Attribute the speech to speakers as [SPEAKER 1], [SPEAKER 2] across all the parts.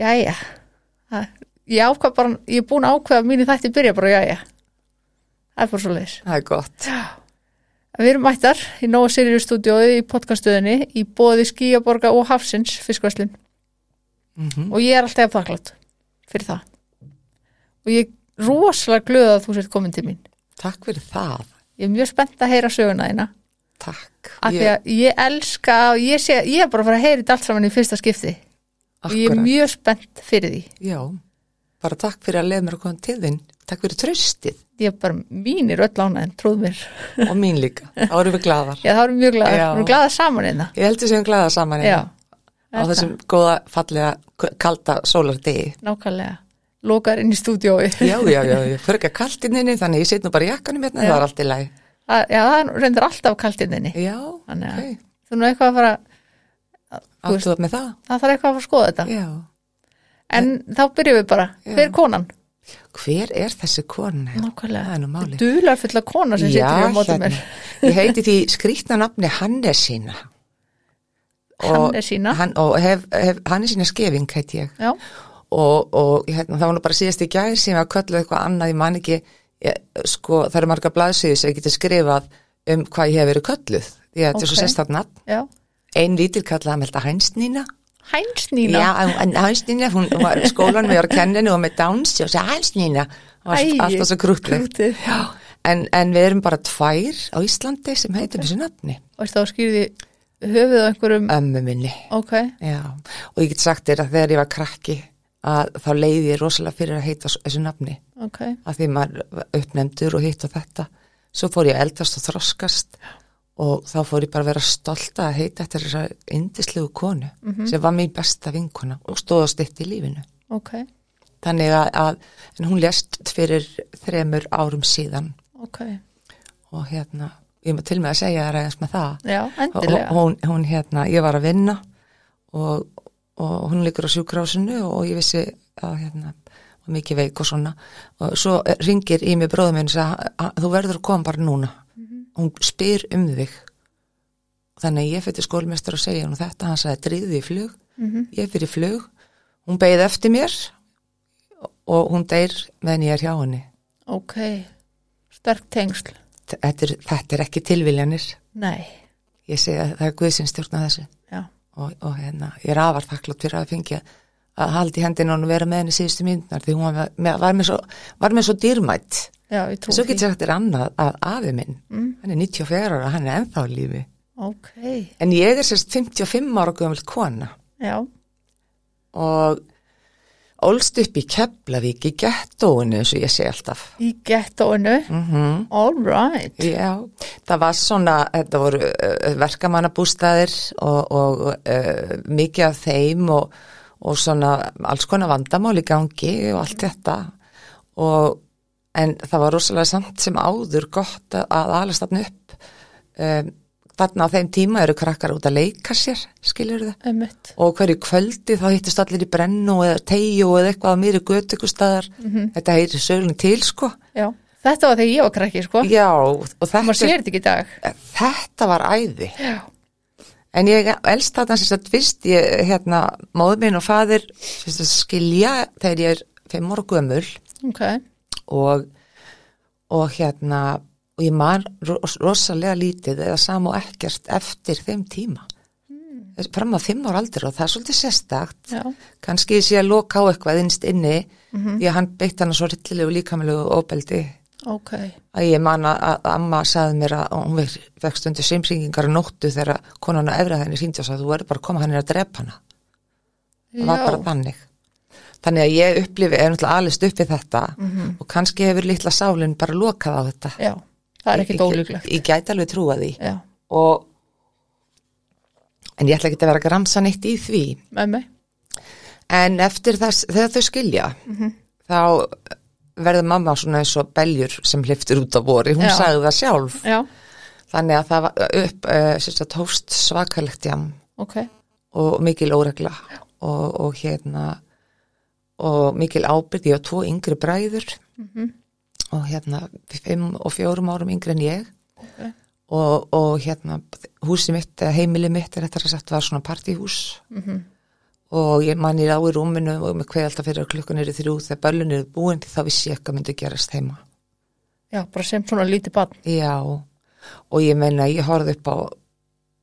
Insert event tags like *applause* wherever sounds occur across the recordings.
[SPEAKER 1] jæja. Ég ákvað bara, ég er búin að ákveða mínu þætti byrja bara, jæja. Það er bara svo leis
[SPEAKER 2] það er gott.
[SPEAKER 1] Við erum mættar í Nóa Sirius stúdiói í podcaststöðinni í bóði Skíaborga og Hafsins fiskvæslun
[SPEAKER 2] mm
[SPEAKER 1] og ég er alltaf þakklátt fyrir það. Og ég er rosalega glöð að þú sért komin til mín.
[SPEAKER 2] Takk fyrir það,
[SPEAKER 1] ég er mjög spennt að heyra söguna þína.
[SPEAKER 2] Takk.
[SPEAKER 1] Af því að ég elska ég, sé, ég er bara að fara að heyra þetta allt saman í fyrsta skipti og ég er mjög spennt fyrir því.
[SPEAKER 2] Já, bara takk fyrir að leða mér að koma til þinn takk fyrir tröstið
[SPEAKER 1] er bara mínir öll ánæðin, trúð mér.
[SPEAKER 2] Og mín líka, *laughs* þá erum við gladar
[SPEAKER 1] já, það erum mjög glaðar,
[SPEAKER 2] Já.
[SPEAKER 1] við erum glaðar saman einna
[SPEAKER 2] ég heldur sem gladar saman
[SPEAKER 1] já,
[SPEAKER 2] hérna, á þessum góða, fallega, kalda sólardegi.
[SPEAKER 1] Nákvæmlega. Lokar inn í stúdiói
[SPEAKER 2] já, já, já, *laughs* ég fyrir ekki að kalt inn inni þannig ég set nú bara jakkanum hérna,
[SPEAKER 1] Já.
[SPEAKER 2] það er allt í lagi.
[SPEAKER 1] Já, það reyndir alltaf kaltinninni
[SPEAKER 2] já,
[SPEAKER 1] Þannig
[SPEAKER 2] ok,
[SPEAKER 1] þú nú eitthvað að fara
[SPEAKER 2] Áttu það með það.
[SPEAKER 1] Það þarf eitthvað að að skoða þetta.
[SPEAKER 2] Já,
[SPEAKER 1] en þá byrjum við bara,
[SPEAKER 2] Já.
[SPEAKER 1] hver er konan?
[SPEAKER 2] hver er þessi kona?
[SPEAKER 1] Nákvæmlega,
[SPEAKER 2] það er nú máli
[SPEAKER 1] dular fulla kona sem situr hér á móti mér.
[SPEAKER 2] Ég heiti því skrýtna nafni Hannesína.
[SPEAKER 1] Hannesína?
[SPEAKER 2] hann, og hef, hef, Hannesína Skeving heiti ég.
[SPEAKER 1] Já,
[SPEAKER 2] og, og hérna, það var nú bara síðast í gæðir sem að kölluð eitthvað annað, ég man ekki ég, sko, það eru marga blaðsöðu sem ég geti skrifað um hvað ég hef verið kölluð að þetta er svo
[SPEAKER 1] Ok.
[SPEAKER 2] sérstætt nafn.
[SPEAKER 1] Já,
[SPEAKER 2] ein lítil kallaði með þetta Hænsnína
[SPEAKER 1] Hænsnína
[SPEAKER 2] já, en Hænsnína, hún var í skólan með að kenninu og með Downs og sagði Hænsnína og
[SPEAKER 1] Æi,
[SPEAKER 2] alltaf svo. Já, en, en við erum bara tvær á Íslandi sem heitum þessu nafni.
[SPEAKER 1] Og þá skýrði höfuð á einhverjum?
[SPEAKER 2] Ömmu minni.
[SPEAKER 1] Ok,
[SPEAKER 2] Já, og ég get sagt þér að þegar ég var krakki að þá leiði ég rosalega fyrir að heita þessu nafni.
[SPEAKER 1] Ok.
[SPEAKER 2] Að því maður var uppnefndur og hitt og þetta. Svo fór ég að eldast og þroskast. og þá fór ég bara að vera stolta að heita eftir þessar indislegu konu sem var mín besta vinkona og stóð á stitt í lífinu.
[SPEAKER 1] Ok,
[SPEAKER 2] þannig að, að en hún lést fyrir þremur árum síðan.
[SPEAKER 1] Ok.
[SPEAKER 2] Og hérna, ég má til með að segja það ræðast með það.
[SPEAKER 1] Já,
[SPEAKER 2] og hún, hún hérna, ég var að vinna og, og hún liggur á sjúkrásinu og ég vissi að hérna, mikið veik og svona. Og svo ringir í mig bróðum minn og sagði, "A- þú verður að koma bara núna hún spyr um þig. Þannig að ég fyrir skólmestur og segja hún þetta, hann sagði dríði í flug.
[SPEAKER 1] Mhm.
[SPEAKER 2] ég fyrir flug. Hún beigði eftir mér og hún deyr meðan ég er hjá henni.
[SPEAKER 1] Ok, sterk tengsl.
[SPEAKER 2] Þetta er, þetta er ekki tilviljanir.
[SPEAKER 1] Nei,
[SPEAKER 2] ég segi að það er Guðsins stjórna þessu. Og, og hérna, ég er afar þakklátt fyrir að fengja að haldi hendina og vera með henni síðustu myndnar því hún var með, var með, svo, svo dýrmætt
[SPEAKER 1] já, ég trú
[SPEAKER 2] svo getur sagt þér annað að afi minn
[SPEAKER 1] Mm.
[SPEAKER 2] hann er 94 ára, hann er ennþá lífi.
[SPEAKER 1] Ok,
[SPEAKER 2] en ég er sérst 55 ára gömul kona.
[SPEAKER 1] Já,
[SPEAKER 2] og ólst upp í Keflavík í gettóinu eins og ég segi alltaf.
[SPEAKER 1] Í gettóinu?
[SPEAKER 2] Mm
[SPEAKER 1] all right.
[SPEAKER 2] Já, það var svona, þetta voru uh, verkamannabústæðir og, og uh, mikið af þeim og, og svona alls konar vandamál í gangi og allt þetta. Og en það var rosalega samt sem áður gott að, alast þarna upp. Um, þarna á þeim tíma eru krakkar út að leika sér, það
[SPEAKER 1] Einmitt.
[SPEAKER 2] og hverju kvöldi þá hittist allir í brennu eða tegju eða eitthvað á mér í götu ykkur staðar, þetta heyri sögulinn til sko.
[SPEAKER 1] Já, þetta var þegar ég var krakki, sko.
[SPEAKER 2] Já, og þetta
[SPEAKER 1] sér þetta ekki í dag.
[SPEAKER 2] þetta var æði.
[SPEAKER 1] Já.
[SPEAKER 2] en ég elst þarna sem sagt fyrst ég, hérna, móður minn og fadir skilja þegar ég er fimm ára gömul.
[SPEAKER 1] Ok,
[SPEAKER 2] og, og hérna og ég man ros rosalega lítið eða sam og ekkert eftir þeim tíma. Mm. fram að fimm ára aldur og það er svolítið sérstakt.
[SPEAKER 1] Já,
[SPEAKER 2] kannski sé að loka á eitthvað innst inni því að hann beitt hann svo rillilegu líkamlegu óbeldi
[SPEAKER 1] ok,
[SPEAKER 2] að ég man að, að amma saði mér að hún vekst undir simringingar og nóttu þegar konan á efra þenni síndi og sagði þú verður bara að koma hann að drepa hana. Það var bara þannig þannig að ég upplifi, er náttúrulega alist upp við þetta og kannski hefur litla sálinn bara lokað á þetta.
[SPEAKER 1] Já, það er ekkit ólíklegt.
[SPEAKER 2] ég, gæti alveg trúa því. Og en ég ætla ekki að vera að gramsa neitt í því.
[SPEAKER 1] Með mig.
[SPEAKER 2] en eftir þess, þegar þau skilja þá verður mamma svona eins og beljur sem hliftur út á vori, hún
[SPEAKER 1] Já.
[SPEAKER 2] sagði það sjálf.
[SPEAKER 1] Já,
[SPEAKER 2] Þannig að það var upp uh, sérst hófst svakalegt jam.
[SPEAKER 1] Ok,
[SPEAKER 2] og mikil óregla. Og, og hérna og mikil ábyrð, ég á tvo yngri bræður og hérna fimm og fjórum árum yngri en ég.
[SPEAKER 1] Ok,
[SPEAKER 2] og, og hérna húsi mitt, heimili mitt er þetta að sagt var svona partíhús og ég man ég á í rúminu og með hvað alltaf fyrir klukkan eru þrjú þegar börlun eru búin því þá vissi ég ekki að myndi gerast heima.
[SPEAKER 1] Já, bara sem svona lítið barn.
[SPEAKER 2] Já, og ég meina ég horfði upp á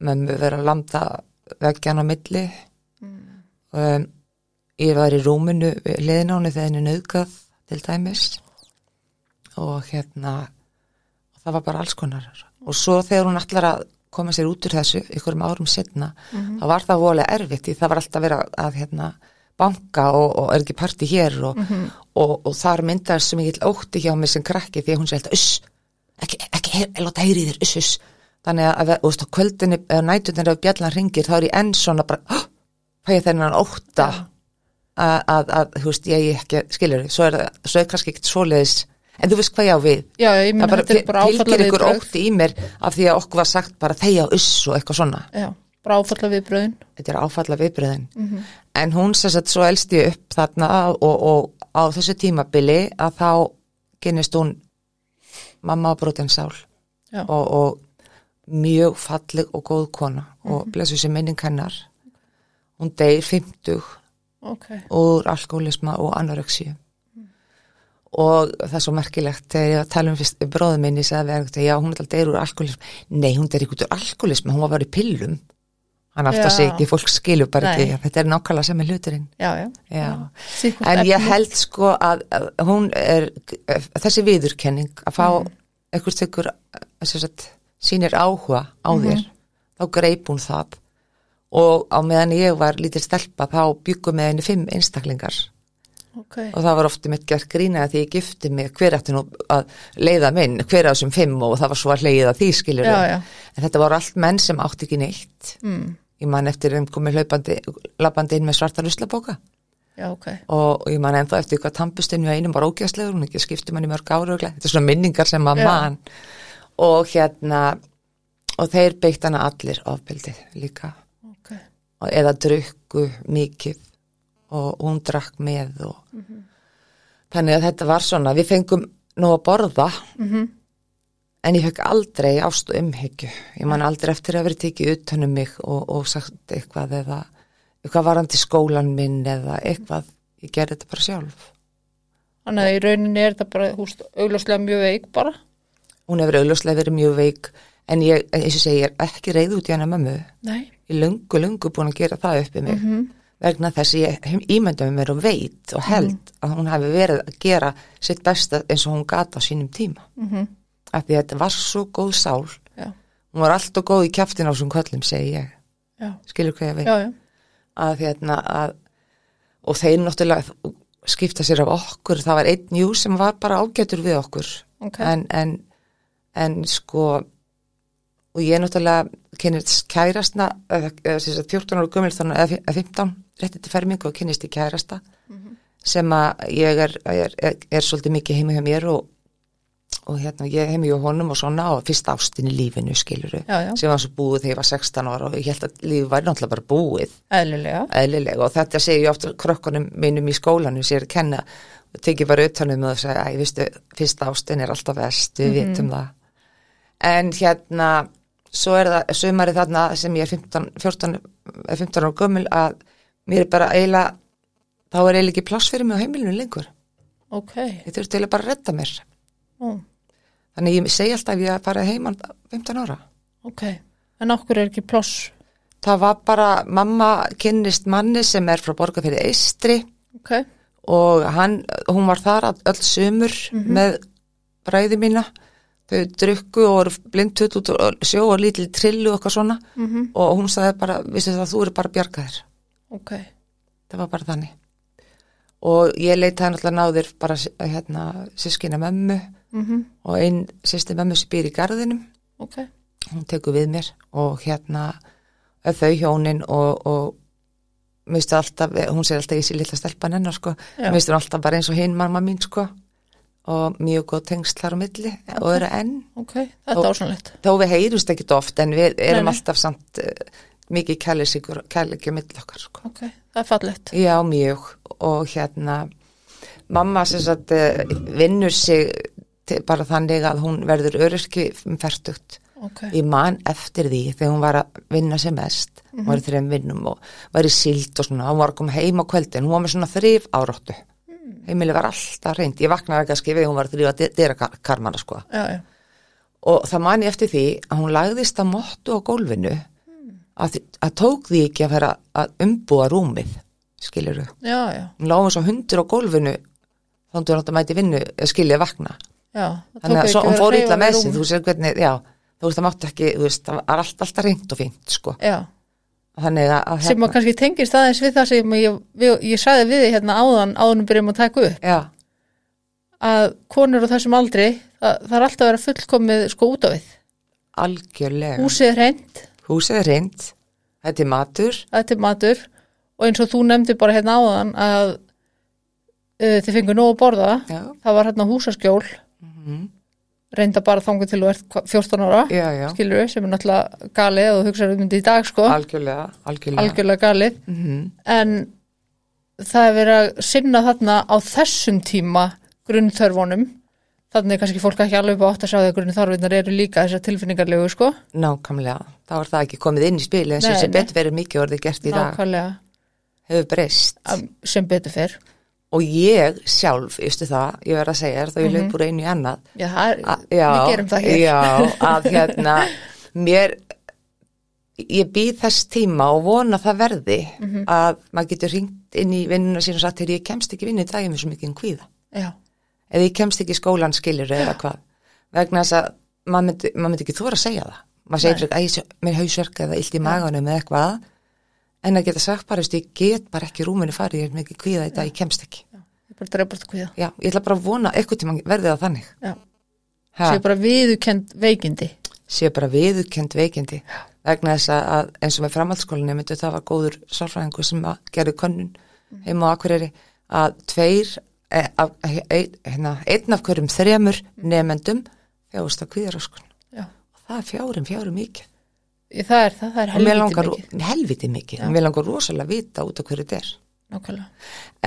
[SPEAKER 2] mömmu vera að landa veggjan á milli. Um, ég var í rúminu liðin á henni þegar henni nöðgað til dæmis. Og hérna það var bara alls konar. Og svo þegar hún allar að koma sér út úr þessu ykkurum árum setna þá var það volega erfitt því það var alltaf verið að, hérna banka og, og er ekki parti hér og, og, og þar myndar sem ég ótti hjá mig sem krakki því að hún sé alltaf uss, ekki, ekki, heyr, láta heyri þér uss, uss. Þannig að, að veist, á kvöldinni eða nætutinni ef bjallan ringir þá er ég enn svona bara oh, *gasps* fæ ég þennan ótta að, að, þú veist, ég ekki skilur, svo er svo er kannski ekkert svoleiðis. En þú veist hvað ég á við.
[SPEAKER 1] Já, ég
[SPEAKER 2] það bara
[SPEAKER 1] bara
[SPEAKER 2] fylgir ykkur ótti í mér af því að okkur var sagt bara þeia uss og eitthvað svona.
[SPEAKER 1] Já, bara áfalla viðbröðin.
[SPEAKER 2] þetta er áfalla viðbröðin en hún sem sagt svo elst ég upp þarna og, og á þessu tímabili að þá kynist hún mamma á brotin sál. Og, og mjög falleg og góð kona. Og blessu sér minning hennar. Hún deyr 50
[SPEAKER 1] Ok,
[SPEAKER 2] úr alkoholisma og anorexíu og það er svo merkilegt þegar ég að tala um fyrst bróðum minni sagði við einhvern veginn, já hún er alltaf deyr úr alkoholisma nei, hún deyr ekki út úr alkoholisma, hún var bara í pillum hann alltaf
[SPEAKER 1] Já.
[SPEAKER 2] sig ekki, fólk skilur bara
[SPEAKER 1] Nei.
[SPEAKER 2] ekki, þetta er nákvæmlega sem er hluturinn
[SPEAKER 1] já, já.
[SPEAKER 2] já, en ég held sko að, að hún er þessi viðurkenning að fá mm. einhvers tekur sagt, sínir áhuga á
[SPEAKER 1] Mhm.
[SPEAKER 2] þér þá greip hún það og á meðan ég var lítil stelpa þá byggum með henni fimm einstaklingar
[SPEAKER 1] Ok,
[SPEAKER 2] og það var ofti mitt gert grína að því ég gifti mig hver ætti nú að leiða minn hver af þessum fimm og það var svo að leiða því
[SPEAKER 1] já.
[SPEAKER 2] en þetta voru allt menn sem átti ekki neitt
[SPEAKER 1] mm.
[SPEAKER 2] ég man eftir þeim komið hlaupandi lappandi inn með svarta ruslapóka
[SPEAKER 1] já, ok.
[SPEAKER 2] og ég man ennþá eftir hvað tampustinn við einum var ógæslegur, hún ekki skipti manni mörg ára þetta er svona minningar sem maður
[SPEAKER 1] Já.
[SPEAKER 2] man og hérna og þeir beitt hana allir ofbildið líka eða drukku mikið og hún drakk með og þannig að þetta var svona við fengum nú að borða.
[SPEAKER 1] Mhm.
[SPEAKER 2] en ég fekk aldrei ást og umhyggju. Ég man aldrei eftir að vera tekið utan um mig og, og sagt eitthvað eða eitthvað varandi skólan minn eða eitthvað, ég gerði þetta bara sjálf.
[SPEAKER 1] Þannig að í rauninni er þetta bara, húst, augljóslega mjög veik bara.
[SPEAKER 2] hún hefur auðljóslega verið mjög veik en ég, eins og segi, ég er ekki reyð út í hana mömmu.
[SPEAKER 1] Nei.
[SPEAKER 2] ég löngu, löngu búin að gera það uppi mig.
[SPEAKER 1] Mhm.
[SPEAKER 2] vegna þess að ég ímynda með mér og veit og held að hún hefði verið að gera sitt besta eins og hún gata á sínum tíma.
[SPEAKER 1] Mm
[SPEAKER 2] af því að þetta var svo góð sál.
[SPEAKER 1] Já,
[SPEAKER 2] hún var alltaf góð í kjaftin á þessum köllum segi ég,
[SPEAKER 1] já,
[SPEAKER 2] skilur hvað ég veit?
[SPEAKER 1] Já, já.
[SPEAKER 2] að hérna að og þeir náttúrulega skipta sér af okkur, það var einn jú sem var bara ágætur við okkur.
[SPEAKER 1] Ok.
[SPEAKER 2] en, en, en sko og ég náttúrulega kynist kærastna eða, eða sem sagt 14 ára gömul þannig eða 15 rétti til fermingu og kynist í kærasta sem að ég er, er, er, er svolítið mikið heima hjá mér og, og hérna ég heimi hjá honum og svona og fyrst ástin í lífinu skiluru
[SPEAKER 1] Já, já.
[SPEAKER 2] sem var svo búið þegar ég var 16 ára og ég held að lífið væri náttúrulega bara búið
[SPEAKER 1] Eðlilega.
[SPEAKER 2] eðlilega og þetta segi ég ofta krökkunum mínum í skólanum sér að kenna og tekið bara utanum og segja, æ, viðstu, fyrsta ástin er alltaf vest, við vitum það en hérna svo er það sömari þarna sem ég er 15, 14, eh, 15 ára gömul að mér er bara eiginlega þá er eiginlega ekki pláss fyrir mig á heimilinu lengur
[SPEAKER 1] Ok.
[SPEAKER 2] ég þurfti eiginlega bara að redda mér
[SPEAKER 1] Ó,
[SPEAKER 2] þannig ég segi alltaf ég að fara heimann 15 ára
[SPEAKER 1] ok. En okkur er ekki ploss.
[SPEAKER 2] það var bara, mamma kynnist manni sem er frá borgarfyrir Eistri
[SPEAKER 1] Ok.
[SPEAKER 2] og hann, hún var þar öll sömur með bræði mína þau drukku og voru blindtut út og sjó og lítil trillu og eitthvað svona.
[SPEAKER 1] Mm
[SPEAKER 2] og hún sagði bara, vissi það, þú eru bara bjargaðir?
[SPEAKER 1] Ok.
[SPEAKER 2] það var bara þannig. Og ég leitaði náttúrulega náðir bara hérna, sískina mömmu
[SPEAKER 1] Mm
[SPEAKER 2] og einn sýsti mömmu sem býr í garðinum.
[SPEAKER 1] Ok.
[SPEAKER 2] hún tekur við mér og hérna þau hjónin og, og minnstu alltaf, hún segir alltaf ég sé lilla stelpan hennar sko,
[SPEAKER 1] Já.
[SPEAKER 2] minnstu alltaf bara eins og hinn mamma mín sko og mjög góð tengsl þar á milli og eru enn
[SPEAKER 1] Ok. Þetta
[SPEAKER 2] Og-
[SPEAKER 1] er ásannlegt.
[SPEAKER 2] þó við heyrust ekkit oft en við erum
[SPEAKER 1] nei.
[SPEAKER 2] alltaf samt uh, mikið kærleisikur, kærleikja mill okkar sko.
[SPEAKER 1] Ok. Það er fallegt.
[SPEAKER 2] Já, mjög og hérna mamma sem sagt uh, vinnur sig til, bara þannig að hún verður öryrki færtugt
[SPEAKER 1] ok,
[SPEAKER 2] Ég man eftir því þegar hún var að vinna sem mest, hún var í þreim vinnum og var í síld og svona, hún var að koma heim á kvöldin, hún var með svona þrif áróttu. Heimili var alltaf reynd, ég vaknaði ekki að skifið, hún var að þrýfa dyra karmana sko.
[SPEAKER 1] já, já,
[SPEAKER 2] Og það man ég eftir því að hún lagðist að mottu á gólfinu að, að tók því ekki að fara að umbúa rúmið,
[SPEAKER 1] já,
[SPEAKER 2] Hún lág eins og hundur á gólfinu, þá hún átt að mæti vinnu, skilja vakna.
[SPEAKER 1] já.
[SPEAKER 2] Þannig að hún fór illa með sig, þú veist það mátt ekki, þú veist, það var allt, alltaf reynd og fínt, sko.
[SPEAKER 1] Já,
[SPEAKER 2] Þannig að, að
[SPEAKER 1] sem að kannski tengist aðeins við það sem ég, við, ég sagði við þig hérna áðan áðunum byrjum að taka upp.
[SPEAKER 2] Já,
[SPEAKER 1] að konur á þessum aldri það, það er alltaf að vera fullkomið sko út á við.
[SPEAKER 2] Algjörlega.
[SPEAKER 1] húsið er hreint,
[SPEAKER 2] Húsið er reynd, þetta er matur,
[SPEAKER 1] þetta er matur. Og eins og þú nefndi bara hérna áðan að uh, þið fengur nóg að borða.
[SPEAKER 2] Já,
[SPEAKER 1] það var hérna húsaskjól reynda bara þangu til þú ert hva- 14 ára
[SPEAKER 2] já, já,
[SPEAKER 1] skilur sem er náttúrulega galið og hugsaður um þetta í dag sko,
[SPEAKER 2] algjörlega, algjörlega.
[SPEAKER 1] algjörlega galið.
[SPEAKER 2] Mhm.
[SPEAKER 1] en það er verið að sinna þarna á þessum tíma grunnþörfunum. Þannig kannski fólk ekki alveg á átt að sjá því að grunnþörfunar eru líka þessar tilfinningarlegu sko,
[SPEAKER 2] Nákvæmlega, þá er það ekki komið inn í spili sem
[SPEAKER 1] nei.
[SPEAKER 2] betur verið mikið orðið gert í dag,
[SPEAKER 1] nákvæmlega.
[SPEAKER 2] Hefur breyst.
[SPEAKER 1] sem betur fyrr
[SPEAKER 2] Og ég sjálf, veistu það, ég verð að segja þá ég
[SPEAKER 1] Mhm.
[SPEAKER 2] löp úr einu í annað,
[SPEAKER 1] já, er,
[SPEAKER 2] að, já,
[SPEAKER 1] við gerum það hér.
[SPEAKER 2] já, *laughs* að hérna, mér, ég býð þess tíma og vona það verði
[SPEAKER 1] Mhm.
[SPEAKER 2] að maður getur ringt inn í vinnuna sín og sagt, þegar ég kemst ekki vinnu í dag, ég er með svo mikið kvíða.
[SPEAKER 1] já,
[SPEAKER 2] eða ég kemst ekki í skólan skilur eða hvað. Vegna þess að maður myndi, maður myndi ekki þóra að segja það. Maður segir fyrir að ég mér hausverk eða illt í maganum eða eitthvað en að geta sagt bara, ég get bara ekki rúminu farið, ég er mikið kvíða í dag, ég kemst ekki.
[SPEAKER 1] Ég bara dreif bort kvíða.
[SPEAKER 2] Já, ég ætla bara að vona eitthvað tíma verði það þannig.
[SPEAKER 1] Já,
[SPEAKER 2] ha,
[SPEAKER 1] sé bara viðukend veikindi.
[SPEAKER 2] Sé bara viðurkend veikindi. Vegna þess að- að eins og með framhaldsskólinni myndu það var góður sálfræðingur sem að gerði könnun heima á Akureyri að tveir e, af, e, hérna, einn af hverjum þremur nefendum þjáist að kvíðaröskun.
[SPEAKER 1] Já,
[SPEAKER 2] og það er fjárum, fjárum mikið
[SPEAKER 1] það er það, er helviti
[SPEAKER 2] langar,
[SPEAKER 1] mikið.
[SPEAKER 2] helviti mikið. Og mér langar rosalega að vita út af hverju þetta er.
[SPEAKER 1] Nákvæmlega,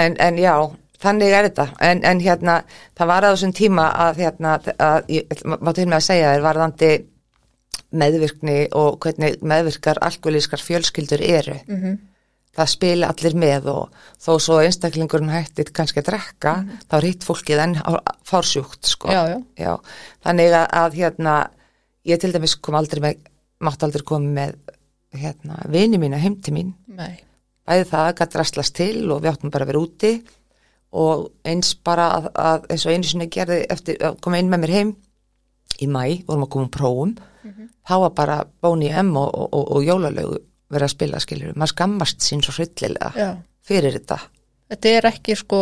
[SPEAKER 2] en, en já, þannig er þetta. En, en hérna, það var að þessum tíma að hérna, að, ég má til með að segja þér varðandi meðvirkni og hvernig meðvirkar alkoholískar fjölskyldur eru.
[SPEAKER 1] Mm -hmm.
[SPEAKER 2] það spila allir með og þó svo einstaklingurinn hættir kannski að drekka þá er hitt fólkið enn fársjúkt sko.
[SPEAKER 1] já, já,
[SPEAKER 2] þannig að, að hérna, ég til dæmis kom aldrei með mátt aldrei koma með hérna, vini mína heim til mín.
[SPEAKER 1] Nei.
[SPEAKER 2] Bæði það að rastlast til og við áttum bara að vera úti. Og eins bara að, að eins og einu sinni gerði eftir að koma inn með mér heim í mæ, vorum að koma um prófum. Þá var bara Bóni M og, og, og, og Jólalögu verið að spila skilur maður skammast sín svo hryllilega
[SPEAKER 1] já.
[SPEAKER 2] fyrir þetta,
[SPEAKER 1] þetta er ekki sko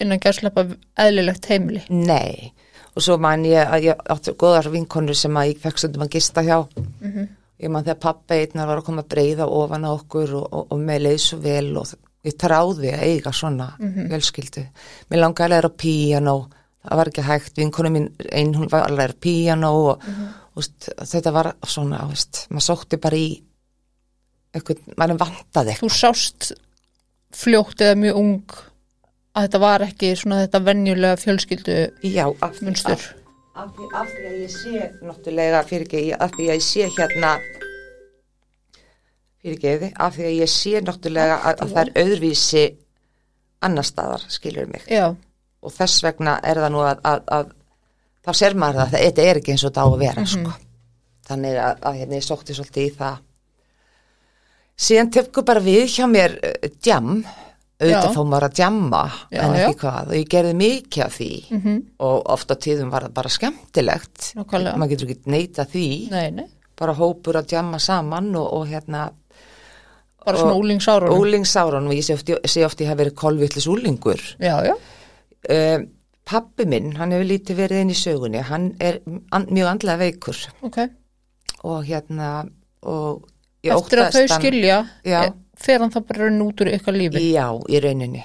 [SPEAKER 1] innan gæslepa eðlilegt heimili.
[SPEAKER 2] Nei og svo man ég að ég átti góðar vinkonur sem að ég fekk stundum að gista hjá. Ég man þegar pappa einnar var að koma að breyða ofan á okkur og, og, og með leið svo vel og ég tráði að eiga svona fjölskyldu. Mér langaði að læra á píanó, það var ekki hægt, vinkonu mín einn hún var að læra píanó og, og þetta var svona, veist, maður sótti bara í eitthvað, maður vantaði
[SPEAKER 1] þú
[SPEAKER 2] eitthvað.
[SPEAKER 1] sást fljótt eða mjög ung að þetta var ekki svona þetta venjulega fjölskyldu
[SPEAKER 2] Já, af,
[SPEAKER 1] munstur.
[SPEAKER 2] af, af, því, af því að ég sé náttúrulega fyrir ekki, af því að ég sé hérna fyrir ekki, af því að ég sé náttúrulega að, að það er öðruvísi annar staðar, skilur mig.
[SPEAKER 1] Já,
[SPEAKER 2] og þess vegna er það nú að, að, að þá ser maður það að þetta er ekki eins og þetta á að vera sko. þannig að, að hérna ég sótti svolítið í það. Síðan tefku bara við hjá mér uh, djam auðvitað fór maður að djamma
[SPEAKER 1] Já,
[SPEAKER 2] en ekki
[SPEAKER 1] já.
[SPEAKER 2] hvað. Og ég gerði mikið af því.
[SPEAKER 1] Mm
[SPEAKER 2] og ofta tíðum var það bara skemmtilegt. Maður getur ekki neita því.
[SPEAKER 1] Nei, nei.
[SPEAKER 2] Bara hópur að djamma saman og, og hérna
[SPEAKER 1] bara svona úlingsárunum
[SPEAKER 2] úlingsárun og ég sé ofti, sé ofti hafa verið kolvillis úlingur
[SPEAKER 1] já, já,
[SPEAKER 2] um, pappi minn, hann hefur lítið verið inn í sögunni, hann er an, mjög andlega veikur.
[SPEAKER 1] Ok.
[SPEAKER 2] Og hérna og
[SPEAKER 1] eftir að þau skilja
[SPEAKER 2] Já.
[SPEAKER 1] Fer hann það bara raun út úr ykkar lífi?
[SPEAKER 2] Já, í rauninni.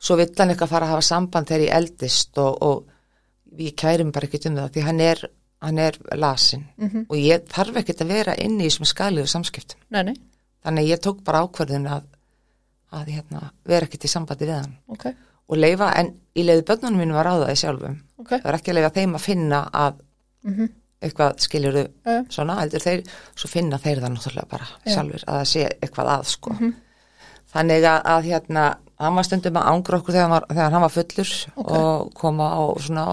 [SPEAKER 2] Svo vill hann eitthvað fara að hafa samband þegar ég eldist og, og ég kærum bara ekkert um það því hann er, hann er lasin
[SPEAKER 1] Mhm.
[SPEAKER 2] og ég þarf ekkert að vera inni í þessum skaliðu samskiptum.
[SPEAKER 1] Nei, nei,
[SPEAKER 2] þannig ég tók bara ákvörðun að, að hérna, vera ekkert í sambandi við hann.
[SPEAKER 1] Ok,
[SPEAKER 2] og leifa, en í leiði börnunum mínu var á það í sjálfum.
[SPEAKER 1] Ok.
[SPEAKER 2] Það er ekki að leifa þeim að finna að
[SPEAKER 1] mm
[SPEAKER 2] eitthvað skilur
[SPEAKER 1] Já.
[SPEAKER 2] svona, heldur þeir, svo finna þeir það náttúrulega bara
[SPEAKER 1] Já.
[SPEAKER 2] sjálfur að það sé eitthvað að sko. Þannig að, að hérna, hann var stundum að ángra okkur þegar hann var, þegar hann var fullur
[SPEAKER 1] Ok.
[SPEAKER 2] og koma og svona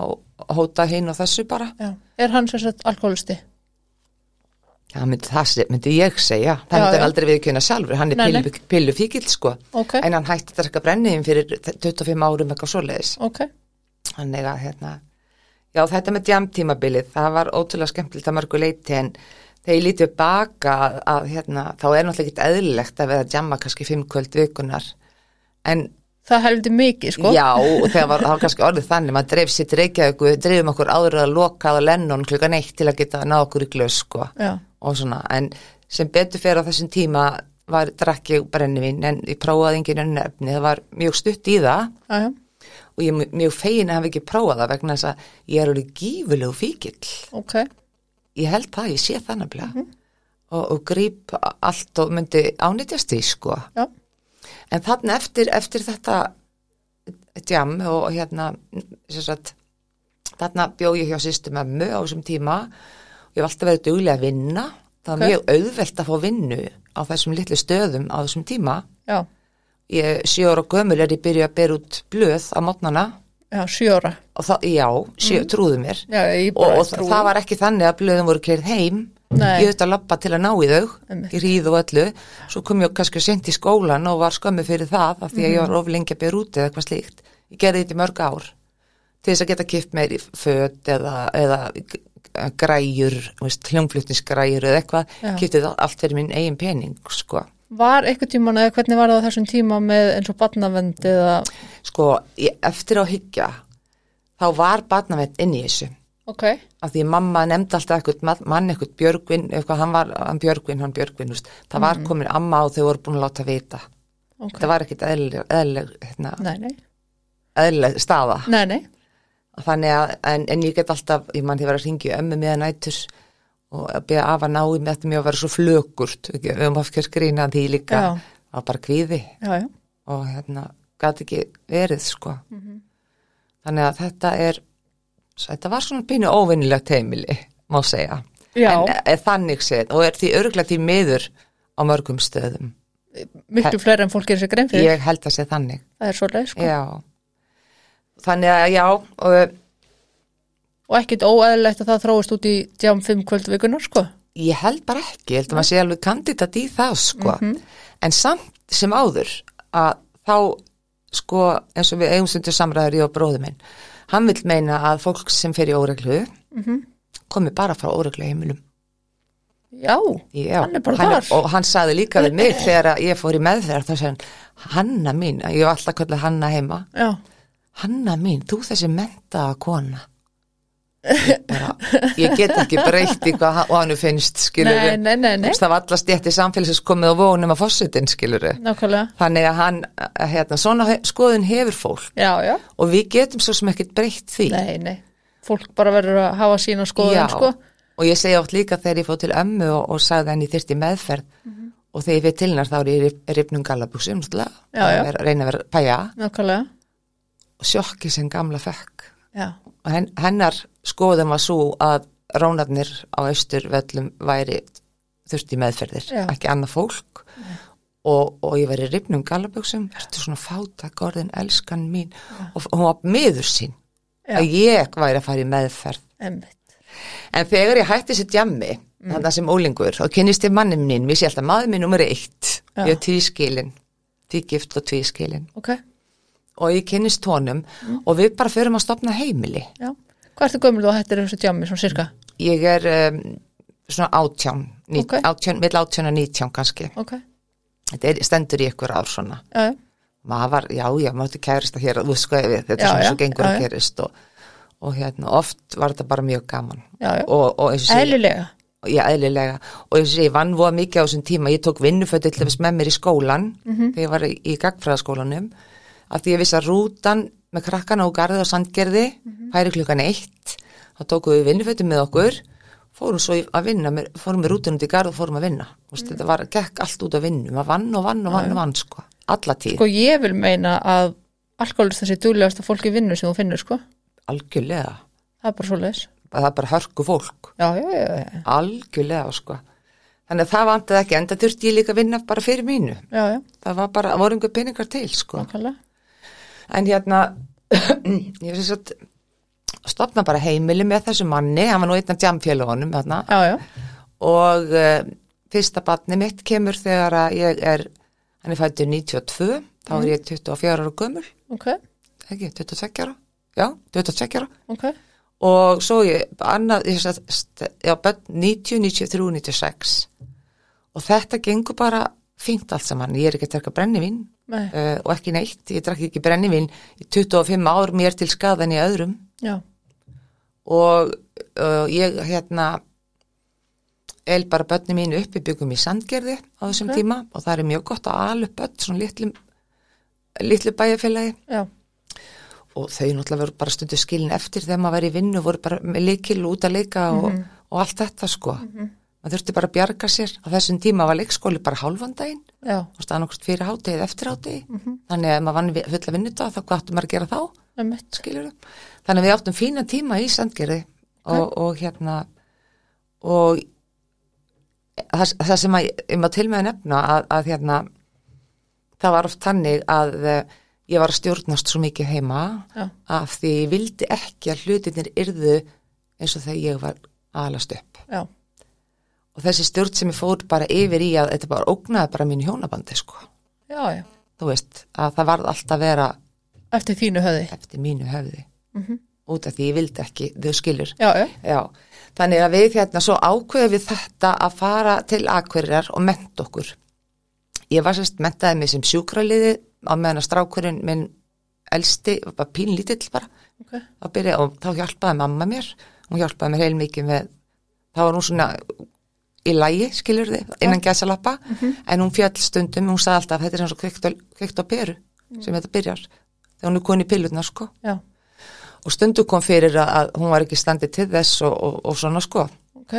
[SPEAKER 2] hóta hinn og þessu bara.
[SPEAKER 1] Já. Er hann sem sagt alkoholisti?
[SPEAKER 2] Já, myndi, það myndi ég segja, það myndi aldrei viðkjöna sjálfur, hann er pillu, pillu fíkil sko,
[SPEAKER 1] Ok,
[SPEAKER 2] en hann hætti að drekka brenniðin fyrir 25 árum eitthvað svoleiðis.
[SPEAKER 1] ok.
[SPEAKER 2] Þannig að hérna, já þetta með djamtímabilið, það var ótrúlega skemmtilegt að mörgu leiti en þegar ég lítið baka að, að hérna, þá er náttúrulega ekki eðlilegt að vera að djamma kannski fimm kvöld vikunar. En
[SPEAKER 1] Það heldur mikið, sko.
[SPEAKER 2] já, og þegar var, það var kannski orðið þannig, maður dreif sitt reykjaðu, við dreifum okkur áður að loka að Lennon klukkan eitt til að geta náð okkur í glös, sko
[SPEAKER 1] Já,
[SPEAKER 2] og svona, en sem betur fyrir á þessum tíma var drakk ég brennivinn en ég prófaði engin önnu efni, það var mjög stutt í það
[SPEAKER 1] já,
[SPEAKER 2] og ég er mjög- fegin að hafa ekki prófað það vegna þess að ég er alveg gífulegu fíkill.
[SPEAKER 1] Ok.
[SPEAKER 2] ég held það, ég sé það nefnilega. Og, og gríp allt og myndi ánýtjast því sko.
[SPEAKER 1] Já,
[SPEAKER 2] en þannig eftir, eftir þetta djam og hérna sagt, þarna bjó ég hjá sýstu mömmu á þessum tíma. Og ég var alltaf verið duglega að vinna. Það var
[SPEAKER 1] Ok.
[SPEAKER 2] mjög auðvelt að fá vinnu á þessum litlu stöðum á þessum tíma.
[SPEAKER 1] Já,
[SPEAKER 2] ég sjö ára gömul er ég byrja að bera út blöð á mótnana
[SPEAKER 1] já, sjóra.
[SPEAKER 2] og já, sjö, trúðu mér
[SPEAKER 1] Já, ég
[SPEAKER 2] og, og það var ekki þannig að blöðum voru keirð heim
[SPEAKER 1] Nei.
[SPEAKER 2] ég auðvitað að labba til að ná í þau
[SPEAKER 1] Einmitt.
[SPEAKER 2] í ríð og öllu svo kom ég kannski sent í skólan og var skömmu fyrir það af því að ég
[SPEAKER 1] Mhm.
[SPEAKER 2] var of lengi að byrja út eða eitthvað slíkt ég gerði þetta í mörg ár til þess að geta kipt meir í föt eða, eða græjur hljónflutnisgræjur eða eitthvað
[SPEAKER 1] Já.
[SPEAKER 2] kipti það allt fyrir minn eigin pening sko,
[SPEAKER 1] Var eitthvað tíman eða hvernig var það þessum tíma með eins og barnavend eða,
[SPEAKER 2] sko ég, eftir á hyggja þá var barnavett inn í þessu.
[SPEAKER 1] Ok,
[SPEAKER 2] af því mamma nefndi alltaf eitthvað mann, eitthvað Björgvin, eitthvað hann var hann Björgvin, hann Björgvin, veist. það var komin amma og þau voru búin að láta vita.
[SPEAKER 1] Ok.
[SPEAKER 2] það var ekkit eðlileg, eðlileg, hérna,
[SPEAKER 1] Nei, nei,
[SPEAKER 2] eðlileg staða.
[SPEAKER 1] Nei, nei,
[SPEAKER 2] þannig að, en, en ég get alltaf ég mann að vera að ringi ömmu með nætur og að beða af að ná í með þetta mér að vera svo flökurt, ekki, við höfum aftur skrýna því líka,
[SPEAKER 1] Já.
[SPEAKER 2] var bara kvíði.
[SPEAKER 1] Já, já,
[SPEAKER 2] og hérna, gæti ekki verið sko.
[SPEAKER 1] Mhm.
[SPEAKER 2] þannig að þetta er þetta var svona pínu óvinnilegt heimili má segja. En er þannig séð og er því örglega því miður á mörgum stöðum.
[SPEAKER 1] Miklu fleiri en fólk gerir sér grein fyrir,
[SPEAKER 2] ég held að sé þannig.
[SPEAKER 1] Það er svolítið, sko.
[SPEAKER 2] já. Þannig að já og
[SPEAKER 1] Og ekkit óeðlilegt að það þróist út í djám fimm kvöld vikunar, sko.
[SPEAKER 2] ég held bara ekki, ég held að maður sé alveg kandidat í það sko
[SPEAKER 1] Mhm.
[SPEAKER 2] en samt sem áður að þá sko eins og við eigum stundur samræður ég og bróður minn hann vil meina að fólk sem fer í óreglu
[SPEAKER 1] Mhm.
[SPEAKER 2] komi bara frá óreglu heimilum
[SPEAKER 1] Já,
[SPEAKER 2] Já,
[SPEAKER 1] Hann er bara
[SPEAKER 2] hann,
[SPEAKER 1] þar.
[SPEAKER 2] og hann sagði líka við mig þegar ég fór í meðferð þá sagði hann, Hanna mín, ég var alltaf kallið Hanna heima
[SPEAKER 1] já,
[SPEAKER 2] Hanna mín, þú þessi mentaða kona ég, bara, ég get ekki breytt í hvað hann- og hann finnst skilur
[SPEAKER 1] nei, nei, nei, nei,
[SPEAKER 2] það var alla stjætti samfélagsins komið á vonum að fossetin skilur
[SPEAKER 1] nákvæmlega,
[SPEAKER 2] þannig að hann, hérna, svona skoðun hefur fólk.
[SPEAKER 1] Já, já,
[SPEAKER 2] og við getum svo sem ekkert breytt því.
[SPEAKER 1] Nei, nei, fólk bara verður að hafa sína skoðun,
[SPEAKER 2] Já,
[SPEAKER 1] sko.
[SPEAKER 2] og ég segi oft líka þegar ég fóð til ömmu og, og sagði henni þyrst í meðferð
[SPEAKER 1] Mhm.
[SPEAKER 2] og þegar ég fyrir til hennar þá er ég ripnum að reyna að vera pæja.
[SPEAKER 1] Nákvæmlega,
[SPEAKER 2] og sjokki sem gamla fekk.
[SPEAKER 1] Já,
[SPEAKER 2] og hennar skoðum var svo að rónarnir á austurvöllum væri þurft í meðferðir,
[SPEAKER 1] Já.
[SPEAKER 2] ekki annað fólk. Og, og ég var í ripnum gallabuxum, ertu svona fátak orðin elskan mín? Og, og hún var miður sín
[SPEAKER 1] Já.
[SPEAKER 2] að ég væri að fara í meðferð.
[SPEAKER 1] Emmitt,
[SPEAKER 2] En þegar ég hætti þessi djammi,
[SPEAKER 1] Mm.
[SPEAKER 2] þarna sem ólingur, þá kynnist ég manni minn, við sé alltaf maður minn nummer eitt,
[SPEAKER 1] Já.
[SPEAKER 2] ég er tvískilin, tvígift og tvískilin.
[SPEAKER 1] Ok,
[SPEAKER 2] og ég kynnist honum
[SPEAKER 1] Mm.
[SPEAKER 2] og við bara förum að stopna heimili.
[SPEAKER 1] já. Hvað ertu gömul þú að hættir þessu djammi, svona cirka?
[SPEAKER 2] Ég er um, svona átján, ní,
[SPEAKER 1] Ok.
[SPEAKER 2] átján, vill átján og nítján kannski.
[SPEAKER 1] Ok,
[SPEAKER 2] Þetta er, stendur í ykkur ár svona.
[SPEAKER 1] já, já,
[SPEAKER 2] Maður var, já, já, mátti kærist að hér, þú veist hvað við, þetta
[SPEAKER 1] Já, já,
[SPEAKER 2] svo gengur að
[SPEAKER 1] já.
[SPEAKER 2] gerist og, og hérna, oft var þetta bara mjög gaman.
[SPEAKER 1] já, já,
[SPEAKER 2] Og, og eins og sé-
[SPEAKER 1] eðlilega,
[SPEAKER 2] Já, eðlilega. Og og ég vann voða mikið á þessum tíma. Ég tók vinnufötu til þess með mér í skólan
[SPEAKER 1] Mhm.
[SPEAKER 2] þegar ég var í, í gagfræðaskólanum af því ég vissi að rútan með krakkana og garði og sandgerði
[SPEAKER 1] Mhm.
[SPEAKER 2] færi klukkan eitt. Þá tókum við vinnufötu með okkur fórum svo að vinna, með, fórum við rútun út í garð og fórum að vinna. Mm. Þetta var, gekk allt út að vinna. Maður vann og vann og vann og vann, sko. Alla tíð,
[SPEAKER 1] sko ég vil meina að alkoholist þessi duglegasta fólki vinnu sem þú finnur, sko,
[SPEAKER 2] algjörlega.
[SPEAKER 1] það er bara svo leis,
[SPEAKER 2] það er bara hörku fólk
[SPEAKER 1] já, já, já, já,
[SPEAKER 2] algjörlega sko þannig að það vantaði ekki, en það þurfti ég líka að vinna bara fyrir mínu,
[SPEAKER 1] já, já,
[SPEAKER 2] það var bara voru einhver peningar til sko
[SPEAKER 1] nákvæmlega.
[SPEAKER 2] En hérna *clears throat* ég finnst að stopna bara heimili með þessu manni, hann var nú einn af jamfélagunum þarna.
[SPEAKER 1] Já, já,
[SPEAKER 2] og uh, fyrsta batni mitt kemur þegar að ég er hann er fættur 92 þá er ég 24 ára gömul.
[SPEAKER 1] Ok,
[SPEAKER 2] ekki, 22 ára? Já, 22 ára.
[SPEAKER 1] Ok,
[SPEAKER 2] og svo ég, annað, ég st- já, börn 90, 93, 96 og þetta gengur bara fínt allt saman, ég er ekki að terka brennivín
[SPEAKER 1] nei,
[SPEAKER 2] uh, og ekki neitt, ég drakk ekki brennivín í 25 ár mér til skaðan í öðrum.
[SPEAKER 1] Já,
[SPEAKER 2] og uh, ég hérna el bara börni mínu upp, við byggum í Sandgerði á þessum
[SPEAKER 1] Ok.
[SPEAKER 2] tíma og það er mjög gott að ala upp börn svona litlu, litlu bæjarfélagi.
[SPEAKER 1] Já,
[SPEAKER 2] og þau náttúrulega voru bara stundu skilin eftir þegar maður væri í vinnu, voru bara og út að leika og,
[SPEAKER 1] Mhm.
[SPEAKER 2] og allt þetta sko maður þurfti bara að bjarga sér. Á þessum tíma var leikskóli bara hálfandaginn
[SPEAKER 1] já,
[SPEAKER 2] og staðan okkur fyrir hátegi eftir hátegi
[SPEAKER 1] Mhm.
[SPEAKER 2] þannig að maður vann fulla vinnudag þá hvað áttum maður að gera þá? Þannig að við áttum fína tíma í Sandgerði og, og hérna og það, það sem að ég má til með að nefna að, að hérna það var oft þannig að eh, ég var að stjórnast svo mikið heima
[SPEAKER 1] já,
[SPEAKER 2] að því ég vildi ekki að hlutinir yrðu eins og þegar ég var aðalast upp.
[SPEAKER 1] Já,
[SPEAKER 2] og þessi stjórn sem ég fór bara yfir í að þetta bara ógnaði bara mínu hjónabandi sko.
[SPEAKER 1] Já, já,
[SPEAKER 2] þú veist að það varð alltaf að vera
[SPEAKER 1] eftir þínu höfði,
[SPEAKER 2] eftir mínu höfði.
[SPEAKER 1] Mhm.
[SPEAKER 2] út af því ég vildi ekki, þau skilur.
[SPEAKER 1] Já,
[SPEAKER 2] þannig að við hérna svo ákveðum við þetta að fara til Akureyrar og menta okkur. Ég var sérst mentaði mig sem sjúkraliði á meðan að strákurinn minn elsti, var bara pínlítill bara,
[SPEAKER 1] ok,
[SPEAKER 2] að byrja og þá hjálpaði mamma mér, hún hjálpaði mér heilmikið með, þá var hún svona í lægi, skilur þið, innan gæsalappa, en hún fjall stundum, hún sagði alltaf, þetta er eins og kveikt á, peru, sem þetta byrjar, þegar hún er koni í pillutna, sko.
[SPEAKER 1] Já,
[SPEAKER 2] og stundu kom fyrir að, að hún var ekki standið til þess og, og, og svona sko.
[SPEAKER 1] ok,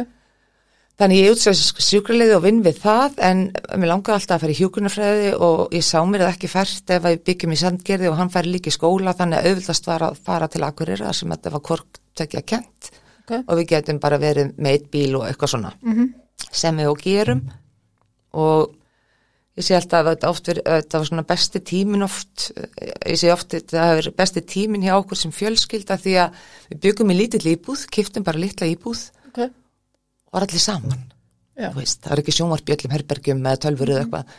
[SPEAKER 2] Þannig ég útsæði sjúkraliði og vinn við það en mér langaði alltaf að fara í hjúkunarfræði og ég sá mér það ekki fært ef að byggjum í sandgerði og hann færi líka í skóla þannig að auðvitað var að fara til Akureyra sem þetta var hvort tekja kent
[SPEAKER 1] ok,
[SPEAKER 2] og við getum bara verið með eitt bíl og eitthvað svona.
[SPEAKER 1] Mhm,
[SPEAKER 2] sem við og gerum. Og ég sé alltaf að þetta oft verið, þetta var svona besti tímin oft, ég sé oft þetta hefur besti tímin hjá okkur sem fjölskylda því að við byggum í lítill íbúð, kiftum bara litla íbúð
[SPEAKER 1] ok,
[SPEAKER 2] og var allir saman,
[SPEAKER 1] já,
[SPEAKER 2] þú veist, það er ekki sjónvarp í öllum herbergjum eða tölfur eða eitthvað,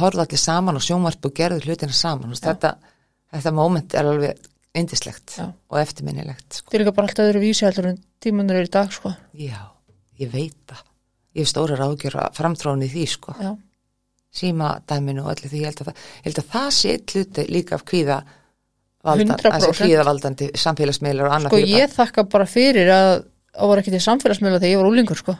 [SPEAKER 2] horfðu allir saman og sjónvarp og gerðu hlutina saman, veist, þetta, þetta moment er alveg indislegt
[SPEAKER 1] Já.
[SPEAKER 2] og eftirminnilegt, sko.
[SPEAKER 1] þið er líka bara alltaf öðru vísi heldur en tímanur er í dag, sko,
[SPEAKER 2] Já, ég veit það, ég hef stóra ráðgjör að framtróni því, sko.
[SPEAKER 1] já,
[SPEAKER 2] síma dæminu og öllu því ég held að held að það sé hluti líka af kvíða valdan,
[SPEAKER 1] 100%.
[SPEAKER 2] þessi kvíðavaldandi samfélagsmiðlar og annað
[SPEAKER 1] sko, ég þakka bara fyrir að það var ekki til samfélagsmiðla þegar ég var úlingur, sko,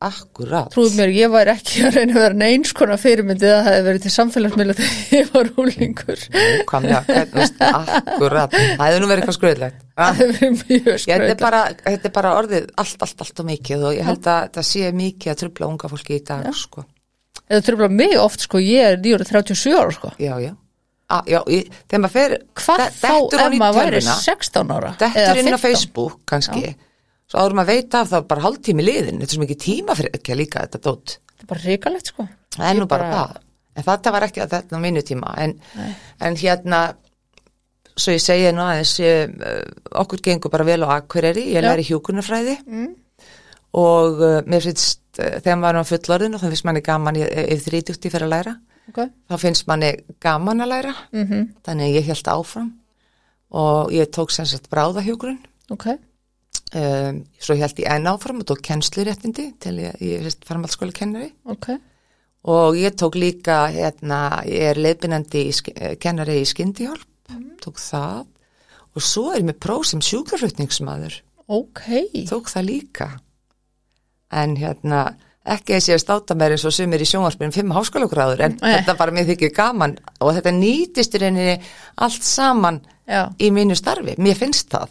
[SPEAKER 2] akkurat.
[SPEAKER 1] Trúið mér, ég var ekki að reyna að vera neins konar fyrirmyndið að það hefði verið til samfélagsmiðla þegar ég var úlingur,
[SPEAKER 2] Kamlega, hvern, veist, akkurat. Það hefði nú verið eitthvað skröðlegt
[SPEAKER 1] það hefði verið mjög
[SPEAKER 2] Ég, þetta, er bara, þetta er bara orðið allt, allt, allt og mikið og ég held að þetta sé mikið að trubla unga fólki í dag, sko.
[SPEAKER 1] eða tröfla mig oft, sko, ég er 937 ára, sko,
[SPEAKER 2] Já, já. A, já ég, þegar maður fer,
[SPEAKER 1] hvað þá ef maður væri
[SPEAKER 2] tölvuna,
[SPEAKER 1] 16 ára,
[SPEAKER 2] dettur inn á
[SPEAKER 1] 15?
[SPEAKER 2] Facebook kannski, svo áður maður veit af það er bara hálftími liðin, þetta er svo mikið tíma fyrir ekki að líka þetta dót.
[SPEAKER 1] þetta er bara ríkalegt, sko,
[SPEAKER 2] Það er nú bara það. En þetta var ekki að þetta á mínu tíma. En, en hérna, svo ég segi nú aðeins, ég, uh, okkur gengur bara vel á Akureyri, ég læri hjúkunarfræði og uh, mér finnst, uh, þegar maður er fullorðin og þá finnst manni gaman ef þrítjúkti fyrir að læra,
[SPEAKER 1] ok,
[SPEAKER 2] þá finnst manni gaman að læra,
[SPEAKER 1] mhm,
[SPEAKER 2] þannig að ég held áfram. Og ég tók sem sagt bráðahjúkurinn
[SPEAKER 1] ok,
[SPEAKER 2] um, svo held ég enn áfram og tók kennsluréttindi til ég, ég er farmaldsskóla kennari
[SPEAKER 1] ok,
[SPEAKER 2] og ég tók líka hérna, ég er sk- eh, kennari í skyndihjálp tók það. Og svo er með próf sem sjúkraflutningsmaður.
[SPEAKER 1] Ok,
[SPEAKER 2] tók það líka. En hérna ekki að ég sé að státa mér eins og sumir í sjónvarpinu fimm háskólagráður en
[SPEAKER 1] Nei.
[SPEAKER 2] þetta bara mér þykir gaman. Og þetta nýtist í reyninni allt saman
[SPEAKER 1] já,
[SPEAKER 2] í mínu starfi, mér finnst það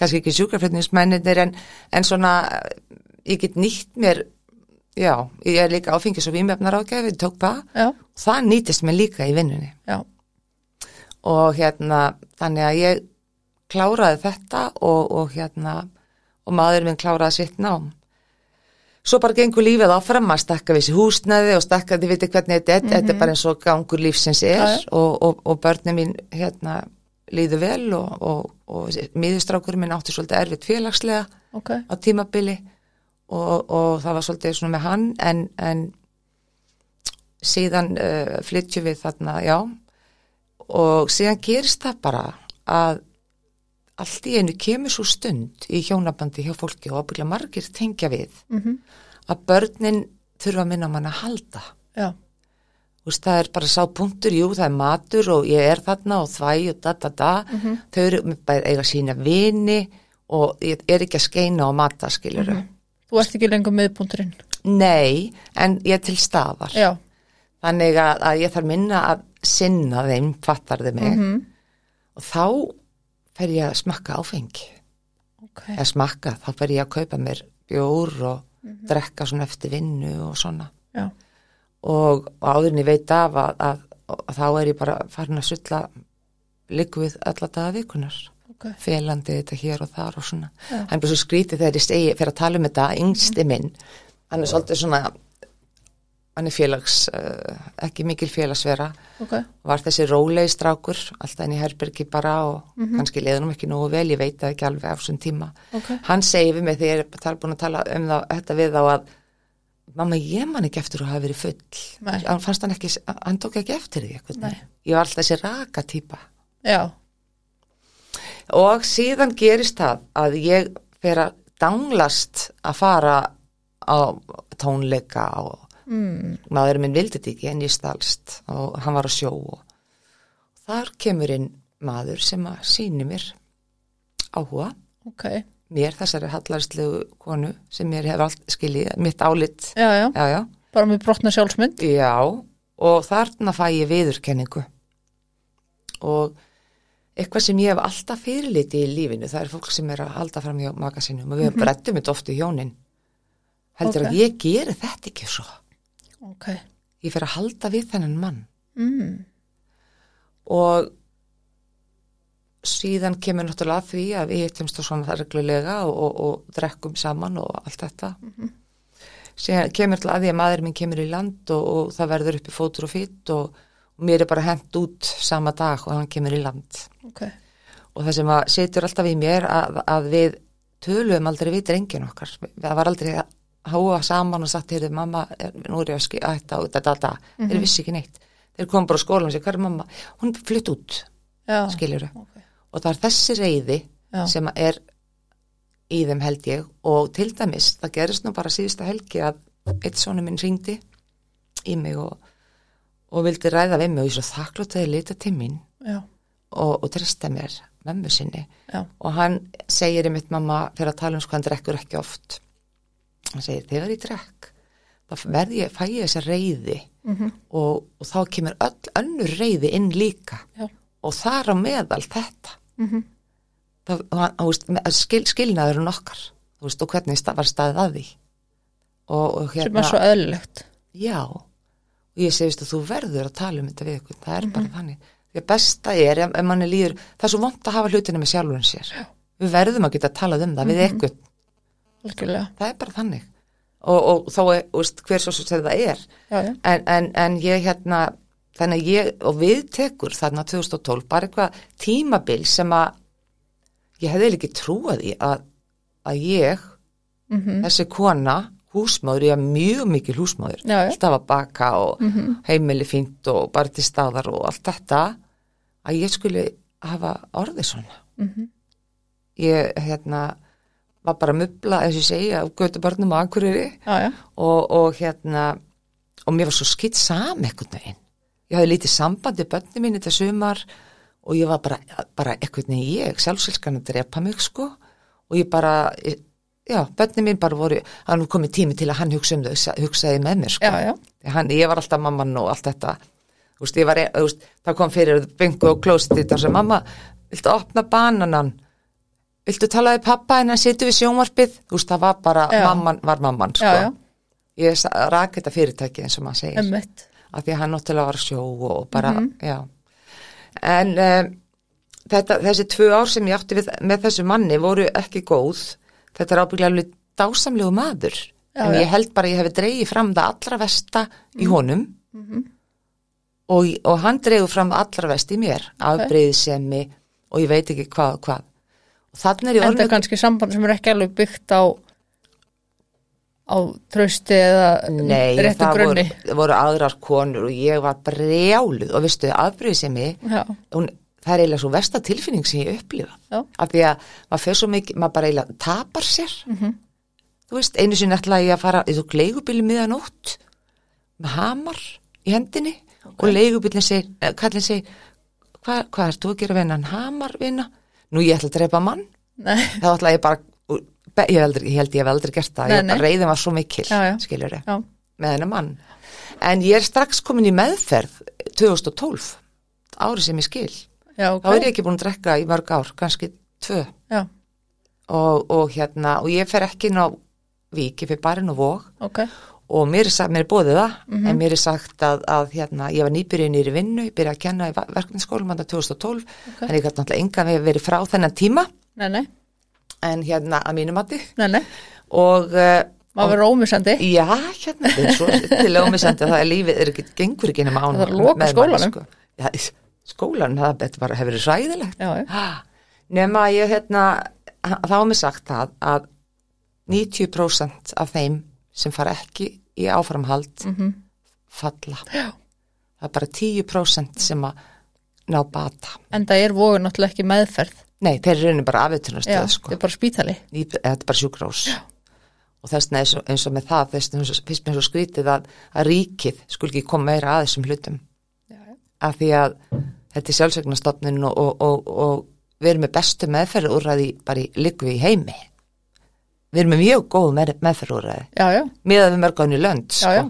[SPEAKER 2] kannski ekki sjúkraflutningsmennir en, en svona ég get nýtt mér já, ég er líka áfengis og vímefnar ágæfi, tók það.
[SPEAKER 1] Já,
[SPEAKER 2] það nýtist mér líka í vinnunni.
[SPEAKER 1] Já,
[SPEAKER 2] og hérna þannig að ég kláraði þetta og, og hérna og maður minn kláraði sitt nám. Svo bara gengur lífið áfram maður stakka við sér húsnæði og stakka þið viti hvernig þetta er, þetta er bara eins og gangur lífsins er
[SPEAKER 1] Mhm.
[SPEAKER 2] Og, og, og börnum mín hérna líður vel og, og, miðustrákurinn minn átti svolítið erfitt félagslega
[SPEAKER 1] ok,
[SPEAKER 2] á tímabili og, og það var svolítið svona með hann en, en síðan uh, flytjum við þarna, já. Og síðan gerist það bara að allt í einu kemur svo stund í hjónabandi hjá fólki og ábyggla margir tengja við
[SPEAKER 1] mhm,
[SPEAKER 2] að börnin þurfa að minna mann að halda.
[SPEAKER 1] Já,
[SPEAKER 2] Þú veist, það er bara sá punktur, jú, það er matur og ég er þarna og þvæ og da, da, da. Þau eru bara eiga sína vini og ég er ekki að skeina og mata, skilur
[SPEAKER 1] þú ert ekki lengur miðbúndurinn
[SPEAKER 2] Nei, en ég er til staðar.
[SPEAKER 1] já,
[SPEAKER 2] Þannig að, að ég þarf minna að sinna þeim, fattar þið mig.
[SPEAKER 1] mhm,
[SPEAKER 2] Og þá fer ég að smakka áfengi.
[SPEAKER 1] ok
[SPEAKER 2] Eða smakka, þá fer ég að kaupa mér bjór og drekka svona eftir vinnu og svona.
[SPEAKER 1] já,
[SPEAKER 2] Og, áðurinn ég veit af að, að, að þá er ég bara farin að sulla líkuð alla daga vikunar.
[SPEAKER 1] ok
[SPEAKER 2] Félandi þetta hér og þar og svona.
[SPEAKER 1] Já.
[SPEAKER 2] Hann er bara svo skrítið þegar ég segi, fyrir að tala um þetta, yngsti minn, hann er svolítið svona, hann er félags, uh, ekki mikil félagsvera,
[SPEAKER 1] ok,
[SPEAKER 2] var þessi rólegi strákur, alltaf inn í herbergi bara og kannski leiðunum ekki nógu vel, ég veit það ekki alveg á þessum tíma.
[SPEAKER 1] ok
[SPEAKER 2] Hann segi við mig þegar ég er búin að tala um það, þetta við þá að mamma, ég man ekki eftir að hafa verið full.
[SPEAKER 1] Nei.
[SPEAKER 2] Hann fannst hann ekki, hann tók ekki eftir því. Ég var alltaf þessi raka típa.
[SPEAKER 1] já,
[SPEAKER 2] Og síðan gerist það að ég fer að danglast að fara á tónleika og
[SPEAKER 1] mm,
[SPEAKER 2] maður minn vildi þetta ekki en ég stalst og hann var að sjó og þar kemur inn maður sem að síni mér áhuga
[SPEAKER 1] ok
[SPEAKER 2] mér þessari hallarslegu konu sem mér hefur allt skiljið, mitt álit.
[SPEAKER 1] Já, já,
[SPEAKER 2] já, já,
[SPEAKER 1] bara með brotna sjálfsmynd?
[SPEAKER 2] Já og þarna fæ ég viðurkenningu. Og eitthvað sem ég hef alltaf fyrirliti í lífinu, það er fólk sem er að halda fram hjá maka sinum og við mm brettum þetta oft í hjónin. Heldur
[SPEAKER 1] Ok.
[SPEAKER 2] að ég geri þetta ekki svo.
[SPEAKER 1] Ok,
[SPEAKER 2] ég fer að halda við þennan mann.
[SPEAKER 1] Mm,
[SPEAKER 2] og síðan kemur náttúrulega því að við hittumst á svona reglulega og, og, og drekkum saman og allt þetta. Síðan kemur til að því að maður minn kemur í land og, og það verður uppi fótur og fýtt og, og mér er bara hent út sama dag og hann kemur í land.
[SPEAKER 1] Ok.
[SPEAKER 2] Og það sem að setur alltaf í mér að, að við töluðum aldrei við drengin okkar. Það var aldrei að háa saman og sagt, heyrðu mamma, nú er ég að skilja þetta og þetta, þetta, þeir vissi ekki neitt. Þeir kom bara á skólan og sér, hvað er mamma? Hún flytt út,
[SPEAKER 1] já,
[SPEAKER 2] skiljur
[SPEAKER 1] ok
[SPEAKER 2] og það er þessi reyði
[SPEAKER 1] Já.
[SPEAKER 2] sem er í þeim held ég. Og til dæmis, það gerist nú bara síðusta helgi að eitt sonu minn ringdi í mig og, og vildi ræða við mig og ég svo þakklátt að ég lita til mín og, og trista mér mömmu sinni.
[SPEAKER 1] Já,
[SPEAKER 2] og hann segir í mitt mamma fyrir að tala um sko hann drekkur ekki oft. Hann segir þegar ég drekk þá verð ég, fæ ég þessa reyði
[SPEAKER 1] mhm,
[SPEAKER 2] og, og þá kemur öll önnur reyði inn líka.
[SPEAKER 1] Já,
[SPEAKER 2] og þar á meðal þetta
[SPEAKER 1] mhm,
[SPEAKER 2] það, hann, þú veist, með- skil, skilnaður um okkar veist, og hvernig stað, var staðið að því. Og, og
[SPEAKER 1] sem
[SPEAKER 2] hérna
[SPEAKER 1] er svo eðlilegt.
[SPEAKER 2] Já, og ég segist að þú verður að tala um þetta við ykkur, það er
[SPEAKER 1] Mhm.
[SPEAKER 2] bara þannig. Því að besta er, ef, ef manni líður það er svo vont að hafa hlutina með sjálfurinn sér.
[SPEAKER 1] Já.
[SPEAKER 2] við verðum að geta talað um það við
[SPEAKER 1] Mhm.
[SPEAKER 2] ykkur,
[SPEAKER 1] algjörlega,
[SPEAKER 2] það er bara þannig. Og, og þá er, veist, hver svo sem það er.
[SPEAKER 1] Já, já,
[SPEAKER 2] en, en, en ég hérna þannig að ég, og við tekur þarna 2012, bara eitthvað tímabil sem að ég hefði ekki trúað í að, að ég,
[SPEAKER 1] mhm,
[SPEAKER 2] þessi kona húsmáður, ég er mjög mikil húsmáður
[SPEAKER 1] Já,
[SPEAKER 2] alltaf að baka og
[SPEAKER 1] mhm,
[SPEAKER 2] heimili fínt og bara til staðar og allt þetta að ég skuli hafa orðið svona.
[SPEAKER 1] Mhm,
[SPEAKER 2] ég hérna var bara að mubla, eins og ég segi, á götu börnum og ankuriri og, og hérna og mér var svo skitt sam einhvern veginn ég hafði lítið sambandi bönni mín þetta sumar og ég var bara, bara einhvern veginn ég, sjálfselskan að drepa mig sko. Og ég bara já, bönni mín bara voru hann komið tími til að hann hugsa um þau hugsaði með mér sko.
[SPEAKER 1] Já, já,
[SPEAKER 2] hann, ég var alltaf mamman og allt þetta. Þú veist, ég var, þú veist, það kom fyrir byngu og klósiti þar sem mamma viltu opna bananan? Viltu tala við pappa en hann situr við sjónvarpið? Þú veist, það var bara,
[SPEAKER 1] Já.
[SPEAKER 2] mamman var mamman sko. ég sa- rak þetta fyrirtæki eins og maður segir.
[SPEAKER 1] Emmitt,
[SPEAKER 2] af því að hann náttúrulega var sjó og bara, já. En um, þetta, þessi tvö ár sem ég átti við, með þessu manni voru ekki góð. Þetta er ábygglega alveg dásamlegu maður.
[SPEAKER 1] Já,
[SPEAKER 2] en ég held bara ég hefði dreigið fram það allra versta í honum. Og, og hann dreigur fram allra verst í mér. Afbreyðisemi og ég veit ekki hvað. Hvað þannig er ég
[SPEAKER 1] en það
[SPEAKER 2] orðin
[SPEAKER 1] er kannski samband sem er ekki alveg byggt á á trausti eða
[SPEAKER 2] Nei,
[SPEAKER 1] réttu
[SPEAKER 2] það
[SPEAKER 1] grunni?
[SPEAKER 2] voru, voru aðrar konur og ég var brjáluð. Og veistu, afbreyðisemi
[SPEAKER 1] Já,
[SPEAKER 2] hún, það er eiginlega svo versta tilfinning sem ég upplifa.
[SPEAKER 1] Já,
[SPEAKER 2] af því að maður fer svo mikið, maður bara eiginlega tapar sér.
[SPEAKER 1] Mhm.
[SPEAKER 2] þú veist, einu sinni ætlaði ég að fara í þú leigubíli miðanótt með hamar í hendinni og leigubílinn segir, eh, kallinn segir hvað hva ert þú að gera vinna, hamar vinna nú ég ætla að drepa mann.
[SPEAKER 1] Nei,
[SPEAKER 2] þá ætla ég bara, ég, aldrei, ég held ég hef aldrei gert það,
[SPEAKER 1] Nei,
[SPEAKER 2] ég reyðin var svo mikil skilur
[SPEAKER 1] já,
[SPEAKER 2] með hennar mann. En ég er strax komin í meðferð 2012 árið sem ég skil.
[SPEAKER 1] Já, ok.
[SPEAKER 2] Þá er ég ekki búin að drekka í mörg ár, kannski tvö. Og, og hérna, og ég fer ekki inn á vík, ég fer bara inn á vóg
[SPEAKER 1] ok,
[SPEAKER 2] og mér er, sagt, mér er bóðið það
[SPEAKER 1] Mhm.
[SPEAKER 2] en mér er sagt að, að hérna, ég var nýbyrjuð nýri vinnu, ég byrjaði að kenna í verkefniskólum hann 2012,
[SPEAKER 1] Ok.
[SPEAKER 2] en ég gæti náttúrulega enga við verið frá þennan tíma.
[SPEAKER 1] Nei, nei,
[SPEAKER 2] en hérna að mínu mati
[SPEAKER 1] nei, nei
[SPEAKER 2] og uh,
[SPEAKER 1] maður verður ómissandi
[SPEAKER 2] já, hérna, er til ómisandi að það er lífið, er ekki, gengur ekki nema án
[SPEAKER 1] Það að loka skólanum.
[SPEAKER 2] sko. já, skólanum, það bara hefur verið Ha, nema að ég hérna þá er mér sagt það að 90% af þeim sem fara ekki í áframhald
[SPEAKER 1] Mhm.
[SPEAKER 2] falla
[SPEAKER 1] Já.
[SPEAKER 2] það er bara 10% sem að ná bata
[SPEAKER 1] en það er vogur náttúrulega ekki meðferð
[SPEAKER 2] nei, þeir eru raunin bara
[SPEAKER 1] Já,
[SPEAKER 2] afvitunarstöð sko.
[SPEAKER 1] þetta er bara spítali.
[SPEAKER 2] Í- þetta er bara sjúkrós og þess vegna eins, og- eins með það þess vegna finnst mér svo skrítið að, að ríkið skul ekki koma meira að þessum hlutum.
[SPEAKER 1] Já, já.
[SPEAKER 2] af því að þetta er sjálfsvegnastofnun og, og, og, og við erum með bestu meðferðúræði bara í liggu í heimi. Við erum með mjög góð með, meðferðúræði
[SPEAKER 1] Já, já,
[SPEAKER 2] miðað við mörgáni lönd
[SPEAKER 1] já,
[SPEAKER 2] sko.
[SPEAKER 1] já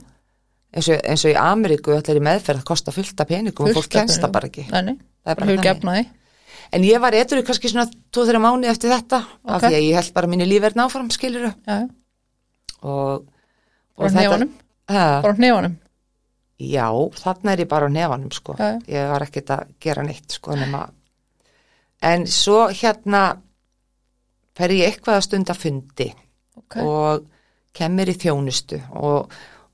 [SPEAKER 2] eins, og, eins og í Ameríku allir í meðferð það kostar fullt af peningum og fólk kennst það bara ekki.
[SPEAKER 1] Nei, nei,
[SPEAKER 2] Það er
[SPEAKER 1] bara hefur gefnaði
[SPEAKER 2] en ég var eitthvað kannski svona 2-3 mánu eftir þetta af
[SPEAKER 1] Ok.
[SPEAKER 2] því að ég held bara mínu lífverðn áfram skilur
[SPEAKER 1] Já, já,
[SPEAKER 2] og,
[SPEAKER 1] bara
[SPEAKER 2] og þetta-
[SPEAKER 1] hnefanum bara hnefanum
[SPEAKER 2] já, þarna er ég bara á nefanum sko.
[SPEAKER 1] Já.
[SPEAKER 2] ég var ekkert að gera neitt sko, nema en svo hérna fer ég eitthvað að stunda fundi
[SPEAKER 1] Ok,
[SPEAKER 2] og kemur í þjónustu og,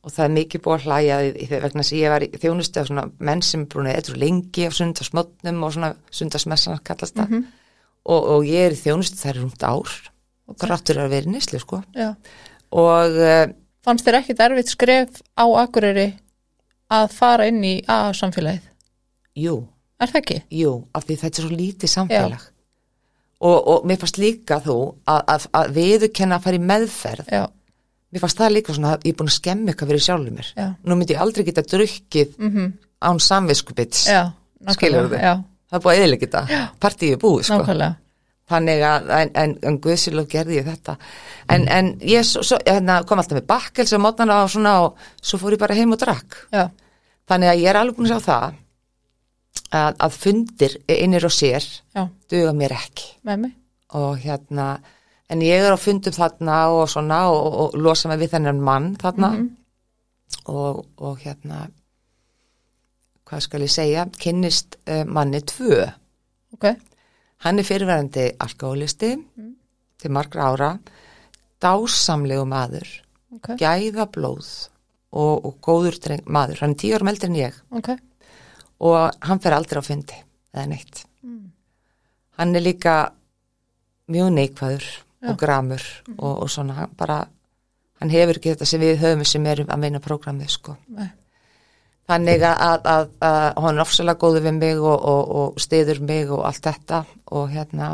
[SPEAKER 2] og það er mikið búið að hlæja í, í, vegna þess að ég var í þjónustu af svona menn sem brúin eitthvað lengi á sundasmotnum og svona sundasmessan kallast það.
[SPEAKER 1] Mhm.
[SPEAKER 2] og, og ég er í þjónustu það er rúmt ár. Og grattur að vera í nýslu sko.
[SPEAKER 1] Já.
[SPEAKER 2] Og uh,
[SPEAKER 1] Fannst þér ekkit erfitt skref á Akureyri að fara inn í A-samfélagið?
[SPEAKER 2] jú,
[SPEAKER 1] Er það ekki?
[SPEAKER 2] jú, af því þetta er svo lítið samfélag. Og, og mér fannst líka þú að, að, að viðurkenna að fara í meðferð
[SPEAKER 1] Já,
[SPEAKER 2] mér fannst það líka svona að ég er búin að skemmi eitthvað fyrir sjálfur mér.
[SPEAKER 1] Já.
[SPEAKER 2] nú myndi ég aldrei geta drukkið án samviskupits
[SPEAKER 1] já
[SPEAKER 2] Skilurðu
[SPEAKER 1] nákvæmlega,
[SPEAKER 2] þig?
[SPEAKER 1] Já,
[SPEAKER 2] það er búið að eðilegja þetta, partíið er búið sko.
[SPEAKER 1] nákvæmlega.
[SPEAKER 2] Þannig að, en, en, en Guðsilóf gerði ég þetta. En, en ég svo, svo, hérna, kom alltaf með bakkels og mótnana og svona og svo fór ég bara heim og drakk.
[SPEAKER 1] Já,
[SPEAKER 2] þannig að ég er alveg búin að sjá það að, að fundir innir og sér
[SPEAKER 1] já,
[SPEAKER 2] duga mér ekki. Og hérna en ég er á fundum þarna og svona og, og, og losa mig við þennan mann þarna. Og, og hérna hvað skal ég segja kynnist uh, manni tvö.
[SPEAKER 1] Ok,
[SPEAKER 2] hann er fyrirverandi alkoholisti til margra ára dásamlegu maður
[SPEAKER 1] ok,
[SPEAKER 2] gæða blóð og, og góður dreng, maður, hann er tíu árum eldri en ég.
[SPEAKER 1] Ok.
[SPEAKER 2] Og hann fer aldrei á fundi eða neitt. Hann er líka mjög neikvæður og gramur og, og svona. Hann bara hann hefur ekki þetta sem við höfum sem erum að meina prógramið sko.
[SPEAKER 1] Nei.
[SPEAKER 2] þannig að, að, að, hann er ofsalega góður við mig og, og, og stiður mig og allt þetta og hérna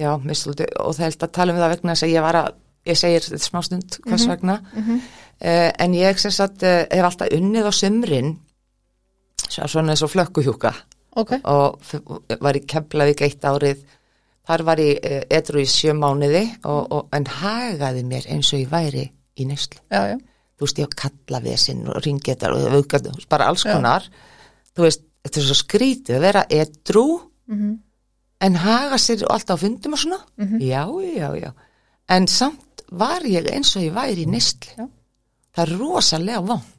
[SPEAKER 2] já, mistaldi, og það held að tala um það vegna þess að ég var að ég segir þetta smá stund hvers vegna. Uh, en ég sem sagt uh, hef alltaf unnið á sumrin svo- svona eins og flökkuhjúka.
[SPEAKER 1] Ok,
[SPEAKER 2] og var í Keflavík eitt árið þar var ég etru í sjö mánuði og, og, en hagaði mér eins og ég væri í neyslu.
[SPEAKER 1] Já, já,
[SPEAKER 2] þú veist ég á kallavesinn og ringetar og vöggat, bara alls
[SPEAKER 1] Já.
[SPEAKER 2] konar. Þú veist, þetta er svo skrítið að vera etru
[SPEAKER 1] mhm,
[SPEAKER 2] en haga sér alltaf á fundum og svona. Já, já, já. En samt var ég eins og ég væri í neyslu.
[SPEAKER 1] Já.
[SPEAKER 2] það er rosalega vond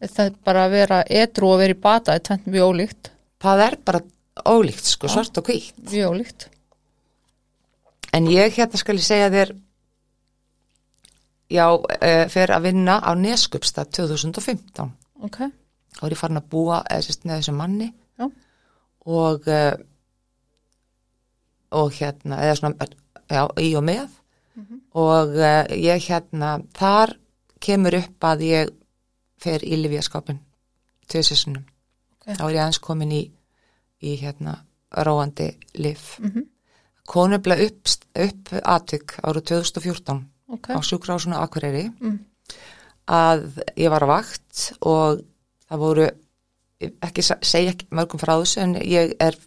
[SPEAKER 1] það er bara að vera edru og vera í bata er tvent mjög ólíkt.
[SPEAKER 2] Það er bara ólíkt sko, svart og hvítt.
[SPEAKER 1] Mjög ólíkt
[SPEAKER 2] en ég hérna skal ég segja þér já, uh, fer að vinna á Neskupstað 2015
[SPEAKER 1] ok,
[SPEAKER 2] þá er ég farin að búa eða sérst með þessum manni.
[SPEAKER 1] Já.
[SPEAKER 2] og uh, og hérna eða svona, já, í og með. Og uh, ég hérna þar kemur upp að ég fer í livjaskápin tjóðsessunum
[SPEAKER 1] Ok.
[SPEAKER 2] þá er ég aðeins komin í í hérna róandi liv
[SPEAKER 1] Mhm.
[SPEAKER 2] Konubla upp, upp atvik árið 2014
[SPEAKER 1] ok,
[SPEAKER 2] á sjúkrásuna Akureyri.
[SPEAKER 1] Mm.
[SPEAKER 2] að ég var á vakt og það voru ekki, segja ekki mörgum frá þessu en ég er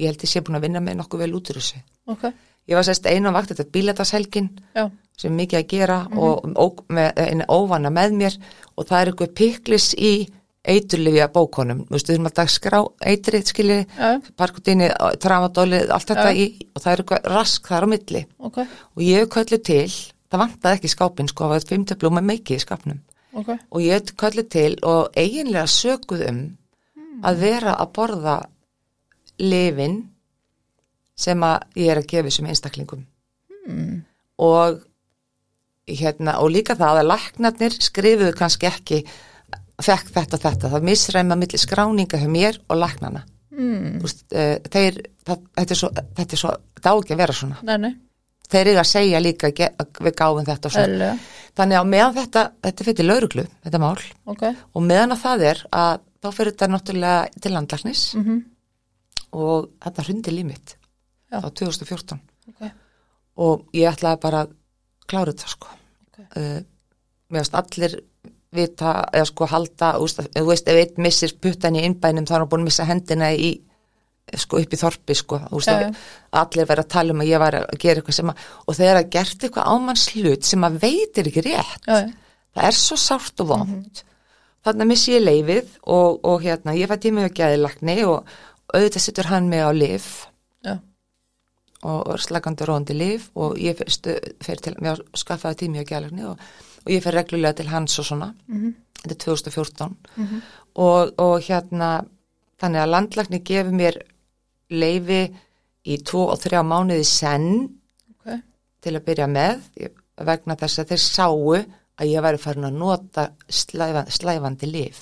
[SPEAKER 2] ég held ég sé búin að vinna með nokkuð vel út úr þessu.
[SPEAKER 1] Ok,
[SPEAKER 2] ég var sérst einu á vakt þetta er bílatarshelgin
[SPEAKER 1] já,
[SPEAKER 2] sem mikið að gera og ó, með, einu óvana með mér og það er eitthvað piklis í eiturlifja bókonum, þú veist, við erum að skrá eitrið, skiljið,
[SPEAKER 1] já,
[SPEAKER 2] parkutíni tramadólið, allt þetta
[SPEAKER 1] Já.
[SPEAKER 2] í og það er eitthvað rask þar á milli.
[SPEAKER 1] Ok,
[SPEAKER 2] og ég hef köllu til, það vantaði ekki í skápinn sko, það var fimmtöflum með mikið í skápnum.
[SPEAKER 1] Ok,
[SPEAKER 2] og ég hef köllu til og eiginlega sökuð um að vera að borða lifin sem að ég er að gefa þessum einstaklingum.
[SPEAKER 1] Mm.
[SPEAKER 2] og hérna, og líka það að læknarnir skrifuðu kannski ekki fekk þetta þetta, það misræma milli skráninga hjá mér og læknarna
[SPEAKER 1] Mm.
[SPEAKER 2] Úst, uh, þeir, það, þetta er svo þetta er svo, það á ekki að vera svona.
[SPEAKER 1] Nei, nei,
[SPEAKER 2] þeir eru að segja líka að við gáum þetta og svona þannig að meðan þetta, þetta fyrir lauruglu þetta mál,
[SPEAKER 1] ok,
[SPEAKER 2] og meðan að það er að þá fyrir þetta náttúrulega til landlæknis.
[SPEAKER 1] Mhm,
[SPEAKER 2] og þetta hrundi límitt á 2014
[SPEAKER 1] ok,
[SPEAKER 2] og ég ætlaði bara að klára þetta sko.
[SPEAKER 1] Ok.
[SPEAKER 2] uh, mér finnst allir vita eða sko halda þú veist ef einn missir puttan í innbænum þá er hann búin að missa hendina í sko upp í þorpi sko úst,
[SPEAKER 1] Já, já.
[SPEAKER 2] allir verið að tala um að ég var að gera eitthvað sem að og þegar að gert eitthvað ámanns hlut sem að veitir ekki rétt
[SPEAKER 1] já,
[SPEAKER 2] það er svo sárt og vond þannig að missi ég leifið og, og hérna ég fæ tíma við gæðilagni og auðvitað sittur hann mig á lif
[SPEAKER 1] já,
[SPEAKER 2] og, slagandi róandi lif og ég fer til, mér skaffaði tími á gæðilagni og, og ég fer reglulega til hans og svona.
[SPEAKER 1] Mhm,
[SPEAKER 2] þetta er 2014
[SPEAKER 1] mhm,
[SPEAKER 2] og, og hérna þannig að landlagni gefur mér leifi í tvo og þrjá mánuði senn
[SPEAKER 1] ok,
[SPEAKER 2] til að byrja með vegna þess að þeir sáu að ég væri farin að nota slæfa, slæfandi lif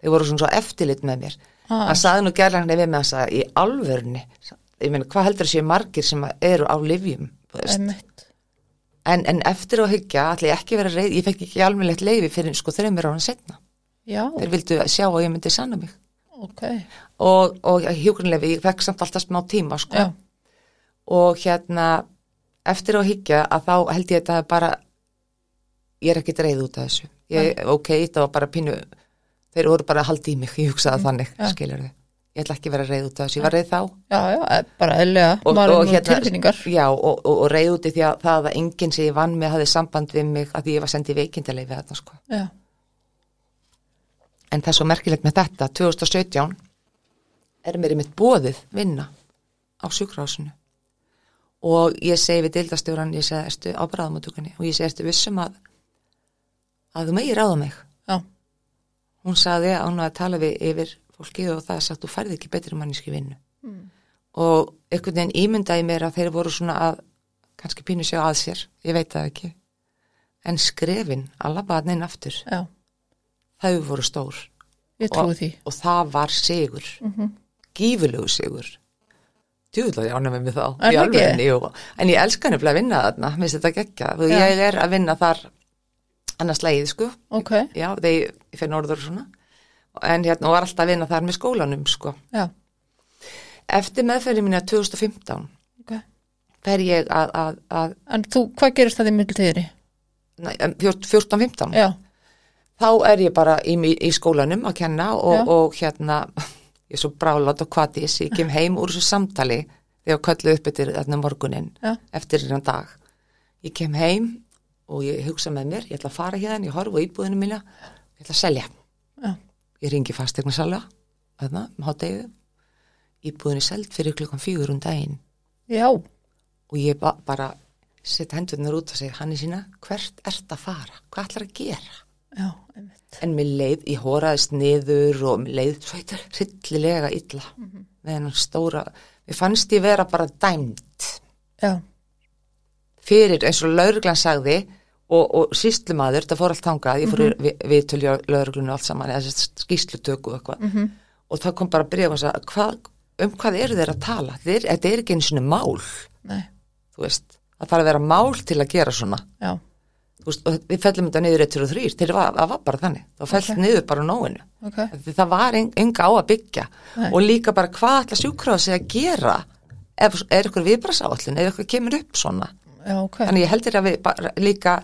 [SPEAKER 2] þeir voru svona svo eftirlit með mér.
[SPEAKER 1] Ah.
[SPEAKER 2] hann saði nú gerlangni við með þess að í alvörni ég meina hvað heldur þessi margir sem eru á lifjum þú veist? En, en eftir að hyggja ætla ég ekki vera reyð ég fekk ekki almennilegt leifi fyrir sko þreymir ára setna
[SPEAKER 1] já,
[SPEAKER 2] þeir vildu sjá að ég myndi sanna mig.
[SPEAKER 1] Ok,
[SPEAKER 2] og, og hjúgrunleifi, ég fekk samt alltaf smá tíma sko. Og hérna eftir að hyggja að þá held ég að er bara ég er ekki dreið út af þessu. Ég, ok, þetta var bara pínu þeir voru bara að halda í mig, ég hugsaði þannig
[SPEAKER 1] Mm, já.
[SPEAKER 2] skilur þau, ég ætla ekki að vera reið út af þessu ég var reið þá.
[SPEAKER 1] Já, já, e- bara eðlilega,
[SPEAKER 2] og,
[SPEAKER 1] maður
[SPEAKER 2] og
[SPEAKER 1] er nú tilfinningar,
[SPEAKER 2] já, og, og, og reið út í því að það að enginn sem ég vann með hafði samband við mig að ég var sendið veikindalegi þetta sko. En það er svo merkilegt með þetta 2017 er mér í mitt bóðið vinna á sjúkrásinu og ég segi við dildastjóran ég segi, ertu á bráðamötugunni og ég segi, ertu vissum að að þú megir ráða mig?
[SPEAKER 1] Já,
[SPEAKER 2] hún sagði að hún var að tala við yfir fólki og það sagt, þú færði ekki betri manníski vinnu.
[SPEAKER 1] Mm.
[SPEAKER 2] og einhvern veginn ímyndaði mér að þeir voru svona að kannski pínu sjá að sér, ég veit það ekki. En skrefin að neina aftur,
[SPEAKER 1] já,
[SPEAKER 2] þau voru stór.
[SPEAKER 1] Ég trúi því,
[SPEAKER 2] og það var sigur.
[SPEAKER 1] Mhm,
[SPEAKER 2] gífulegu sigur. Djúðlega ég ánum með þá
[SPEAKER 1] Er ekki?
[SPEAKER 2] alvegni, en ég elska nefnilega að vinna þarna mér finnst þetta geggja,
[SPEAKER 1] Já.
[SPEAKER 2] ég er að vinna þar annars leið sko.
[SPEAKER 1] Ok,
[SPEAKER 2] já, þegar ég fer norður og svona en hérna var alltaf að vinna þar með skólanum sko.
[SPEAKER 1] Já,
[SPEAKER 2] eftir meðferði mína 2015
[SPEAKER 1] ok,
[SPEAKER 2] fer ég að, að, að
[SPEAKER 1] en þú, hvað gerist það í
[SPEAKER 2] em, 14-15
[SPEAKER 1] Já,
[SPEAKER 2] þá er ég bara í, í skólanum að kenna og, og hérna *laughs* ég er svo brálátt og kvatis, ég kem heim úr þessu samtali þegar köllu upp eftir þarna morgunin
[SPEAKER 1] já,
[SPEAKER 2] eftir þennan dag. Ég kem heim og ég hugsa með mér ég ætla að fara hérna, ég horfa á íbúðinu mína ég ætla að selja.
[SPEAKER 1] Já,
[SPEAKER 2] ég ringi fastegna salva þarna, með háttegið íbúðinu seld fyrir klukkan fjögur um daginn.
[SPEAKER 1] Já,
[SPEAKER 2] og ég ba bara setja hendurnar út og segja hann í sína, hvert ert að fara? Hvað ætlar að gera?
[SPEAKER 1] Já,
[SPEAKER 2] en mér leið, ég hóraðist niður og mér leið svo eitthvað hryllilega illa með hennar stóra, mér fannst ég vera bara dæmt
[SPEAKER 1] já,
[SPEAKER 2] fyrir eins og lauruglan sagði og, og síslumadur, það fór allt þangað ég fór mm. -hmm. við til lauruglunu allt saman eða skýslutöku og eitthvað.
[SPEAKER 1] Mhm.
[SPEAKER 2] og það kom bara breyf og sagði hvað, um hvað eru þeir að tala? Þetta er, þetta er ekki einu svona mál.
[SPEAKER 1] Nei,
[SPEAKER 2] þú veist, það þarf að vera mál til að gera svona.
[SPEAKER 1] Já,
[SPEAKER 2] Þú veist, og við fellum þetta niður 1 og 3 til það var, það var bara þannig, það fell
[SPEAKER 1] Ok.
[SPEAKER 2] niður bara nóinu.
[SPEAKER 1] Ok,
[SPEAKER 2] Því það var en, enga á að byggja.
[SPEAKER 1] Nei.
[SPEAKER 2] og líka bara hvað ætla sjúkrási að gera? Ef er ykkur viðbrasáallin ef ykkur kemur upp svona?
[SPEAKER 1] Já, ok,
[SPEAKER 2] þannig ég heldur að við bara líka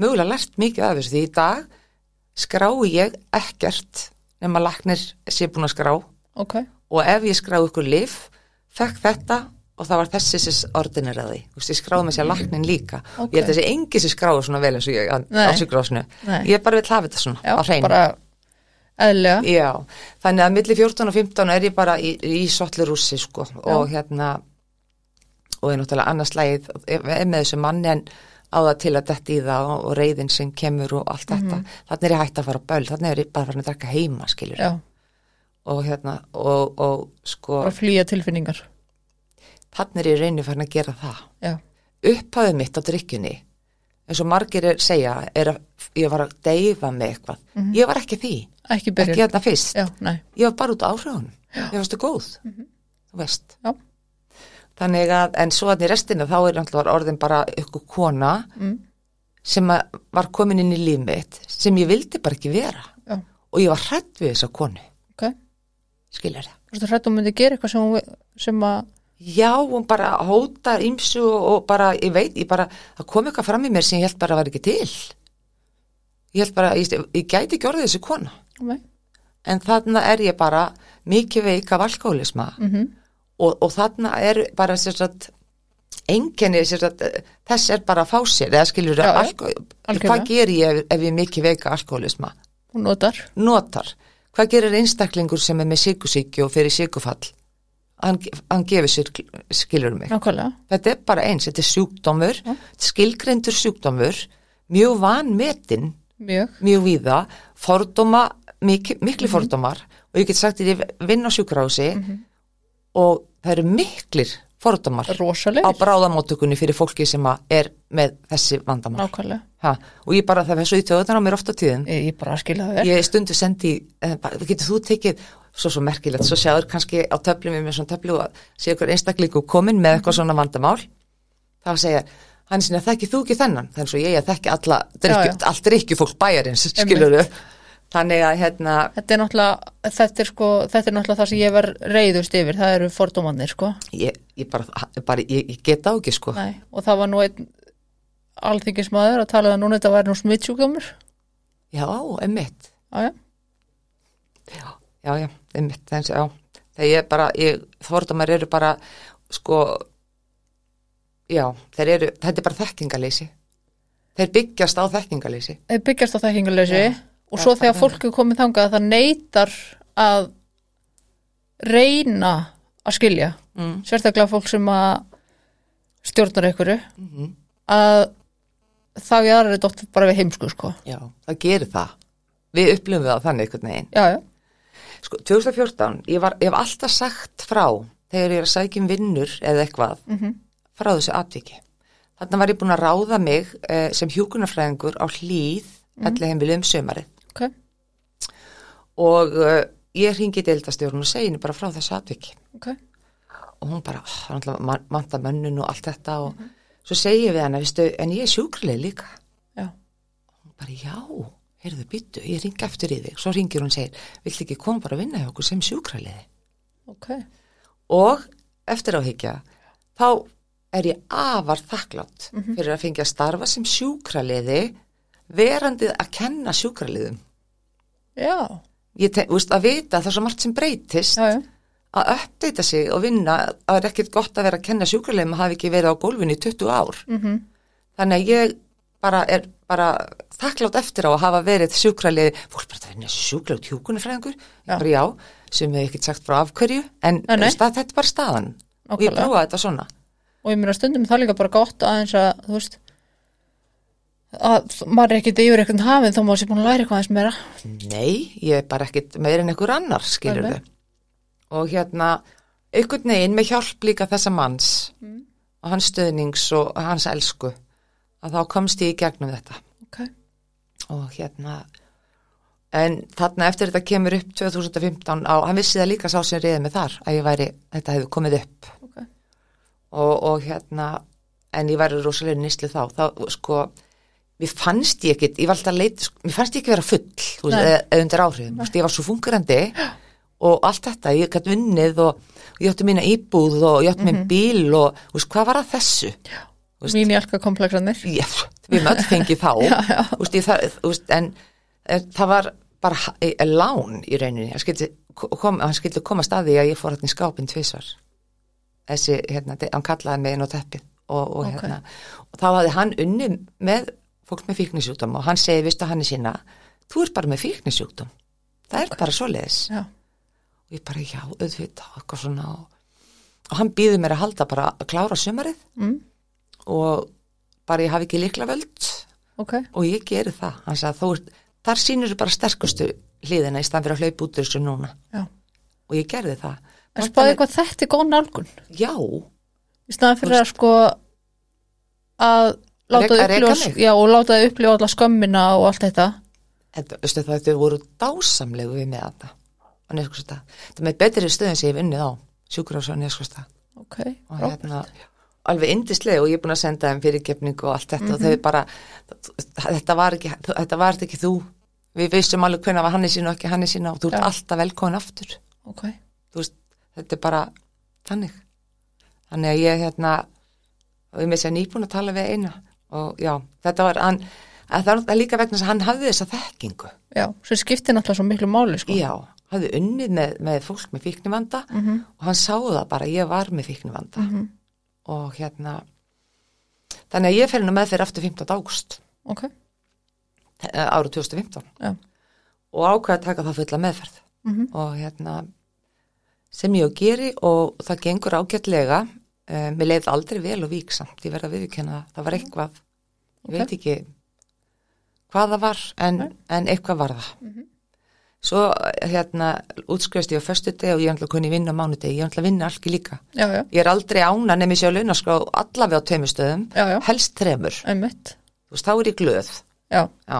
[SPEAKER 2] mögulega lært mikið af þessu því í dag skrái ég ekkert nema laknir sé búin að skrá.
[SPEAKER 1] Ok,
[SPEAKER 2] og ef ég skrái ykkur lif fekk þetta og það var þessi sem ordinir að því, ég skráði með sér laknin líka.
[SPEAKER 1] Ok.
[SPEAKER 2] ég held að þessi engi sem skráði svona vel eins og ég á,
[SPEAKER 1] Nei.
[SPEAKER 2] ég bara vil hafa þetta svona
[SPEAKER 1] já,
[SPEAKER 2] á hreinu.
[SPEAKER 1] bara eðlega,
[SPEAKER 2] Já, þannig að milli 14 og 15 er ég bara í, í svollu rússi sko. Og hérna og er náttúrulega annars er með þessu manni en á það til að detti í það og, og reyðin sem kemur og allt þetta, þannig er ég hægt að fara á böl þannig er ég bara farin að drekka heima skilur
[SPEAKER 1] já,
[SPEAKER 2] og hérna og, og sko,
[SPEAKER 1] bara flýja tilfinningar,
[SPEAKER 2] þannig er ég reyni farin að gera það. Upphafið mitt á drikkjunni eins og margir er, segja er að ég var að deyfa með eitthvað. Ég var ekki því,
[SPEAKER 1] ekki
[SPEAKER 2] ekki hérna fyrst.
[SPEAKER 1] Já,
[SPEAKER 2] ég var bara út á áhrifunum. Ég varstu góð, þú veist.
[SPEAKER 1] Já,
[SPEAKER 2] þannig að, en svo að í restina þá er náttúrulega orðin bara ykkur kona
[SPEAKER 1] mm.
[SPEAKER 2] sem að var komin inn í líf mitt sem ég vildi bara ekki vera.
[SPEAKER 1] Já,
[SPEAKER 2] og ég var hrætt við þessa konu.
[SPEAKER 1] Ok,
[SPEAKER 2] skilur það
[SPEAKER 1] þú veist að hrættum myndi gera eitthvað sem, hún- sem að,
[SPEAKER 2] já, hún bara hótar ímsu og, bara, ég veit, ég bara það kom eitthvað fram í mér sem ég held bara var ekki til. Ég held bara, ég, ég gæti ekki orðið þessi kona.
[SPEAKER 1] Nei,
[SPEAKER 2] en þarna er ég bara mikið veik af alkoholisma
[SPEAKER 1] mhm,
[SPEAKER 2] og, og þarna er bara sér satt enginni þess er bara að fá sér eða skilur
[SPEAKER 1] já,
[SPEAKER 2] alko, hvað ger ég ef, ég mikið veika alkoholisma
[SPEAKER 1] notar,
[SPEAKER 2] notar, hvað gerir einstaklingur sem er með síkusíki og fyrir síkufall hann, hann gefur sér skilur mig,
[SPEAKER 1] nákvæmlega,
[SPEAKER 2] þetta er bara eins þetta er sjúkdómur,
[SPEAKER 1] Já.
[SPEAKER 2] skilgreindur sjúkdómur mjög vanmetin
[SPEAKER 1] mjög,
[SPEAKER 2] mjög víða, fordóma mikli, mikli fordómar. Og ég get sagt að ég vinn á sjúkrási og það eru miklir fordómar á
[SPEAKER 1] rosalegir,
[SPEAKER 2] bráðamótökunni fyrir fólki sem að er með þessi
[SPEAKER 1] nákvæmlega,
[SPEAKER 2] ha, og ég bara það svo í töðunar á mér ofta tíðum.
[SPEAKER 1] Ég, ég bara skilja það vel,
[SPEAKER 2] ég stundu sendi eh, getur þú tekið svo svo merkilegt, svo sjáður kannski á töflum við með svona töflu að sé ykkur einstaklingu komin með eitthvað svona vandamál. Þá segja hann sinni að þekki þú ekki þennan. Þannig svo ég að þekki allt drikkjufólk bæjarins skilur þannig að hérna
[SPEAKER 1] þetta er náttúrulega, þetta er sko, þetta er náttúrulega það sem ég var reyðust yfir, það eru fordómanir, sko,
[SPEAKER 2] ég, ég bara, bara ég, ég get á ekki sko.
[SPEAKER 1] Nei, og það var nú einn alþingismadur að tala um að núna þetta væri nú smittsjúkdómur,
[SPEAKER 2] já, emmitt,
[SPEAKER 1] já, já,
[SPEAKER 2] já, já, emmitt þannig að já, þegar ég bara ég, fordómar eru bara sko já, þeir eru þetta er bara þekkingaleysi þeir byggjast á þekkingaleysi
[SPEAKER 1] þeir byggjast á þekkingalösi
[SPEAKER 2] Já.
[SPEAKER 1] Og svo þegar fólk er komið þangað að það neytar að reyna að skilja
[SPEAKER 2] mm.
[SPEAKER 1] sérstaklega fólk sem að stjórnar einhverju
[SPEAKER 2] Mm
[SPEAKER 1] að þá ég aðra er dótt bara við heimsku sko.
[SPEAKER 2] Já, það gerir það. Við upplifum það þannig einhvern veginn.
[SPEAKER 1] Já, já,
[SPEAKER 2] sko, 2014, ég, var, ég hef alltaf sagt frá þegar ég er að sækja um vinnur eða eitthvað,
[SPEAKER 1] Mhm.
[SPEAKER 2] frá þessu atviki. Þarna var ég búin að ráða mig eh, sem hjúkunarfræðingur á hlýð mm. allir heimili um sömari
[SPEAKER 1] ok.
[SPEAKER 2] Og uh, ég ringi deildastjórn og segi henni bara frá þessu atviki.
[SPEAKER 1] Ok,
[SPEAKER 2] og hún bara, alltaf manta mönnun og allt þetta og svo segi ég við hana, veistu, en ég er sjúkrleg líka.
[SPEAKER 1] Já,
[SPEAKER 2] hún bara, já, heyrðu byttu, ég ringi eftir í þig. Svo ringir hún og segir, viltu ekki koma bara að vinna hjá okkur sem sjúkraliði?
[SPEAKER 1] Ok.
[SPEAKER 2] Og eftir áhyggja þá er ég afar þakklátt fyrir að fengja að starfa sem sjúkraliði verandið að kenna sjúkraliðum.
[SPEAKER 1] Já,
[SPEAKER 2] ég te, veist, að vita að það er svo margt sem breytist
[SPEAKER 1] já,
[SPEAKER 2] að uppdeita sig og vinna að það er ekkert gott að vera að kenna sjúkraliðum að hafa ekki verið á gólfinu í 20 ár.
[SPEAKER 1] Mhm.
[SPEAKER 2] Þannig að ég bara er bara þakklátt eftir á að hafa verið sjúkraliði, fólk bara það er sjúkraliði hjúkunarfræðingur,
[SPEAKER 1] Já.
[SPEAKER 2] bara já. Sem við ekkert sagt frá afhverju en
[SPEAKER 1] nei.
[SPEAKER 2] stað, þetta er bara staðan. Og ég prófaði þetta svona.
[SPEAKER 1] Og ég meina stundum er það líka bara gott aðeins að, þú veist að maður er ekkert yfir eitthvað hafið þá maður sé búin að læra eitthvað aðeins meira.
[SPEAKER 2] Nei, ég er bara ekkit meir en einhver annar, skilur þau. Og hérna, einhvern veginn með hjálp líka þessa manns, og hans stöðnings og hans elsku að þá komst ég í gegnum þetta.
[SPEAKER 1] Ok,
[SPEAKER 2] og hérna en þarna eftir þetta kemur upp 2015 á, hann vissi það líka sá sem reyði mig þar að ég væri, þetta hefði komið upp.
[SPEAKER 1] Ok,
[SPEAKER 2] og, og hérna en ég væri rosalega nýslu þá. Þá sko, mér fannst ég ekkit ég var alltaf leit, sko, mér fannst ég ekki vera full þú veist, eða, undir áhrifum, ég var svo fungurandi og allt þetta, ég gætt unnið og, og ég átti mína íbúð og ég átti minn bíl og, þú veist, hvað var að þessu?
[SPEAKER 1] Mín jálka komplexanir
[SPEAKER 2] Ég, við möll fengið þá. *laughs*
[SPEAKER 1] Já, já.
[SPEAKER 2] Þú veist, ég, það, en, en það var bara e- e- lán í rauninni. Hann skildi, kom, hann skildi koma staði að ég fór hann í skápinn tvisvar. Þessi, hérna, hann kallaði mig inn á teppið og, og
[SPEAKER 1] Ok.
[SPEAKER 2] hérna. Og þá hafði hann unni með fólk með fíknisjúkdóm og hann segi, vistu hann er sína þú ert bara með fíknisjúkdóm. Það er bara svoleiðis.
[SPEAKER 1] Já,
[SPEAKER 2] og ég bara, já, auðvitað eitthvað svona. Og, hann býði mér að halda bara að klára sumarið.
[SPEAKER 1] Mm,
[SPEAKER 2] og bara ég hafi ekki líkla völd
[SPEAKER 1] ok.
[SPEAKER 2] Og ég geri það. Hann sagði, þú ert, þar sýnir bara sterkustu hliðina í stand fyrir að hlaupa út þessu núna.
[SPEAKER 1] Já.
[SPEAKER 2] og ég gerði það.
[SPEAKER 1] En spáði hvað þetta er góð nálgun?
[SPEAKER 2] Já,
[SPEAKER 1] í staðan fyrir að sko að láta
[SPEAKER 2] reka
[SPEAKER 1] upplifa og láta þau upplifa alla skömmina og allt þetta.
[SPEAKER 2] Þetta, veistu, það þau voru dásamlegu við með þetta og neskustad, þetta með betri stöðin sem ég hef unnið á. Sjúkur á neskustad
[SPEAKER 1] ok,
[SPEAKER 2] og hérna, alveg indislega og ég er búin að senda þeim fyrirgefningu og allt þetta. Og þau bara, þetta var ekki þetta var ekki þú. Við veistum alveg hvernig var hann er sín og ekki hann er sín og þú ert
[SPEAKER 1] Já.
[SPEAKER 2] alltaf velkomin aftur.
[SPEAKER 1] Ok,
[SPEAKER 2] þú veist, þetta er bara þannig. Þannig að ég hérna og ég með sér nýbúin að tala við eina og já, þetta var hann að það er líka vegna að hann hafði þessa þekkingu.
[SPEAKER 1] Já, sem skiptir náttúrulega svo miklu máli sko.
[SPEAKER 2] Já, hafði unnið með, með fólk með fíknivanda
[SPEAKER 1] Mhm.
[SPEAKER 2] og hann sáðu það bara, ég var með fíknivanda. Og hérna þannig að ég fer nú með fyrir aftur 15. águst
[SPEAKER 1] ok,
[SPEAKER 2] árið 2015
[SPEAKER 1] já,
[SPEAKER 2] og ákveða að taka það fulla meðferð.
[SPEAKER 1] Mhm.
[SPEAKER 2] og hérna sem ég og geri og það gengur ágætlega um, mér leið aldrei vel og vík samt ég verða að viðkjanna það, það var eitthvað ég veit ekki hvað það var en, en eitthvað var það. Svo hérna útskrifst ég á föstu deg og ég er alltaf kunni vinna á mánudegi, ég er alltaf vinna algi líka.
[SPEAKER 1] Já, já,
[SPEAKER 2] ég er aldrei ána nefnir sér að launaskrá allavega á
[SPEAKER 1] já.
[SPEAKER 2] helst þremur,
[SPEAKER 1] einmitt.
[SPEAKER 2] Þú veist, þá er ég glöð.
[SPEAKER 1] Já,
[SPEAKER 2] Já,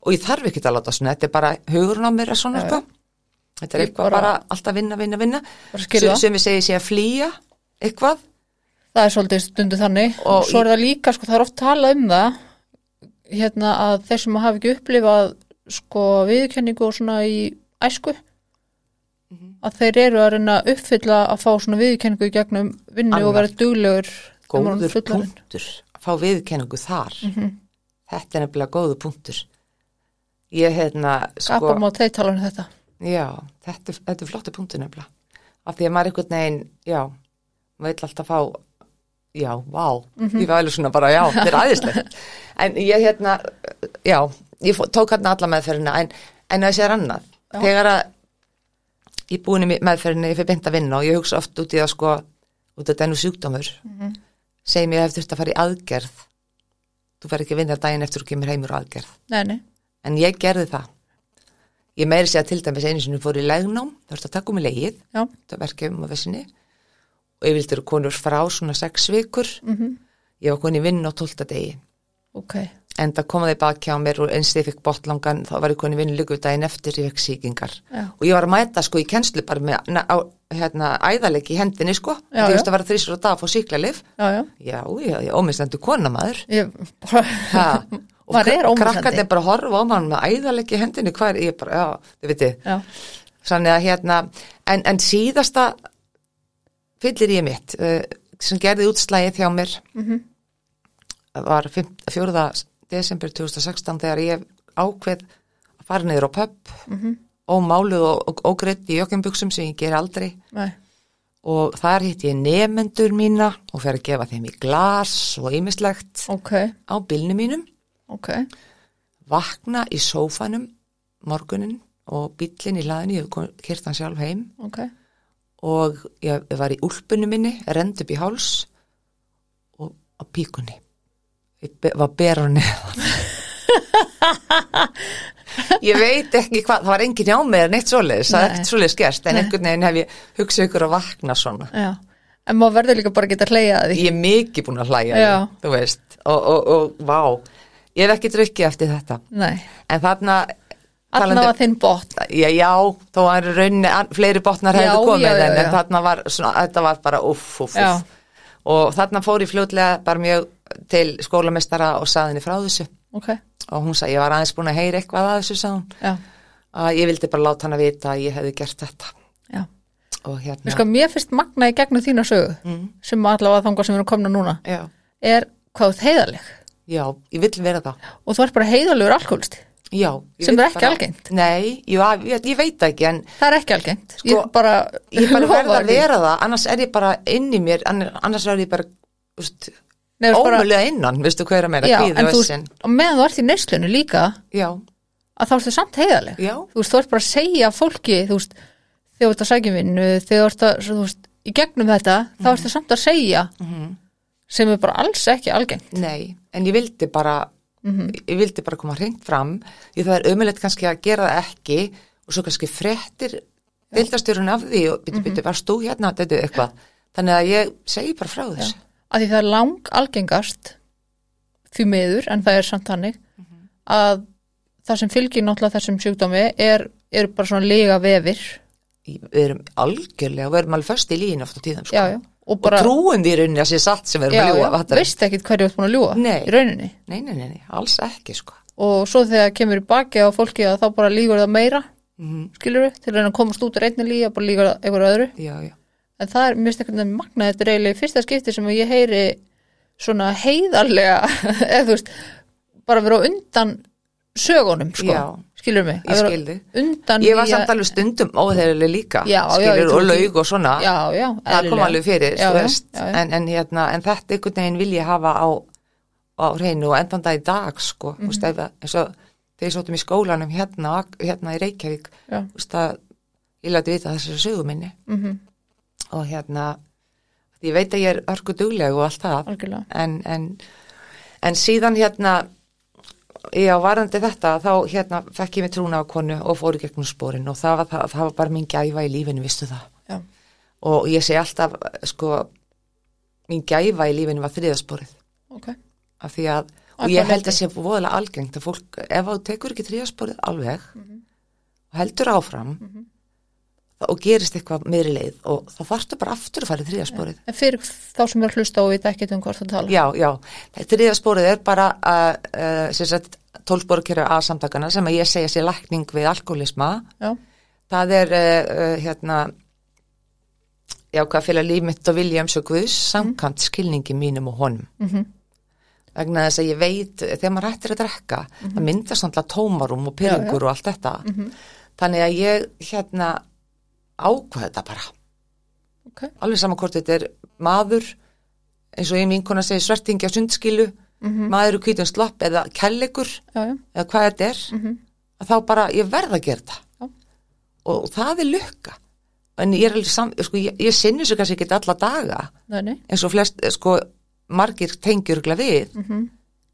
[SPEAKER 2] og ég þarf ekki að láta svona, þetta er bara hugurinn á mér að svona,
[SPEAKER 1] Já,
[SPEAKER 2] sko. Þetta er
[SPEAKER 1] Ég
[SPEAKER 2] eitthvað
[SPEAKER 1] bara-
[SPEAKER 2] bara, alltaf vinna, vinna, vinna. Sem við segja sé að flýja eitthvað.
[SPEAKER 1] Það er svolítið stundu þannig og,
[SPEAKER 2] Og
[SPEAKER 1] svo er það líka, sko, það er oft talað um það hérna að þeir sem hafa ekki upplifað sko viðurkenningu og svona í æsku
[SPEAKER 2] Mhm.
[SPEAKER 1] að þeir eru að reyna að uppfylla að fá svona viðurkenningu í gegnum vinnu og
[SPEAKER 2] Annað.
[SPEAKER 1] vera duglegur
[SPEAKER 2] Góður punktur. Að fá viðkenningu þar.
[SPEAKER 1] Mhm.
[SPEAKER 2] Þetta er nefnilega góður punktur. Ég, hérna, sko,
[SPEAKER 1] Gapam á þeir um þetta
[SPEAKER 2] já, þetta, þetta er flottu punktur nefnilega. Af því að maður einhvern veginn, já, maður vil alltaf fá, já, vá,
[SPEAKER 1] Mhm.
[SPEAKER 2] ég var alveg svona bara, já, þetta er æðislegt. *laughs* en ég, hérna, já, ég tók hérna alla meðferðina, en, en þessi er annað.
[SPEAKER 1] Já.
[SPEAKER 2] Þegar að ég búin í meðferðinni, ég fyrir beint að vinna og ég hugsa oft út í það, sko, út af dennu sjúkdómur,
[SPEAKER 1] Mhm.
[SPEAKER 2] segi mér ef þú ert að fara í aðgerð, þú fer ekki að vinna daginn eftir þú kemur heimur á aðgerð.
[SPEAKER 1] nei, nei,
[SPEAKER 2] En ég gerði það. Ég meiri segja til dæmis einu sinni fór í legnám, þú ert að taka um í leið, það verkefum á vissinni og ég vildi eru konur frá svona sex vikur.
[SPEAKER 1] mhm,
[SPEAKER 2] Ég var koni í vinn á tólta degi.
[SPEAKER 1] ok
[SPEAKER 2] En það komaði baki á mér og eins þegar ég fikk botlangan, þá var ég koni í vinn líka daginn eftir ég fekk sýkingar.
[SPEAKER 1] Já.
[SPEAKER 2] Og ég var að mæta sko í kennslu bara með á, hérna, æðalegi í hendinni sko.
[SPEAKER 1] Já,
[SPEAKER 2] Þú veist að vera þrísur á dag að fá síklarlif.
[SPEAKER 1] já, já,
[SPEAKER 2] ég óminnstendu konamaður.
[SPEAKER 1] ég bara
[SPEAKER 2] Ha, *laughs* og
[SPEAKER 1] er
[SPEAKER 2] krakkandi bara horfa á mann með æðalegi í hendinni, hvað er ég bara, já, þið veitir.
[SPEAKER 1] já,
[SPEAKER 2] Þannig að hérna, en, en síðasta fyllir ég mitt uh, sem gerði útslægið hjá mér.
[SPEAKER 1] Mhm.
[SPEAKER 2] var 5, 4. desember 2016 þegar ég ákveð að fara niður á pub.
[SPEAKER 1] Mhm.
[SPEAKER 2] ómáluð og, og ógreitt í jökkumbuxum sem ég ger aldrei.
[SPEAKER 1] Nei,
[SPEAKER 2] og þar hitt ég nefendur mína og fer að gefa þeim í glas og ýmislegt
[SPEAKER 1] ok,
[SPEAKER 2] á bylnu mínum.
[SPEAKER 1] Ok.
[SPEAKER 2] Vakna í sófanum morgunin og bíllinn í laðinu, ég hef kyrt hann sjálf heim.
[SPEAKER 1] Ok,
[SPEAKER 2] og ég var í úlpunni minni, rend upp í háls og á píkunni. Ég var berunni. *laughs* ég veit ekki hvað, það var engin á mig en eitt svoleiðis, það er ekkert svoleiðis gerst, en
[SPEAKER 1] Nei.
[SPEAKER 2] einhvern veginn hef ég hugsað ykkur að vakna svona.
[SPEAKER 1] já en maður verður líka bara að geta að því
[SPEAKER 2] ég er mikið búin að hlæja
[SPEAKER 1] Já.
[SPEAKER 2] því, þú veist, og, og, og vá ég hef ekki drukkið eftir þetta
[SPEAKER 1] Nei,
[SPEAKER 2] en þarna
[SPEAKER 1] allan var þinn bótt
[SPEAKER 2] já, já, þó að rauninni an- fleiri botnar hefðu komið
[SPEAKER 1] já, já,
[SPEAKER 2] en, þarna var, svona, þetta var bara uff, uff, uff. Og þarna fór ég fljótlega bara mjög til skólamestara og saði henni frá þessu.
[SPEAKER 1] Ok,
[SPEAKER 2] og hún sagði, ég var aðeins búin að heyra eitthvað að þessu sagði hún,
[SPEAKER 1] já,
[SPEAKER 2] að ég vildi bara láta hann að vita að ég hefði gert þetta.
[SPEAKER 1] Já.
[SPEAKER 2] Og hérna
[SPEAKER 1] Mér sko, mér finnst magna í gegnum þína sögu
[SPEAKER 2] Mm.
[SPEAKER 1] sem allavega þangað sem við erum komna núna
[SPEAKER 2] já,
[SPEAKER 1] er hvað heiðaleg
[SPEAKER 2] já, ég vil vera það.
[SPEAKER 1] Og þú ert bara heiðalegur alkoholisti
[SPEAKER 2] já,
[SPEAKER 1] Sem er ekki algengt.
[SPEAKER 2] nei, jú, ég, ég veit ekki en
[SPEAKER 1] Það er ekki algengt.
[SPEAKER 2] Sko,
[SPEAKER 1] Ég bara,
[SPEAKER 2] ég bara verða að vera það annars er ég bara inn í mér ann- annars er ég bara úst,
[SPEAKER 1] Nei, veist bara-
[SPEAKER 2] ómulega innan, veistu hvað er að meira
[SPEAKER 1] þú
[SPEAKER 2] össin
[SPEAKER 1] og meðan þú ert í neyslunni líka
[SPEAKER 2] já,
[SPEAKER 1] að þá ertu samt heiðaleg
[SPEAKER 2] já,
[SPEAKER 1] þú veist, þú ert bara að segja fólki þú veist, þegar þú ert að sækja vinnu þegar þú ert að, veist, í gegnum þetta þá
[SPEAKER 2] Mhm.
[SPEAKER 1] ertu samt að segja sem er bara alls ekki algengt.
[SPEAKER 2] Nei en ég vildi bara
[SPEAKER 1] Mhm.
[SPEAKER 2] ég vildi bara koma hreint fram því það er ömulegt kannski að gera það ekki og svo kannski fréttir deildastjórun af því og
[SPEAKER 1] Mhm.
[SPEAKER 2] byrju, byrju, varst þú hérna þetta er eitthvað, þannig að ég segi bara frá þessu
[SPEAKER 1] því það er lang algengast því miður, en það er samt hannig
[SPEAKER 2] Mhm.
[SPEAKER 1] að það sem fylgir náttúrulega þessum sjúkdómi er, er bara svona lega vefir
[SPEAKER 2] við erum algjörlega, við erum alveg föst í línu oft á tíðum sko.
[SPEAKER 1] já, já, og
[SPEAKER 2] og
[SPEAKER 1] bara
[SPEAKER 2] trúum því rauninni að sé satt sem við erum
[SPEAKER 1] já,
[SPEAKER 2] að ljúga
[SPEAKER 1] já, veist ekkit hverju þú ert búin að ljúga?
[SPEAKER 2] Nei.
[SPEAKER 1] í rauninni?
[SPEAKER 2] Nei, nei, nei, nei, alls ekki sko.
[SPEAKER 1] og svo þegar kemur í baki á fólki að þá bara lígur það meira
[SPEAKER 2] mm
[SPEAKER 1] skilur við, til að komast út úr einni líga bara lígur það einhverju öðru.
[SPEAKER 2] Já, já,
[SPEAKER 1] en það er mjög stekkurinn magna þetta er eiginlega fyrsta skipti sem ég heyri svona heiðarlega *laughs* eða þú veist, bara vera undan sögunum sko,
[SPEAKER 2] Já,
[SPEAKER 1] skilur mig
[SPEAKER 2] ég skil þig.
[SPEAKER 1] undan
[SPEAKER 2] ég var samt alveg stundum óþeirlega líka
[SPEAKER 1] Já, já,
[SPEAKER 2] skilur,
[SPEAKER 1] trúi
[SPEAKER 2] og laug og svona
[SPEAKER 1] já, já,
[SPEAKER 2] það kom alveg fyrir
[SPEAKER 1] já, já, já, já.
[SPEAKER 2] En, en, hérna, en þetta einhvern veginn vil ég hafa á, á hreinu og endan það í dag sko, mm. -hmm. eins og þegar ég sóttum í skólanum hérna, hérna í Reykjavík
[SPEAKER 1] Já.
[SPEAKER 2] þú veist, að, ég læti vita þessari sögu minni
[SPEAKER 1] Mhm,
[SPEAKER 2] og hérna ég veit að ég er örgu dugleg og allt það en, en síðan hérna já, varandi þetta þá hérna fekk ég mig trúna á konu og fór í gegnum spórin og það var, það, það var bara mín gæfa í lífinu, vistu það?
[SPEAKER 1] Já,
[SPEAKER 2] og ég segi alltaf sko mín gæfa í lífinu var þriðasporið
[SPEAKER 1] ok,
[SPEAKER 2] af því að, og ég
[SPEAKER 1] hvað
[SPEAKER 2] held að sé voðalega algengt að fólk, ef þú tekur ekki þriðasporið alveg
[SPEAKER 1] Mhm.
[SPEAKER 2] og heldur áfram þá, og gerist eitthvað meðri leið og þá þarftu bara aftur að fara í þriðasporið
[SPEAKER 1] en fyrir þá sem er að hlusta og veit ekkert um hvort það tala
[SPEAKER 2] Já, já, þriðja spórið er bara uh, uh, tólsporukjöru að samtakana sem að ég segja sér lækning við alkoholisma.
[SPEAKER 1] já,
[SPEAKER 2] Það er uh, uh, hérna já, hvað fylgja líf mitt og vilja um svo guðs samkant skilningi mínum og honum.
[SPEAKER 1] mhm,
[SPEAKER 2] Vegna þess að ég veit, þegar maður hættir að drekka, það myndast náttúrulega tómarum og pyrringur og allt þetta. Þannig að ég hérna ákvað þetta bara.
[SPEAKER 1] ok,
[SPEAKER 2] Alveg saman hvort þetta er maður, eins og einn vinkona segir svertingi á sundskilu, maður er kvítum slapp eða kellegur eða hvað þetta er
[SPEAKER 1] mhm,
[SPEAKER 2] að þá bara ég verð að gera þetta
[SPEAKER 1] Já.
[SPEAKER 2] og það er lukka. En ég er alveg sam, sko, ég, ég sinni svo kannski ekki alla daga.
[SPEAKER 1] Nei, nei,
[SPEAKER 2] eins og flest, sko, margir tengjur við,
[SPEAKER 1] mhm,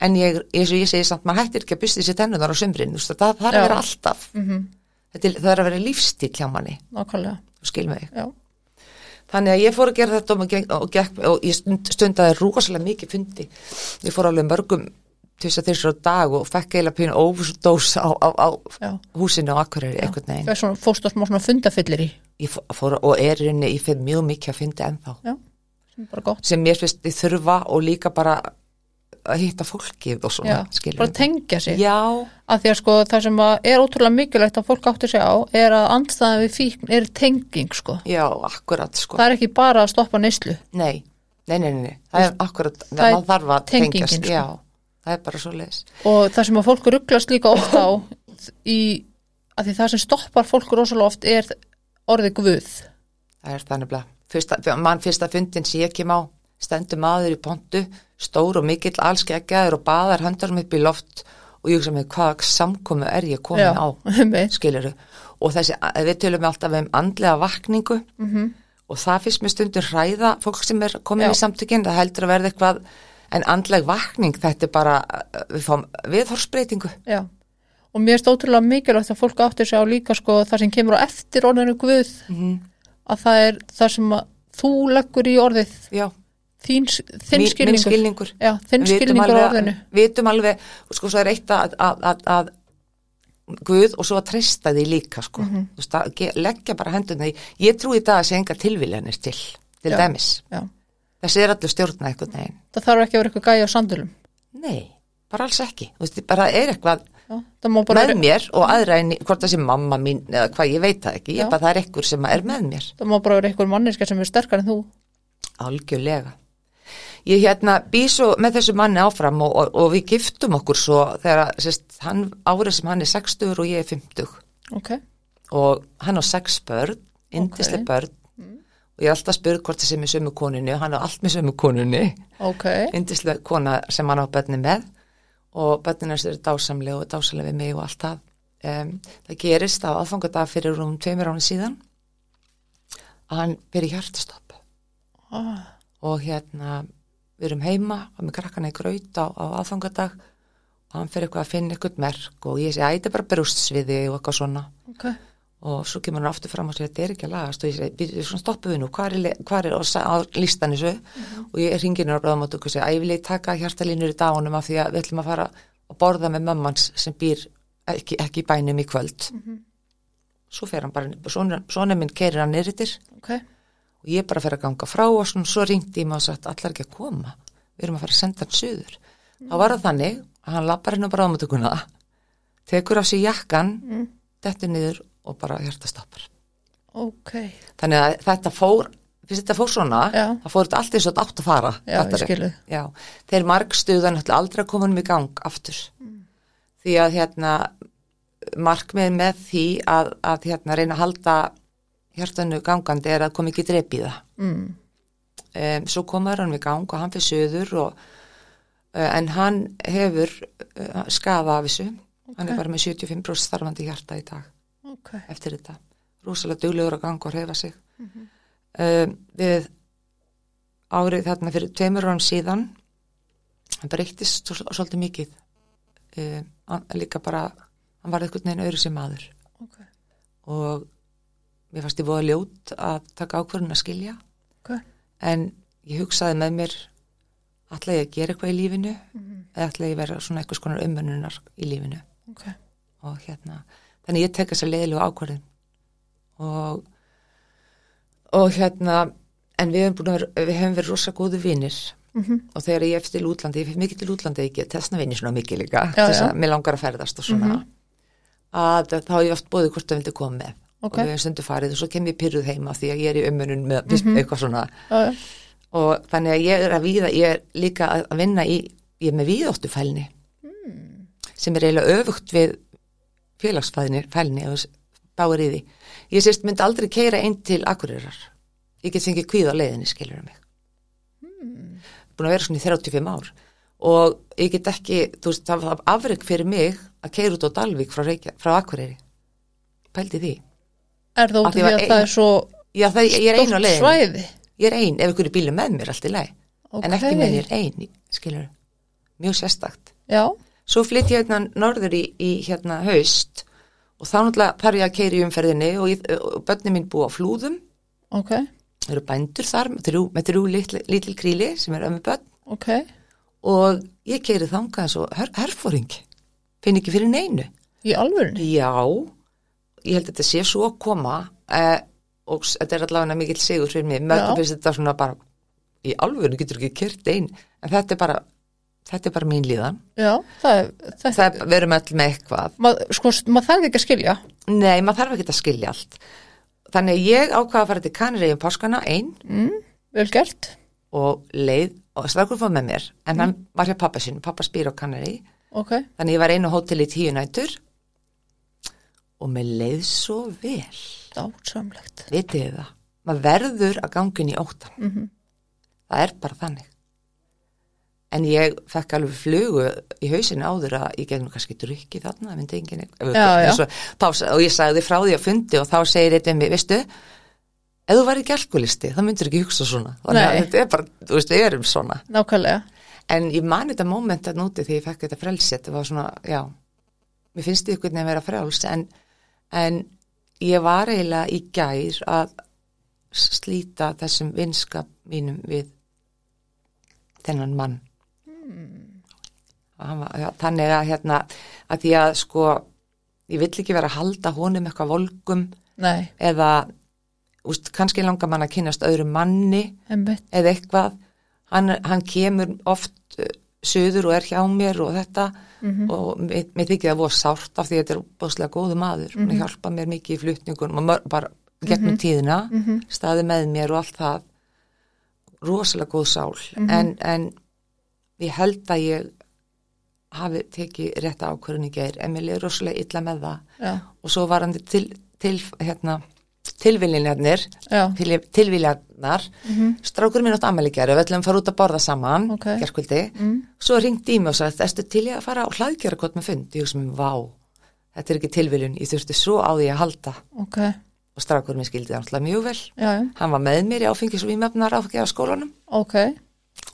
[SPEAKER 2] en ég eins og ég segi samt, maður hættir ekki að busti sér tennunar á sömbrinn, það þarf
[SPEAKER 1] Já.
[SPEAKER 2] að vera alltaf.
[SPEAKER 1] Mhm,
[SPEAKER 2] er- það er að vera lífstíl hjá manni, Þannig að ég fór að gera þetta og, gekk, og, gekk, og ég stund, stundaði rosalega mikið fundi. Ég fór alveg mörgum þess að þessar dag og fekk eiginlega pínu óvusdós á, á, á húsinu á Akureyri einhvern veginn.
[SPEAKER 1] það er svona, fórst á smá svona fundafyllir í?
[SPEAKER 2] Fór og er í rauninni, ég fyrir mjög mikið að fyndi ennþá.
[SPEAKER 1] já, sem bara gott.
[SPEAKER 2] Sem mér finnst ég þurfa og líka bara að hitta fólkið og svona,
[SPEAKER 1] já, bara tengja sig að því að sko það sem er ótrúlega mikilvægt að fólk átti sig á er að andstæðan við fíkn er tenging sko
[SPEAKER 2] já, akkurat, sko.
[SPEAKER 1] það er ekki bara að stoppa neyslu
[SPEAKER 2] Nei, nei, nei, nei, nei. það er akkurat,
[SPEAKER 1] Það er
[SPEAKER 2] þarf að tengjast.
[SPEAKER 1] sko.
[SPEAKER 2] Já, það er bara svo leis.
[SPEAKER 1] og það sem að fólk rugglast líka oft á í að því það sem stoppar fólk rosalega oft er orðið guð
[SPEAKER 2] Það er þannig að mann fyrsta fundin sem ég kem á stendur maður í pontu, stór og mikill allskeggjaður og baðar höndarum upp í loft og ég hugsa með hvað samkomu er ég komin á, *laughs*
[SPEAKER 1] einmitt.
[SPEAKER 2] skiluru og þessi, við tölum alltaf um andlega vakningu
[SPEAKER 1] Mhm.
[SPEAKER 2] og það finnst mér stundur hræða fólk sem er komin
[SPEAKER 1] Já.
[SPEAKER 2] í samtökin, það heldur að verða eitthvað en andleg vakning, þetta er bara við fáum viðhorsbreytingu
[SPEAKER 1] já og mér er ótrúlega mikilvægt að fólk átti sig á líka sko það sem kemur á eftir orðinu guð
[SPEAKER 2] Mhm.
[SPEAKER 1] að það er það sem þú leggur í orðið
[SPEAKER 2] já,
[SPEAKER 1] þín, þinn
[SPEAKER 2] mín,
[SPEAKER 1] skilningur.
[SPEAKER 2] skilningur.
[SPEAKER 1] Já, þinn skilningur á orðinu.
[SPEAKER 2] við vitum alveg, sko svo er eitt að, að, að, að Guð og svo að treysta því líka sko.
[SPEAKER 1] Mhm.
[SPEAKER 2] Þú veist, leggja bara hendurna í ég trúi það að sé enga tilviljanir til til
[SPEAKER 1] Já.
[SPEAKER 2] dæmis,
[SPEAKER 1] já.
[SPEAKER 2] þessi er allir stjórna einhvern veginn,
[SPEAKER 1] það þarf ekki að vera eitthvað gæja á sandulum
[SPEAKER 2] nei, bara alls ekki. Veist, bara er eitthvað með mér og aðra en hvort það sé mamma mín eða hvað, ég veit það ekki, ég bara það er ekkur sem er með mér,
[SPEAKER 1] það má bara vera eitthvað manniska sem er sterkar en þú.
[SPEAKER 2] Algjörlega ég hérna bý svo með þessu manni áfram og, og, og við giftum okkur svo þegar sérst, hann, árið sem hann er 60 og ég er 50
[SPEAKER 1] ok,
[SPEAKER 2] og hann á sex börn, indislega
[SPEAKER 1] Ok.
[SPEAKER 2] börn. Og ég er alltaf spurð hvort sé með sömu konunni hann er allt með sömu konunni.
[SPEAKER 1] Ok.
[SPEAKER 2] Indislega kona sem hann á börni með. Og börnin hans eru dásamlega og dásamlega við mig og allt það. Um, það gerist á aðfangadag fyrir um tveimur ánum síðan að hann byrja hjartastopp.
[SPEAKER 1] Ah,
[SPEAKER 2] og hérna við erum heima og með krakkana í graut á, á aðfangadag og hann fyrir eitthvað að finna eitthvað merk og ég sé að þetta er bara brústsviði og eitthvað svona.
[SPEAKER 1] Ok,
[SPEAKER 2] og svo kemur hann aftur fram og segir þetta er ekki að lagast. Og ég segi, við svona stoppum við nú. Hvað er, hvar er á, listan þessu? Og ég ringir hann á bráðum og segi að ég vil taka hjartalínur í dagunum af því að við ætlum að fara að borða með mammans sem býr ekki, ekki bænum í kvöld. Svo fer hann bara, svona, svona minn keirir hann nýritir
[SPEAKER 1] ok
[SPEAKER 2] og ég bara fer að ganga frá og svona, svo ringdi ég mig og sagt allar ekki að koma? Við erum að fara að senda hann suður. Þá var það þannig að hann lappar henni á bráðumötukuna tekur af sér jakkan
[SPEAKER 1] Mm.
[SPEAKER 2] dettur niður og bara hjartastoppar
[SPEAKER 1] ok,
[SPEAKER 2] þannig að þetta fór fyrst þetta fór svona,
[SPEAKER 1] Já.
[SPEAKER 2] það fór þetta allt eins og átt að fara
[SPEAKER 1] Já, ég skilu.
[SPEAKER 2] Já, þeir margstuðan ætla aldrei að koma um í gang aftur. Því að hérna markmið með því að, að hérna reyna að halda hjartanu gangandi er að koma ekki dreip í það.
[SPEAKER 1] Mm.
[SPEAKER 2] um, svo komaður hann við gang og hann fyrir söður og, uh, en hann hefur uh, skafa af þessu. Hann er bara með 75% starfandi hjarta í dag
[SPEAKER 1] ok,
[SPEAKER 2] eftir þetta. Rosalega duglegur að ganga og reyfa sig. Um, við árið þarna fyrir tveimur árum síðan hann breyttist svo- svolítið mikið. Um, líka bara hann var eitthvað neginn öðru sem maður.
[SPEAKER 1] Ok,
[SPEAKER 2] og mér fannst ég voða ljót að taka ákvörðun að skilja.
[SPEAKER 1] Ok.
[SPEAKER 2] En ég hugsaði með mér ætla ég að gera eitthvað í lífinu eða ætla ég að vera svona eitthvað skonar umönnunar í lífinu?
[SPEAKER 1] Ok,
[SPEAKER 2] og hérna, þannig ég tek þessa leiðilegu ákvörðin og og hérna en við hefum búin að vera, við hefum verið rosa góðu vinir.
[SPEAKER 1] Mhm.
[SPEAKER 2] og þegar ég eftir útlandi, ég fyrir mikið til útlandi ég get þessna vinir svona mikið líka þess að mér langar að ferðast og svona. Að þá hef ég oft bóðið hvort það vildi koma með
[SPEAKER 1] Ok.
[SPEAKER 2] og við hefum stundu farið og svo kem ég pyrruð heima því að ég er í umönnun með
[SPEAKER 1] Mhm. *laughs*
[SPEAKER 2] eitthvað svona.
[SPEAKER 1] Já,
[SPEAKER 2] og þannig að ég er að víða, ég er líka að vinna í, ég er með víðóttufælni sem er eiginlega öfugt við félagsfæðni fælni ef þú báir í því. Ég sérst myndi aldrei keira einn til Akureyrar. Ég get fengið kvíð á leiðinni skilur mig. Búin að vera svona í 35 ár. Og ég get ekki, þú veist, það var afreg fyrir mig að keira út á Dalvík frá, frá Akureyri. Pældi því
[SPEAKER 1] er það út af
[SPEAKER 2] því
[SPEAKER 1] að
[SPEAKER 2] ein-
[SPEAKER 1] það er svo
[SPEAKER 2] Já, það, leiðinni.
[SPEAKER 1] svæði?
[SPEAKER 2] Ég er ein, ef ykkur er bílum með mér allt í leið en ekki með ég er ein, skilur mjög sérstakt.
[SPEAKER 1] Já,
[SPEAKER 2] svo flytt ég hérna norður í, í hérna haust og þá náttúrulega þarf ég að keira í umferðinni og, ég, og bönni mín búa á flúðum.
[SPEAKER 1] Ok,
[SPEAKER 2] það eru bændur þar með þrjú, með þrjú lítil, lítil kríli sem er ömmu bönn
[SPEAKER 1] ok.
[SPEAKER 2] Og ég keiri þangað og her, herfóring finn ekki fyrir neinu.
[SPEAKER 1] Í alvörunni,
[SPEAKER 2] já, ég held að þetta sé svo að koma eh, og þetta er allavega mikill sigur fyrir mig, mörgum finnst þetta svona bara í alvöru getur ekki kert einn en þetta er bara þetta er bara mín líðan.
[SPEAKER 1] Já, það er þetta,
[SPEAKER 2] það er, við erum öll með eitthvað.
[SPEAKER 1] Mað, sko, maður þarf ekki að skilja.
[SPEAKER 2] Nei, maður þarf ekki að skilja allt. Þannig ég ákvaða að fara til Kanari um páskana einn
[SPEAKER 1] mm, vel gert,
[SPEAKER 2] og leið og strákur fór með mér en hann var hjá pappa sinn, pappa spýr á Kanari
[SPEAKER 1] ok.
[SPEAKER 2] Þannig ég var einu hótel í tíu nætur og mér leið svo vel.
[SPEAKER 1] Dátsamlegt
[SPEAKER 2] vitið það, maður verður að gangin í óttan
[SPEAKER 1] Mhm.
[SPEAKER 2] það er bara þannig. En ég fekk alveg flugu í hausinu áður að ég gegnum kannski drukki þarna, það myndi enginn og ég sagði frá því að fundi og þá segir eitthvað mig, veistu ef þú væri alkoholisti, þá myndir ekki hugsa svona. Þannig að þetta er bara, þú veist, við erum svona.
[SPEAKER 1] Nákvæmlega,
[SPEAKER 2] en ég man þetta moment að núti þegar ég fekk þetta frelsi þetta var svona, já mér finnst þið einhvern veginn að vera frjáls en, en ég var eiginlega í gær að slíta þessum vinskap mínum við þennan mann. Mm. var, ja, þannig að hérna að því að sko ég vill ekki vera að halda honum eitthvað volgum
[SPEAKER 1] nei,
[SPEAKER 2] eða úst, kannski langar mann að kynast öðrum manni
[SPEAKER 1] einmitt,
[SPEAKER 2] eða eitthvað. Hann, hann kemur oft söður og er hjá mér og þetta
[SPEAKER 1] Mhm.
[SPEAKER 2] og mér, þykir það voru sárt af því að þetta er bóðslega góðu maður mm
[SPEAKER 1] Mhm.
[SPEAKER 2] hjálpa mér mikið í flutningunum og bara gegnum tíðina
[SPEAKER 1] Mhm.
[SPEAKER 2] staði með mér og allt það rosalega góð sál
[SPEAKER 1] Mhm.
[SPEAKER 2] en, en ég held að ég hafi tekið rétta ákvörðun í geir en mér liður rosalega illa með það
[SPEAKER 1] já,
[SPEAKER 2] og svo var hann til, til hérna, tilvillinjarnir
[SPEAKER 1] já,
[SPEAKER 2] til, tilviljarnar
[SPEAKER 1] Mhm.
[SPEAKER 2] strákur minn átt ammæli gerðu, við ætlum að fara út að borða saman
[SPEAKER 1] Ok.
[SPEAKER 2] gerkvöldi,
[SPEAKER 1] mm.
[SPEAKER 2] svo ringdi í mig og sagði, erstu til ég að fara á hlaðgjara gott með fund? Ég hugsa mér, vá, þetta er ekki tilviljun. Ég þurfti svo á því að halda.
[SPEAKER 1] Ok,
[SPEAKER 2] og strákur minn skildi það alltaf mjög vel.
[SPEAKER 1] Já, já,
[SPEAKER 2] hann var með mér í áfengis og vímöfnar áfengið á skólanum.
[SPEAKER 1] Ok,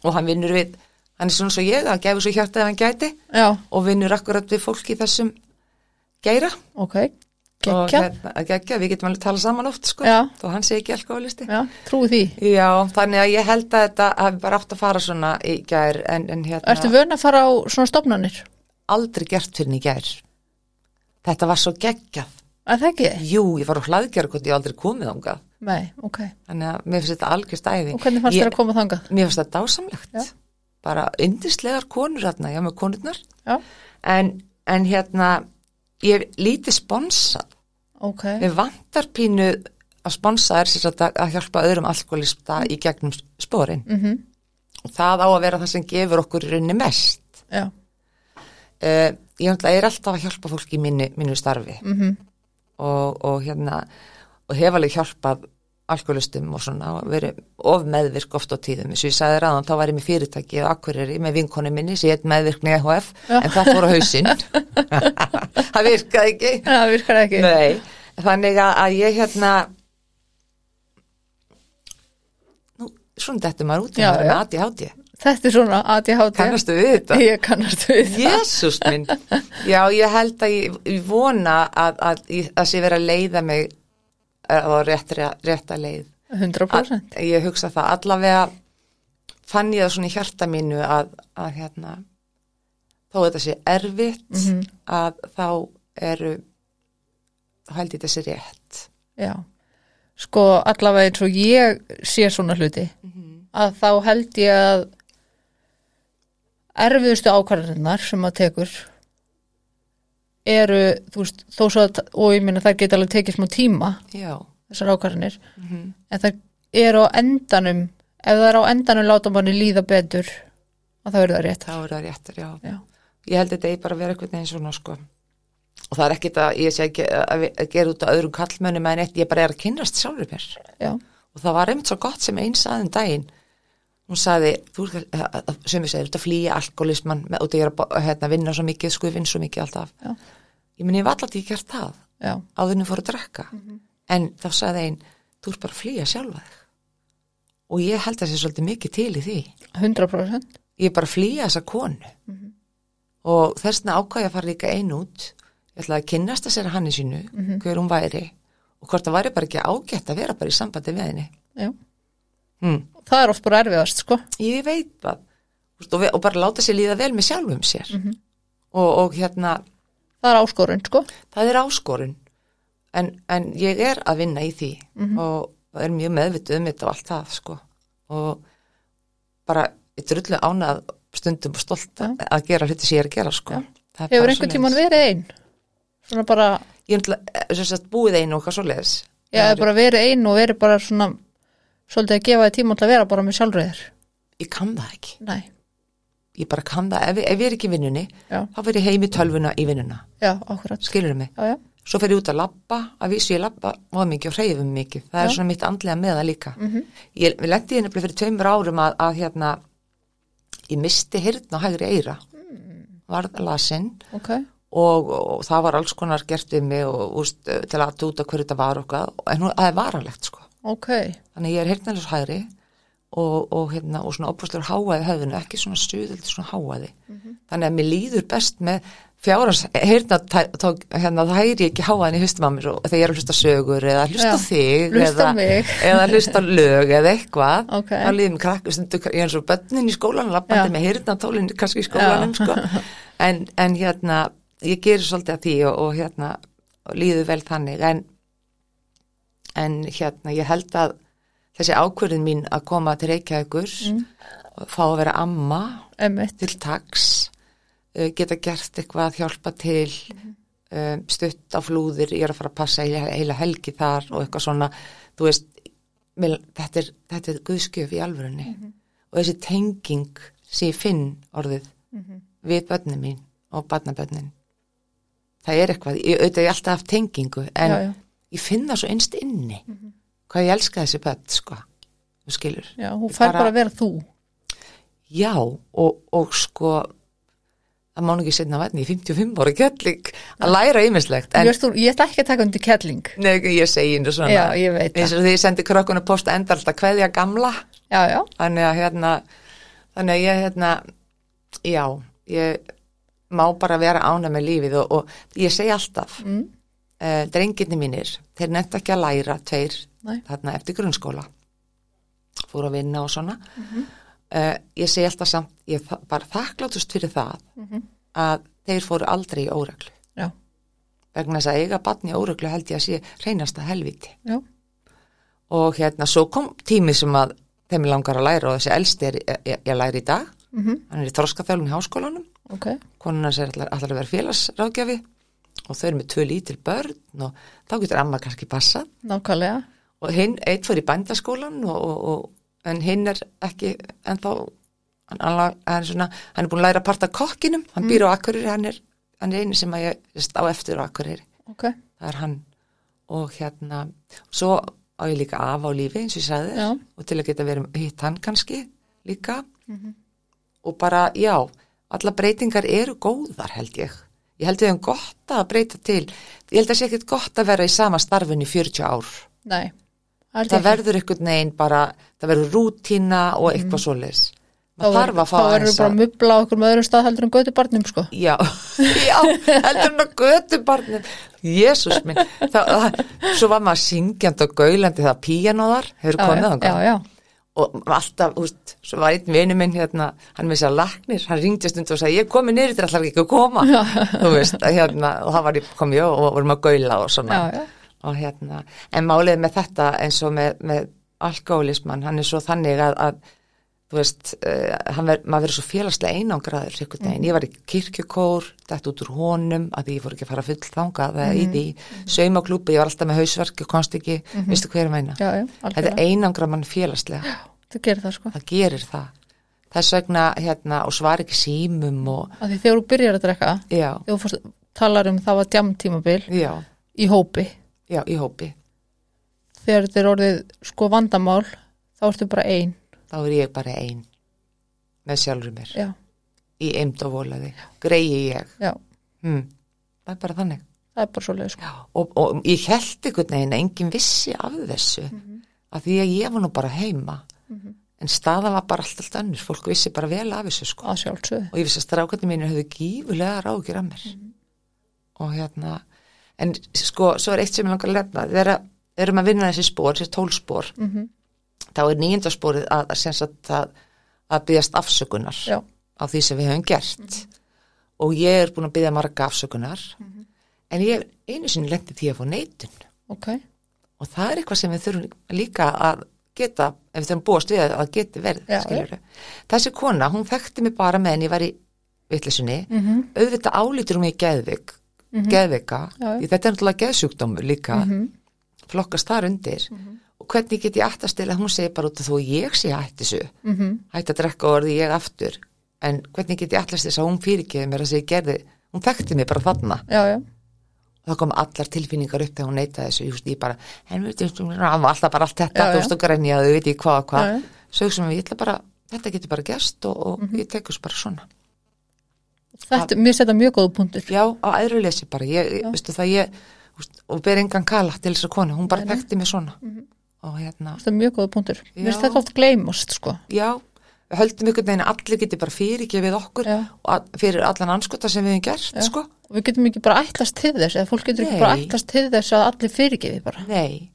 [SPEAKER 2] og hann vinnur við, hann er svona svo ég að gefa svo hjarta ef hann gæti.
[SPEAKER 1] Já,
[SPEAKER 2] og vinnur akkurat við fólk í þessum geira
[SPEAKER 1] ok,
[SPEAKER 2] og
[SPEAKER 1] gekkja,
[SPEAKER 2] hérna, geggja, við getum alveg tala saman oft sko,
[SPEAKER 1] Já.
[SPEAKER 2] þó hann sé ekki alkoholisti
[SPEAKER 1] já, trúi því.
[SPEAKER 2] Já, þannig að ég held að þetta hafi bara átt að fara svona í gær en, en hérna
[SPEAKER 1] Ertu vön að fara á svona stofnanir?
[SPEAKER 2] aldrei gert fyrir í gær. Þetta var svo geggjað.
[SPEAKER 1] Er það ekki?
[SPEAKER 2] Jú, ég var á hlaðgjara hvort ég hef aldrei komið ángað.
[SPEAKER 1] Nei, ok.
[SPEAKER 2] Þannig að mér finnst þetta algjör stæði.
[SPEAKER 1] Og hvernig fannst
[SPEAKER 2] ég,
[SPEAKER 1] þér að koma þangað?
[SPEAKER 2] Mér finnst þetta dásamlegt.
[SPEAKER 1] Já.
[SPEAKER 2] Bara yndislegar konur hérna, já með konurnar. En, en hérna, ég hef lítið sponsað.
[SPEAKER 1] Ok,
[SPEAKER 2] Við vantar pínu að sponsa er að, að hjálpa öðrum alkoholista í gegnum spórin.
[SPEAKER 1] mhm,
[SPEAKER 2] Og það á að vera það sem gefur okkur í rauninni mest. Uh, ég er alltaf að hjálpa fólki í mínu, mínu starfi.
[SPEAKER 1] Mhm,
[SPEAKER 2] og, og hérna og hef alveg hjálpað alkoholistum og svona og verið of meðvirk oft á tíðum. Eins og ég sagði ráðan þá var ég með fyrirtæki og akkuriri með vinkonu minni sem ég heit meðvirkni EHF
[SPEAKER 1] Já.
[SPEAKER 2] en það fór á hausinn *laughs* *laughs* það virkaði ekki
[SPEAKER 1] það virkar ekki.
[SPEAKER 2] Nei, þannig að, að ég hérna nú, svona þetta maður út það
[SPEAKER 1] já.
[SPEAKER 2] með ADHD
[SPEAKER 1] Þetta er svona ADHD.
[SPEAKER 2] kannastu við þetta?
[SPEAKER 1] Ég kannast við það.
[SPEAKER 2] Jésús minn, já ég held að ég, ég vona að, að, að, að sé vera að leiða mig á rétt, rétta leið.
[SPEAKER 1] 100%.
[SPEAKER 2] Að, ég hugsa það allavega fann ég það svona í hjarta mínu að, að hérna, þó þetta sé erfitt
[SPEAKER 1] Mhm.
[SPEAKER 2] að þá eru, held ég þessi rétt.
[SPEAKER 1] Já. Sko, allavega eins og ég sé svona hluti, að þá held ég að erfiðustu ákvarðarinnar sem að tekur eru, þú veist, þó svo að, og ég minna það geta alveg tekið smá tíma,
[SPEAKER 2] Já,
[SPEAKER 1] þessar ákvarðanir, en það eru á endanum, ef það er á endanum láta manni líða betur, að það eru það rétt.
[SPEAKER 2] þá eru það réttar, já.
[SPEAKER 1] Já.
[SPEAKER 2] Ég held þetta eigi bara vera eitthvað neginn svona sko. Og það er ekkit að ég sé ekki að gera út á öðrum kallmönnum en eitt, ég bara er að kynnast sjálfur mér.
[SPEAKER 1] Já,
[SPEAKER 2] og það var einmitt svo gott sem einn saðin daginn. Hún saði, þú sem við segir, þú ert að flýja alkoholisman með- og það er að hérna, vinna svo mikið, ég vinn svo mikið alltaf.
[SPEAKER 1] Já.
[SPEAKER 2] ég meni, ég var alltaf ekki gert það
[SPEAKER 1] já,
[SPEAKER 2] áður en ég fór að drekka. En þá saði einn, þú ert bara að flýja sjálfa þig. Og ég held að það sé svolítið mikið til í því.
[SPEAKER 1] 100%.
[SPEAKER 2] ég er bara að flýja þessa konu og þessna ákvæði að fara líka ein út. Ég ætlaði að kynnast að sér hann í sínu hver hún væri. Og hvort það væri bara ekki ágætt að vera bara í sambandi við henni. Hmm.
[SPEAKER 1] Það er oft bara erfiðast, sko.
[SPEAKER 2] ég veit veist, og, og bara láta sér líða vel með sjálfum sér. Og, og hérna
[SPEAKER 1] Það er áskorun, sko.
[SPEAKER 2] það er áskorun. En, en ég er að vinna í því. Og er mjög meðvituð um þetta og allt það sko. Og bara ég drullu ánað stundum stolt að gera hluti sem ég er að gera sko er
[SPEAKER 1] Hefur einhvern
[SPEAKER 2] svoleiðis.
[SPEAKER 1] tíman verið einn? Svona bara,
[SPEAKER 2] ég er náttúrulega, sem sagt búið einu og hvað svo leiðis
[SPEAKER 1] já, hefur bara verið einn og verið bara svona, svolítið að gefa þið tíma til að vera bara með sjálfröðir.
[SPEAKER 2] ég kann það ekki,
[SPEAKER 1] Nei,
[SPEAKER 2] ég bara kann það ef, ef ég er ekki í vinnunni,
[SPEAKER 1] já,
[SPEAKER 2] þá verð ég heim í tölvuna í vinnuna,
[SPEAKER 1] já, akkurat.
[SPEAKER 2] skilur mig
[SPEAKER 1] Já, já,
[SPEAKER 2] svo fer ég út að labba, að vísu ég labba og mikið og hreyfum mikið, það er
[SPEAKER 1] Já.
[SPEAKER 2] svona mitt andlega með það líka.
[SPEAKER 1] Mhm.
[SPEAKER 2] Ég við lendi nefnilega fyrir tveimur árum að, að hérna, ég misti hirtn á hægri eira, varð lasinn.
[SPEAKER 1] Ok,
[SPEAKER 2] og, og það var alls konar gert við mig og úst, til að út af hverju þetta var okkar, en hún, það er varanlegt sko.
[SPEAKER 1] ok,
[SPEAKER 2] Þannig ég er hirtnælis hægri og, og, hérna, og svona opastlur háaði höfðinu, ekki svona stuðildi svona háaði. Þannig að mér líður best með fjárans heyrna tók, hérna það hægir ég ekki háa henni hlustum á mér og þegar ég er að hlusta sögur eða hlusta
[SPEAKER 1] Já,
[SPEAKER 2] þig
[SPEAKER 1] hlusta
[SPEAKER 2] eða, *laughs* eða hlusta lög eða eitthvað
[SPEAKER 1] Ok.
[SPEAKER 2] þá líðum krakk, stundu, ég er eins og bönnin í skólan lappandi með heyrna tólinn kannski í skólanum sko. *laughs* en, en hérna ég gerir svolítið að því og, og hérna og líður vel þannig en, en hérna ég held að þessi ákvörðin mín að koma til Reykjavíkur
[SPEAKER 1] Mm.
[SPEAKER 2] og fá að vera amma
[SPEAKER 1] emmitt,
[SPEAKER 2] til taks geta gert eitthvað að hjálpa til um, stutt á flúðir ég er að fara að passa heila, heila helgi þar og eitthvað svona, þú veist mér, þetta, er, þetta er guðskjöf í alvörunni. Og þessi tenging sem ég finn orðið við börnin mín og barnabörnin. Það er eitthvað, ég auðvitað ég alltaf haft tengingu en
[SPEAKER 1] Já, já.
[SPEAKER 2] ég finn það svo einst inni. Hvað ég elska þessi börn sko, þú skilur.
[SPEAKER 1] Já, hún fær
[SPEAKER 2] Bara-
[SPEAKER 1] bara að vera þú.
[SPEAKER 2] Já, og, og sko það má nú ekki setna vatni í 55 ára kjallig að læra ýmislegt
[SPEAKER 1] en, ég, ætla ekki að taka undir kettling.
[SPEAKER 2] Nei, ég segi einu svona.
[SPEAKER 1] Já, ég
[SPEAKER 2] eins og því ég sendi krökkun að posta enda alltaf kveðja gamla.
[SPEAKER 1] Já, já,
[SPEAKER 2] þannig að hérna þannig að ég hérna já, ég má bara vera ána með lífið og, og ég segi alltaf
[SPEAKER 1] mm,
[SPEAKER 2] uh, drengirni mínir, þeir nefnt ekki að læra tveir
[SPEAKER 1] Nei.
[SPEAKER 2] þarna eftir grunnskóla. Fóru að vinna og svona.
[SPEAKER 1] Mhm.
[SPEAKER 2] Uh, ég segi alltaf samt ég er bara þakklátust fyrir það
[SPEAKER 1] Mhm.
[SPEAKER 2] að þeir fóru aldrei í óreglu.
[SPEAKER 1] Já,
[SPEAKER 2] vegna þess að eiga batni í óreglu held ég að sé reynasta helviti
[SPEAKER 1] já,
[SPEAKER 2] og hérna svo kom tími sem að þeim er langar að læra og þessi elsti er ég, ég, læri í dag,
[SPEAKER 1] mhm,
[SPEAKER 2] hann er í þroskaþjálfum í háskólanum.
[SPEAKER 1] Ok.
[SPEAKER 2] Konuna sér allar, allar að vera félagsráðgjafi og þau eru með tvö lítil börn og þá getur amma kannski passað.
[SPEAKER 1] Nákvæmlega,
[SPEAKER 2] og hinn, eitt fór í bændaskólan og, og, og, en hinn er ekki ennþá hann, hann, hann, er svona, hann er búin að læra að parta kokkinum. Hann býr á Akureyri, hann er, hann er eini sem að ég veist, á eftir á Akureyri.
[SPEAKER 1] Ok.
[SPEAKER 2] Það er hann. Og hérna, svo á ég líka af á lífi eins og ég sagði þér. Og til að geta verið hitt hann kannski líka. Og bara, já alla breytingar eru góðar held ég. Ég held við hefum gott að breyta til. Ég held að sé ekkert gott að vera í sama starfin í 40 ár.
[SPEAKER 1] Nei, held
[SPEAKER 2] það
[SPEAKER 1] ekki.
[SPEAKER 2] verður einhvern veginn bara það verður rútína og eitthvað mm. svoleiðis.
[SPEAKER 1] Þá
[SPEAKER 2] maður þarf að fá
[SPEAKER 1] þá verður bara að mubla okkur með öðrum stað heldur en götu barnum sko.
[SPEAKER 2] Já, *laughs* já, heldur hann að götu barnum, Jésús minn, það, svo var maður syngjandi og gaulandi það píanóðar, hefur komið
[SPEAKER 1] já, já, já,
[SPEAKER 2] og alltaf, úst, svo var einn vinu minn hérna, hann með þess að laknir, hann ringdi stund og sagði, ég komið niður, þetta er alltaf ekki að koma, veist, að hérna, og það var ég komið og, og vorum að gaula og svona,
[SPEAKER 1] já, já.
[SPEAKER 2] Og hérna, en málið með þetta eins og með, með alkoholismann, hann er svo þannig að, að þú veist, uh, ver, maður verður svo félagslega einangraður einhvern veginn, ég var í kirkjukór dætt út úr honum, að því ég fór ekki að fara full þangað eða í því, saumaklúpi ég var alltaf með hausverk, ég komst ekki. Er að meina,
[SPEAKER 1] já, já,
[SPEAKER 2] þetta er einangra mann félagslega,
[SPEAKER 1] það gerir það sko.
[SPEAKER 2] Það gerir það. Þess vegna, hérna, og svar ekki símum og,
[SPEAKER 1] þegar þú byrjar að drekka
[SPEAKER 2] já,
[SPEAKER 1] þú talar um það var djam tímabil
[SPEAKER 2] já.
[SPEAKER 1] í hópi
[SPEAKER 2] já, í hópi,
[SPEAKER 1] þegar þetta er orðið sko vandamál þá ertu bara ein.
[SPEAKER 2] Þá er ég bara ein með sjálfur mér,
[SPEAKER 1] já,
[SPEAKER 2] í eind og volaði greiði ég,
[SPEAKER 1] já,
[SPEAKER 2] hm, það er bara þannig.
[SPEAKER 1] Það er bara svoleið sko.
[SPEAKER 2] Og, og ég held einhvern veginn að enginn vissi af þessu af því að ég var nú bara heima. En staða var bara allt, allt önnur fólk vissi bara vel af þessu sko.
[SPEAKER 1] Að sjálfsögðu.
[SPEAKER 2] Og ég vissi að strákandi mínu höfðu gífulega rákir af mér. Og hérna en sko, svo er eitt sem ég langar að lefna þegar erum að vinna þessi spór, þessi tólspór
[SPEAKER 1] mm -hmm.
[SPEAKER 2] þá er nýjöndaspórið að, að, að, að byggjast afsökunar
[SPEAKER 1] já,
[SPEAKER 2] á því sem við höfum gert. Og ég er búin að byggja marga afsökunar en ég hef einu sinni lendið því að fá neitun.
[SPEAKER 1] Ok.
[SPEAKER 2] Og það er eitthvað sem við þurfum líka að geta, ef við þurfum búast við að það geti verið,
[SPEAKER 1] Já,
[SPEAKER 2] þessi kona, hún þekkti mig bara með en ég var í vittlisunni,
[SPEAKER 1] mm -hmm.
[SPEAKER 2] auðvitað álítur hún mig geðvik,
[SPEAKER 1] Mhm. Já, já.
[SPEAKER 2] því þetta er náttúrulega geðsjúkdómur líka.
[SPEAKER 1] Mhm.
[SPEAKER 2] flokkast þar undir. Og hvernig get ég aftast til að hún segir bara út að þú ég sé hætti þessu
[SPEAKER 1] Mm
[SPEAKER 2] hætti að drekka og orði ég aftur. En hvernig get ég allast þess að hún fyrirgeði mér að segja gerði, hún þekkti mig bara þarna.
[SPEAKER 1] Já, já,
[SPEAKER 2] það kom allar tilfinningar upp þegar hún neytaði þessu, just, ég bara, en við veitum, alltaf bara allt þetta, þú veist og grenjaðu, við veit ég hvað hvað, svo sem við, ég ætla bara, þetta getur bara gerst og, og
[SPEAKER 1] Mhm.
[SPEAKER 2] ég tekur svo bara svona.
[SPEAKER 1] Þetta, mér setja mjög góða punktur
[SPEAKER 2] Já, á æðru lesi bara, ég, veistu það, ég, veist, og ber engan kala til þess að konu, hún bara
[SPEAKER 1] Nei, nei.
[SPEAKER 2] þekkti mig svona
[SPEAKER 1] Mhm.
[SPEAKER 2] og hérna,
[SPEAKER 1] þetta er mjög góða punktur mér
[SPEAKER 2] Já.
[SPEAKER 1] finnst þetta oft gleymast sko
[SPEAKER 2] já, við höldum ykkur neginn að allir geti bara fyrirgefið okkur
[SPEAKER 1] Já.
[SPEAKER 2] og fyrir allan anskota sem við hefum gert,
[SPEAKER 1] Já.
[SPEAKER 2] sko
[SPEAKER 1] og við getum ekki bara ætlast til þess eða fólk getur ekki bara
[SPEAKER 2] Nei.
[SPEAKER 1] ætlast til þess að allir fyrirgefi bara
[SPEAKER 2] Nei,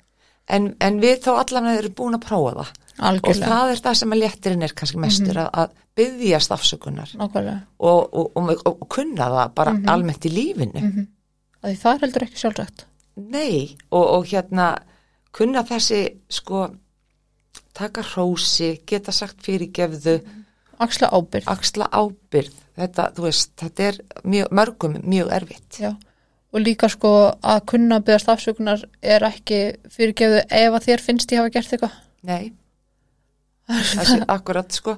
[SPEAKER 2] en, en við þá allan erum búin að prófa það. Og
[SPEAKER 1] algjörlega, Mhm.
[SPEAKER 2] það er það sem að léttirinn er kannski mestur að, að byggjast afsökunar. Og, og, og, og, og kunna það bara
[SPEAKER 1] Mhm.
[SPEAKER 2] almennt í lífinu.
[SPEAKER 1] Að því það er heldur ekki sjálfsagt.
[SPEAKER 2] Nei, og, og hérna kunna þessi sko taka hrósi, geta sagt fyrirgefðu,
[SPEAKER 1] axla ábyrð
[SPEAKER 2] axla ábyrð þetta, veist, þetta er mjög, mörgum mjög erfitt.
[SPEAKER 1] Já. Og líka sko að kunna byggast afsökunar er ekki fyrirgefðu ef að þér finnst ég hafa gert eitthvað.
[SPEAKER 2] Nei, þessi akkurat sko,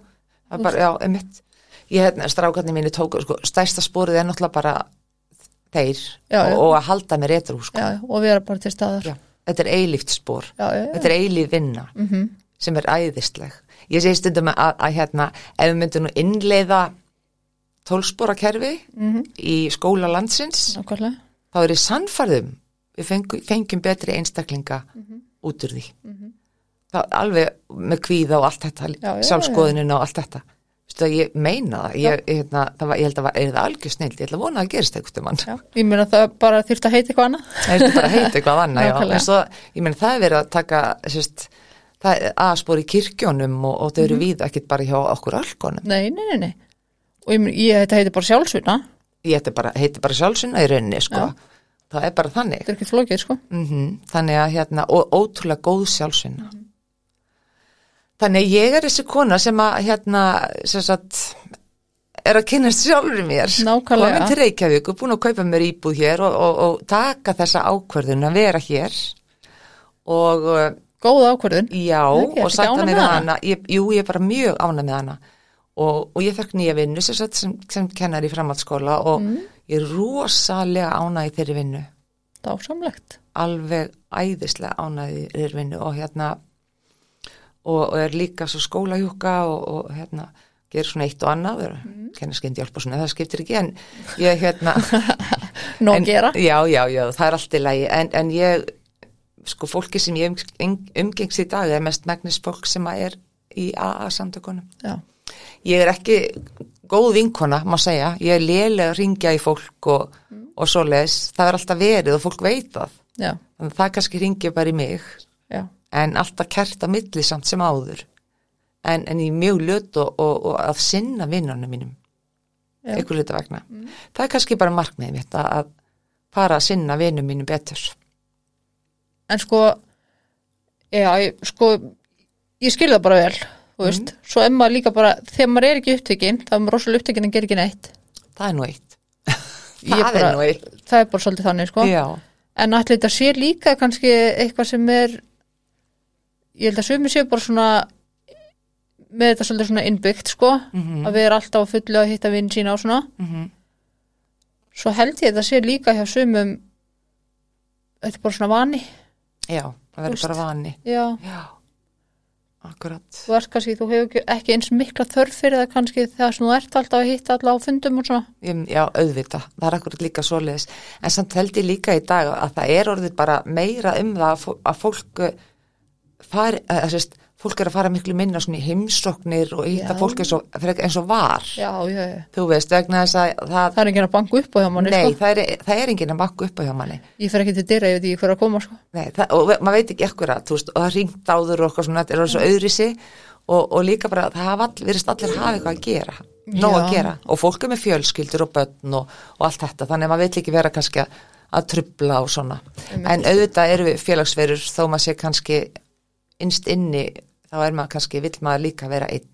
[SPEAKER 2] það er bara, já, emitt ég hérna, strákarnir mínu tóku sko, stærsta spórið er náttúrulega bara þeir
[SPEAKER 1] Já,
[SPEAKER 2] og, og að halda mér eitthvað sko.
[SPEAKER 1] og vera bara til staðar.
[SPEAKER 2] Já, þetta er eilíft spór þetta er eilíf vinna
[SPEAKER 1] Mhm.
[SPEAKER 2] sem er æðisleg. Ég segi stundum að, að hérna ef við myndum nú innleiða tólspórakerfi
[SPEAKER 1] Mhm.
[SPEAKER 2] í skóla landsins
[SPEAKER 1] nákvæmlega
[SPEAKER 2] þá er ég sannfærðum við fengjum, fengjum betri einstaklinga
[SPEAKER 1] Mhm.
[SPEAKER 2] út úr því. Það alveg með kvíða og allt þetta sjálfskoðunina og allt þetta. Vistu, ég meina það, ég, hérna, það var, ég held að er það algjör snild, ég ætla að vona að gerist eitthvað mann
[SPEAKER 1] já. ég meina það bara þyrft að heita eitthvað annað.
[SPEAKER 2] Það er bara að heita eitthvað annað já. En svo, ég meina það er verið að taka sérst, það er aðspor í kirkjónum og, og þau eru
[SPEAKER 1] Mhm.
[SPEAKER 2] við ekkit bara hjá okkur alkonum.
[SPEAKER 1] Nei, nei, nei, nei. Og ég, meina, ég þetta heiti bara sjálfsvina
[SPEAKER 2] ég heiti bara, bara sjálfsuna í rauninni sko.
[SPEAKER 1] Já.
[SPEAKER 2] það er bara þannig.
[SPEAKER 1] Þetta er ekki flókið sko.
[SPEAKER 2] Mm þannig að hérna, og ótrúlega góð sjálfsuna
[SPEAKER 1] Mhm.
[SPEAKER 2] þannig að ég er þessi kona sem að hérna, sem sagt er að kynast sjálfur mér. Komin til Reykjavík og búin að kaupa mér íbúð hér og, og, og taka þessa ákvörðun að vera hér. Og
[SPEAKER 1] góð ákvörðun.
[SPEAKER 2] Já, og sagt að
[SPEAKER 1] með
[SPEAKER 2] með
[SPEAKER 1] hana?
[SPEAKER 2] hana. Ég, jú, ég er bara mjög ánað með hana og, og ég fekk nýja vinnu sem, sem, sem kennar í framhaldsskóla og
[SPEAKER 1] Mm.
[SPEAKER 2] ég er rosalega í þeirri vinnu.
[SPEAKER 1] Dásamlegt.
[SPEAKER 2] Alveg æðislega ánæði í þeirri vinnu og hérna og, og er líka svo skólahjúka og, og hérna gerir svona eitt og annað mm. kennar skyndi hjálpa og svona, það skiptir ekki en ég hérna *laughs*
[SPEAKER 1] að gera.
[SPEAKER 2] já, já, já, það er allt í lagi en, en ég, sko fólki sem ég um, umgengst í dag er mest megnis fólk sem að er í AA samtökunum.
[SPEAKER 1] Já,
[SPEAKER 2] ég er ekki góð vinkona, má segja, ég er lélega að ringja í fólk og, og svoleiðis, það er alltaf verið og fólk veit það.
[SPEAKER 1] Já,
[SPEAKER 2] þannig að það kannski ringja bara í mig.
[SPEAKER 1] Já,
[SPEAKER 2] en alltaf kert að milli samt sem áður. En, en ég er mjög löt og, og, og að sinna vinnunum mínum. Ykkur hluta vegna. Það er kannski bara markmiðið mitt að, að fara að sinna vinnum mínum betur.
[SPEAKER 1] En sko já, ég, sko ég skil það bara vel, þú veist svo er maður líka bara, þegar maður er ekki upptekinn þá er maður rosalega upptekinn en gerir ekki neitt.
[SPEAKER 2] Það er nú eitt. *laughs* Það
[SPEAKER 1] bara-
[SPEAKER 2] er nú eitt.
[SPEAKER 1] það er bara svolítið þannig, sko.
[SPEAKER 2] Já,
[SPEAKER 1] en allir þetta sé líka kannski eitthvað sem er ég held að sumi séu bara svona með þetta svolítið svona innbyggt, sko.
[SPEAKER 2] Mhm.
[SPEAKER 1] að við erum alltaf á fullu að hitta vinn sína og svona.
[SPEAKER 2] Mm
[SPEAKER 1] svo held ég þetta sé líka hjá sumum þetta er bara svona vani.
[SPEAKER 2] Já það verður bara vani.
[SPEAKER 1] Já,
[SPEAKER 2] já, akkurat.
[SPEAKER 1] Þú ert kannski, þú hefur ekki, eins mikla þörf fyrir það kannski þegar þú ert alltaf að hitta alla á fundum og svona.
[SPEAKER 2] Já, auðvita, það er akkurat líka svoleiðis. En samt held ég líka í dag að það er orðið bara meira um það að, fó- að fólk uh, fari, að, sérst, fólk er að fara miklu minna svona í heimsóknir og
[SPEAKER 1] Já.
[SPEAKER 2] fólk eins og, eins og var.
[SPEAKER 1] Já, já, já,
[SPEAKER 2] þú veist, vegna þess að það,
[SPEAKER 1] það er enginn að banka upp á hjá manni
[SPEAKER 2] nei,
[SPEAKER 1] sko.
[SPEAKER 2] það, er, það er enginn að bakka upp á hjá manni.
[SPEAKER 1] Ég fer ekki til dyra, ég veit ekki hver að koma sko.
[SPEAKER 2] nei, það, og maður veit ekki ekkur að og það ringt áður og eitthvað svona þetta er orðið svo auðrisi og, og líka bara það hafa all, virðist allir hafa eitthvað að gera nóg að gera. Og fólk er með fjölskyldur og börn og, og allt þetta þannig að maður veit ekki vera kannski að, að trubla og svona. En auðvitað eru við félagsverur þó maður sé kannski innst inni þá er maður kannski, vill maður líka vera einn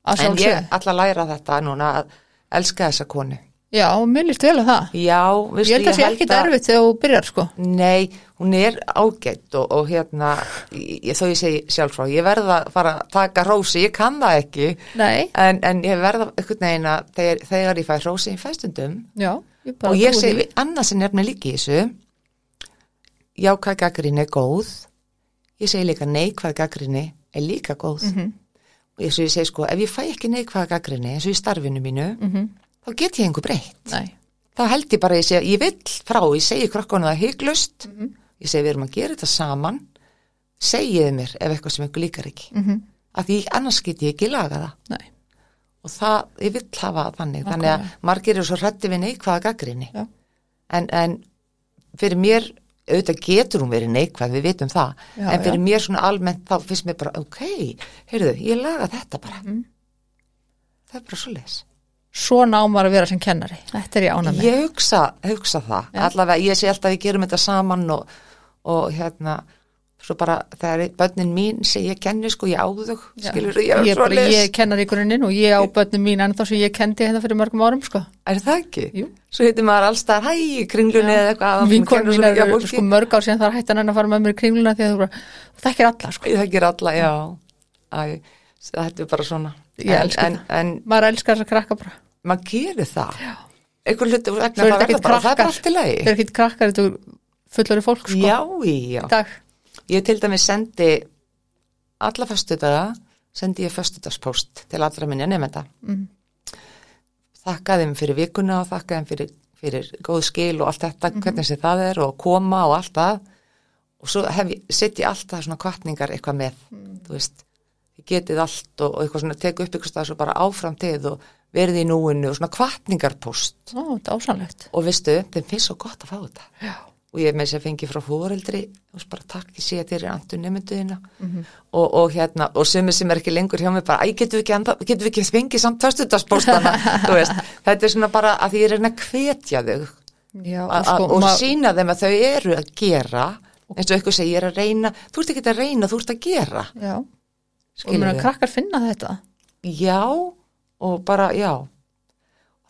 [SPEAKER 1] að
[SPEAKER 2] en ég
[SPEAKER 1] sjálfsög
[SPEAKER 2] ætla að læra þetta núna að elska þessa konu.
[SPEAKER 1] Já, mér líst vel að það.
[SPEAKER 2] Já, veistu,
[SPEAKER 1] ég held að það sé ekkit erfitt þegar þú byrjar sko.
[SPEAKER 2] Nei, hún er ágætt og, og hérna, ég, þó ég segi sjálf frá, ég verða að fara að taka rósi, ég kann það ekki,
[SPEAKER 1] nei,
[SPEAKER 2] en, en ég verða veginn að þegar, þegar ég fæ rósi í fæstundum
[SPEAKER 1] já ég bara
[SPEAKER 2] og ég segi, sem nefnir líka í þessu, jákvæð gaggrinni er góð, ég segi líka neikvæð gaggrinni er líka góð
[SPEAKER 1] Mhm.
[SPEAKER 2] og ég, svo ég segi sko, ef ég fæ ekki neikvæð gaggrinni eins og í starfinu mínu,
[SPEAKER 1] Mhm.
[SPEAKER 2] þá get ég einhver breytt
[SPEAKER 1] nei,
[SPEAKER 2] þá held ég bara að ég segi, ég vill frá, ég segi krokkunum það hygglust,
[SPEAKER 1] Mhm.
[SPEAKER 2] ég segi við erum að gera þetta saman, segiði mér ef eitthvað sem einhver líkar ekki.
[SPEAKER 1] Mhm.
[SPEAKER 2] að því annars get ég ekki laga það
[SPEAKER 1] nei,
[SPEAKER 2] og það, ég vill hafa þannig þannig að
[SPEAKER 1] Nákvæmlega.
[SPEAKER 2] margir eru svo hrætti við neikvæða gaggrinni
[SPEAKER 1] Já.
[SPEAKER 2] en, en fyrir mér auðvitað getur hún verið neikvæð, við vitum það
[SPEAKER 1] Já,
[SPEAKER 2] en fyrir
[SPEAKER 1] já.
[SPEAKER 2] mér svona almennt þá finnst mér bara, ok, heyrðu, ég laga þetta bara
[SPEAKER 1] Mm.
[SPEAKER 2] það er bara svo leis
[SPEAKER 1] svona ámar að vera sem kennari þetta er ég ána með
[SPEAKER 2] ég hugsa, hugsa það
[SPEAKER 1] Já.
[SPEAKER 2] allavega, ég sé alltaf að við gerum þetta saman og, og hérna svo bara þegar börnin mín sem ég kenni sko, ég á þau
[SPEAKER 1] Já.
[SPEAKER 2] skilur, ég er
[SPEAKER 1] ég, bara, ég kennar í grunninn og ég á börnum mín ennþá sem ég kendi hérna fyrir mörgum árum sko.
[SPEAKER 2] er það ekki?
[SPEAKER 1] Jú.
[SPEAKER 2] svo heitir maður allstað, hæ, kringlunni eða eitthvað
[SPEAKER 1] Vinkon mín er sko, mörg ár síðan þar hætti hann að fara með mér í kringluna því að bara, þú þekkir alla sko.
[SPEAKER 2] það ger alla, já. Æ, þetta er bara svona.
[SPEAKER 1] Ég
[SPEAKER 2] en,
[SPEAKER 1] elska
[SPEAKER 2] en,
[SPEAKER 1] þetta.
[SPEAKER 2] en
[SPEAKER 1] maður elskar þess að krakka bara.
[SPEAKER 2] Maður gerir það. Einhver hluti
[SPEAKER 1] Svo
[SPEAKER 2] vegna
[SPEAKER 1] er
[SPEAKER 2] það
[SPEAKER 1] ekkit
[SPEAKER 2] bara, það er bara allt í lagi.
[SPEAKER 1] Þetta er ekki krakkar, þetta er fullori fólk sko,
[SPEAKER 2] já, já,
[SPEAKER 1] í dag
[SPEAKER 2] ég til dæmis sendi alla föstudaga sendi ég föstudagspóst til allra minni nefnda
[SPEAKER 1] Mm.
[SPEAKER 2] þakkaði þeim fyrir vikuna og þakkaði þeim fyrir, fyrir góð skil og allt þetta,
[SPEAKER 1] Mhm.
[SPEAKER 2] hvernig sem það er og koma og allt það. Og svo hef ég, alltaf svona kvartningar eitthvað með,
[SPEAKER 1] Mm.
[SPEAKER 2] þú veist. Ég getið allt og, og eitthvað svona teku upp eitthvað stað svo bara áfram til og verið í núinu og svona kvartningarpóst
[SPEAKER 1] Ó, þetta er ásannlegt
[SPEAKER 2] og veistu, þeim finnst svo gott að fá þetta.
[SPEAKER 1] Já,
[SPEAKER 2] og ég með þess að fengi frá fóreldri og bara takk, ég sé að þér er andur nefnduðina
[SPEAKER 1] Mhm.
[SPEAKER 2] og, og hérna og sumir sem er ekki lengur hjá mig bara, æ, getum við ekki, anda, getum við ekki fengið samt föstudagspóstana, *laughs* þú veist þetta er svona bara að því ég að reyna að hvetja þau.
[SPEAKER 1] Já sko,
[SPEAKER 2] og sína þeim að þau eru að gera eins og eitthvað segir, ég er að reyna þú ert ekki að reyna, þú ert að gera.
[SPEAKER 1] Já, og mér krakkar finna þetta?
[SPEAKER 2] Já, og bara, já.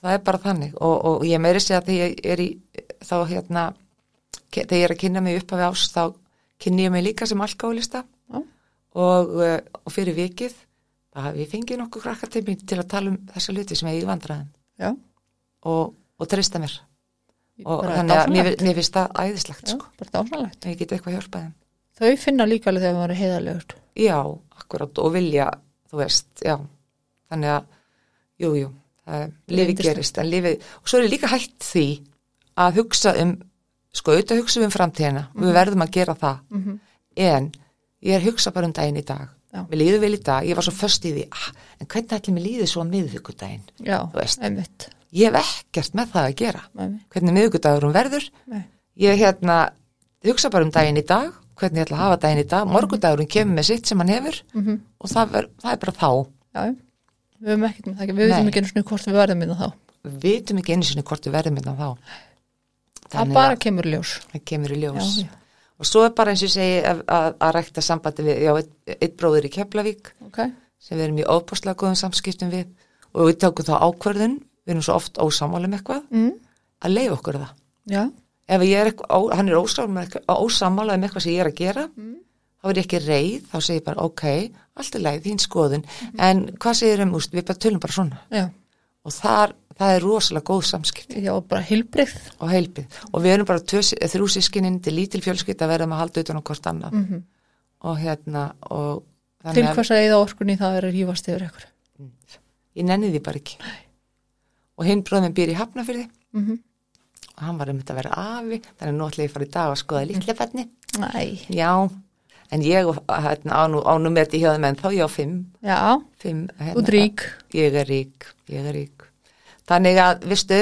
[SPEAKER 2] Það er bara þannig. Og, og ég meiri segja að þegar ég er í þá hérna þegar ég er að kynna mig upp af ás þá kynni ég mig líka sem alkoholista
[SPEAKER 1] Já.
[SPEAKER 2] og, uh, og fyrir vikið ég fengið nokkuð krakkar til að tala um þessa hluti sem ég vandræðin
[SPEAKER 1] já,
[SPEAKER 2] og, og treysta mér. Og
[SPEAKER 1] bara
[SPEAKER 2] þannig að mér, mér finnst það æðislegt
[SPEAKER 1] já,
[SPEAKER 2] sko, ég get eitthvað hjálpað þeim.
[SPEAKER 1] Þau finna líka alveg þegar maður er heiðalegur
[SPEAKER 2] Já, akkurat og vilja, þú veist, já, þannig að, jú, jú, lifi gerist, en lifi, og svo er líka hætt því að hugsa um, sko, auðvitað hugsa um framtíðina, við verðum að gera það,
[SPEAKER 1] Mhm.
[SPEAKER 2] en ég er hugsa bara um daginn í dag,
[SPEAKER 1] Já.
[SPEAKER 2] mér líður vel í dag, ég var svo föst í því, ah, en hvernig ætlum mér líður svo að miðvikudaginn?
[SPEAKER 1] já,
[SPEAKER 2] Þú veist.
[SPEAKER 1] einmitt.
[SPEAKER 2] Ég hef ekkert með það að gera,
[SPEAKER 1] Nei,
[SPEAKER 2] hvernig miðvikudagur hún verður,
[SPEAKER 1] nei.
[SPEAKER 2] ég hérna, hugsa bara um daginn í dag, hvernig ég ætla að hafa daginn í dag, morgundagurinn kemur með sitt sem hann hefur,
[SPEAKER 1] Mhm.
[SPEAKER 2] og það, ver, það er bara þá.
[SPEAKER 1] Já, við höfum ekkert með það við veitum ekki einu svona hvort við verðum minna þá.
[SPEAKER 2] Við vitum ekki einu sinni hvort við verðum innan þá
[SPEAKER 1] það bara kemur ljós.
[SPEAKER 2] Það kemur í
[SPEAKER 1] já,
[SPEAKER 2] ljós.
[SPEAKER 1] Já,
[SPEAKER 2] og svo er bara eins og segi að, að, að rækta sambandi við, já, eitt, bróðir í Keflavík
[SPEAKER 1] ok,
[SPEAKER 2] sem við erum í ofbúslega góðum samskiptum við. Og við tókum þá ákvörðun við erum svo oft ósamála um eitthvað
[SPEAKER 1] mm.
[SPEAKER 2] að leiða okkur það.
[SPEAKER 1] Já,
[SPEAKER 2] ef ég er eitthvað, ó, hann er ósamála, um eitthvað sem ég er að gera
[SPEAKER 1] Mm.
[SPEAKER 2] þá er ég ekki reið, þá segir ég bara ok, allt er leið, þín skoðun. En hvað segir um, úst, við bara tölum bara svona.
[SPEAKER 1] Já,
[SPEAKER 2] og þar, það er rosalega góð samskipti.
[SPEAKER 1] Já, bara hilbrið
[SPEAKER 2] og heilbið og við erum bara þrjú sískininn til lítil fjölskyld að verðum að halda utan á hvort annað.
[SPEAKER 1] Mm
[SPEAKER 2] og hérna og
[SPEAKER 1] til
[SPEAKER 2] þannig að
[SPEAKER 1] hvers að eða orkunni það er að rífast yfir ykkur.
[SPEAKER 2] Ég nenni því bara ekki. Og hinn bróðum býr í Hafnafyrði
[SPEAKER 1] mm -hmm.
[SPEAKER 2] og hann var um þetta að vera afi þannig að nú ætla ég að fara í dag að skoða litla fætni
[SPEAKER 1] næ,
[SPEAKER 2] já, en ég hérna, á nú, á nú með þetta í hjóðum en þá ég á fimm,
[SPEAKER 1] já,
[SPEAKER 2] fimm hérna,
[SPEAKER 1] út rík.
[SPEAKER 2] ég er rík, ég er rík þannig að, vistu,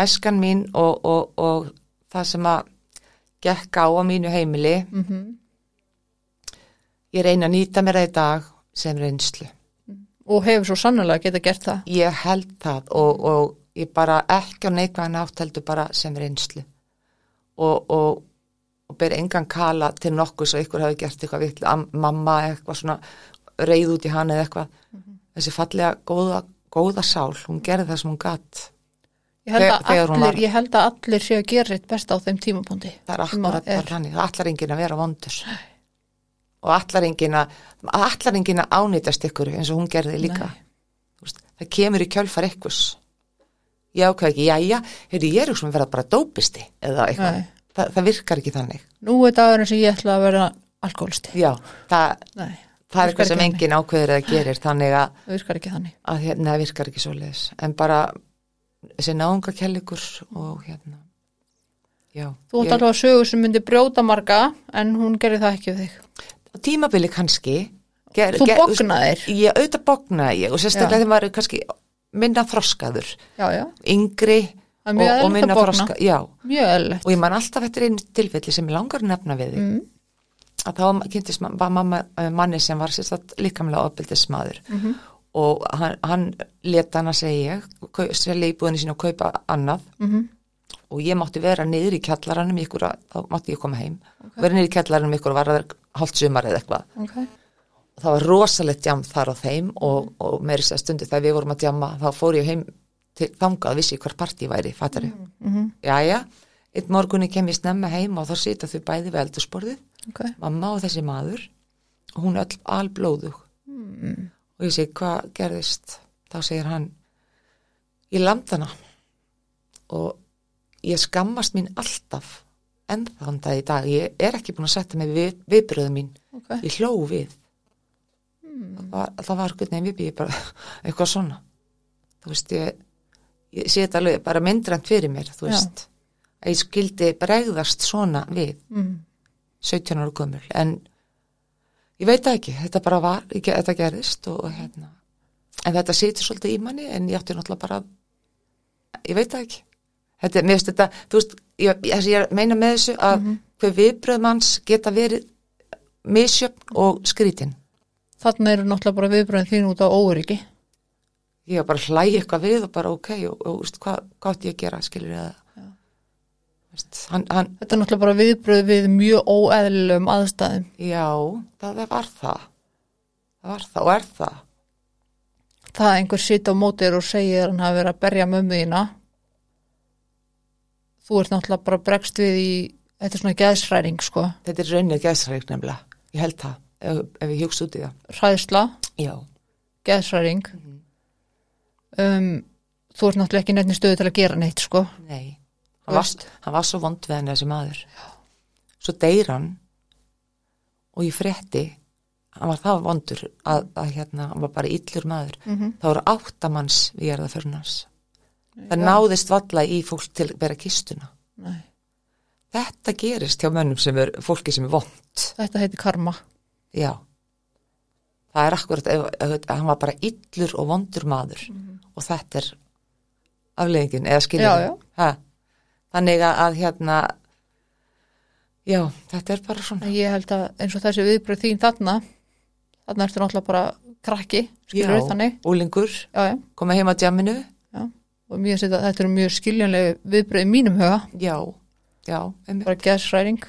[SPEAKER 2] æskan mín og, og, og það sem að gekk á á mínu heimili
[SPEAKER 1] mm
[SPEAKER 2] ég reyna að nýta mér það í dag sem reynslu.
[SPEAKER 1] og hefur svo sannlega geta gert það?
[SPEAKER 2] Ég held það og, og ég bara ekki á neikvæðan átt heldur bara sem reynslu. Og, og, og ber engan kala til nokkuð svo ykkur hafi gert eitthvað vill, mamma eitthvað svona reyð út í hann eða eitthvað. Þessi fallega góða, góða sál, hún gerði það sem hún gatt.
[SPEAKER 1] ég
[SPEAKER 2] Þegar-
[SPEAKER 1] að
[SPEAKER 2] þegar hún var-
[SPEAKER 1] ég held að allir séu að gera eitt best á þeim tímapunkti
[SPEAKER 2] Það er akkurat
[SPEAKER 1] að
[SPEAKER 2] bara þannig, það allar enginn að vera vondur. Og allar enginn að, allar enginn að ánýtast ykkur eins og hún gerði líka. Veist, það kemur í kjölfar ekkurs ég ákveð ekki, jæja heyrðu, ég er ekki sem að vera bara dópisti eða eitthvað,
[SPEAKER 1] Nei.
[SPEAKER 2] Þa, það virkar ekki þannig
[SPEAKER 1] nú er dagurinn sem ég ætla að vera alkoholisti
[SPEAKER 2] já, það,
[SPEAKER 1] nei,
[SPEAKER 2] það er eitthvað sem
[SPEAKER 1] ekki
[SPEAKER 2] enginn ákveður eða gerir þannig að,
[SPEAKER 1] það virkar ekki þannig.
[SPEAKER 2] að hérna, það virkar ekki svo leiðis en bara þessi náunga kellikur og hérna já,
[SPEAKER 1] þú
[SPEAKER 2] ég,
[SPEAKER 1] alveg að sögu sem myndi brjóta marga en hún gerir það ekki við þig.
[SPEAKER 2] Tímabili kannski. Ger,
[SPEAKER 1] Þú bognaðir?
[SPEAKER 2] Ég auðvitað bognaði ég og sérstaklega maður er kannski minna þroskaður,
[SPEAKER 1] Já, já,
[SPEAKER 2] yngri
[SPEAKER 1] er
[SPEAKER 2] og, og minna
[SPEAKER 1] eðlilegt.
[SPEAKER 2] Og ég man alltaf eftir einu tilfelli sem ég langar að nefna við þig.
[SPEAKER 1] Mm.
[SPEAKER 2] Að þá kynntist mamma eh, manni sem var líkamlega ofbildismadur
[SPEAKER 1] Mhm.
[SPEAKER 2] og hann, hann leta hann að segja, selja íbúðinu sín og kaupa annað.
[SPEAKER 1] Mhm.
[SPEAKER 2] og ég mátti vera niður í kjallaranum ykkur að, þá mátti ég koma heim. Vera niður í kjallaranum ykkur og var að hálft sumar eða eitthvað.
[SPEAKER 1] Ok,
[SPEAKER 2] og það var rosalegt jam þar á þeim og, og meiri sér stundu þegar við vorum að jamma þá fór ég heim til þangað vissi ég hver partí væri, fattar ég
[SPEAKER 1] Mhm.
[SPEAKER 2] Jæja, einn morgunni kem ég snemma heim og þá sita þau bæði við eldursporðið
[SPEAKER 1] ok,
[SPEAKER 2] mamma og þessi maður og hún öll alblóðug.
[SPEAKER 1] Mm.
[SPEAKER 2] og ég segi hvað gerðist? Þá segir hann ég lamd hana. Og ég skammast mín alltaf en þann dag í dag. Ég er ekki búin að setja mig við viðbröðu mín.
[SPEAKER 1] Ok.
[SPEAKER 2] ég hló við. Það var, það var nefn við bara *laughs* eitthvað svona. Þú veist ég, ég sé þetta alveg bara myndrænt fyrir mér þú
[SPEAKER 1] Já.
[SPEAKER 2] Veist að ég skildi bregðast svona við
[SPEAKER 1] Mm.
[SPEAKER 2] 17 ára gömul en ég veit ekki, þetta bara var ég, þetta gerðist og, og hérna en þetta situr svolítið í manni en ég átti náttúrulega bara ég veit ekki þetta, mér finnst þetta, þú veist ég, ég, ég meina með þessu að
[SPEAKER 1] Mhm.
[SPEAKER 2] hver viðbröð manns geta verið misjöfn og skrítin
[SPEAKER 1] Þannig eru náttúrulega bara viðbröðin þín út á óryggi.
[SPEAKER 2] ég var bara að hlæja eitthvað við og bara ok og, og veist, hvað, hvað átti ég að gera skilur ég
[SPEAKER 1] Já.
[SPEAKER 2] Það hann, hann,
[SPEAKER 1] Þetta er náttúrulega bara viðbröð við mjög óeðlilegum aðstæðum.
[SPEAKER 2] já, það var það það var það og er það
[SPEAKER 1] Það að einhver sita á mótir og segir hann hafi verið að berja mömmu þína. Þú ert náttúrulega bara bregst við í, þetta er svona geðsræring, sko.
[SPEAKER 2] þetta er raunnið gæsræk nefnilega ég held það, ef, ef ég hugst út í það
[SPEAKER 1] Hræðsla,
[SPEAKER 2] já,
[SPEAKER 1] geðsræring. Um, þú ert náttúrulega ekki nefnir stöðu til að gera neitt, sko.
[SPEAKER 2] nei hann var, hann var svo vond við henni þessi maður. Já. svo deyr hann og ég frétti hann var það vondur að, að hérna, hann var bara illur maður.
[SPEAKER 1] Mm
[SPEAKER 2] það voru áttamanns við gerða fyrir hans. Það náðist valla í fólk til að bera kistuna.
[SPEAKER 1] Nei,
[SPEAKER 2] þetta gerist hjá mönnum sem er fólki sem er vond.
[SPEAKER 1] Þetta heiti karma.
[SPEAKER 2] já. Það er akkurat hann var bara illur og vondur maður. Og þetta er afleðingin eða skilur
[SPEAKER 1] Mhm. Já, já.
[SPEAKER 2] Ha, þannig að, að hérna já, þetta er bara svona.
[SPEAKER 1] Ég held að eins og þessi viðbröð þín þarna, þarna ertu náttúrulega bara krakki, skilur þannig.
[SPEAKER 2] úlingur,
[SPEAKER 1] Já, já,
[SPEAKER 2] koma heim á djaminu
[SPEAKER 1] já. Og mjög þetta eru mjög skiljanlega viðbröð í mínum huga,
[SPEAKER 2] já, já,
[SPEAKER 1] bara geðsræring.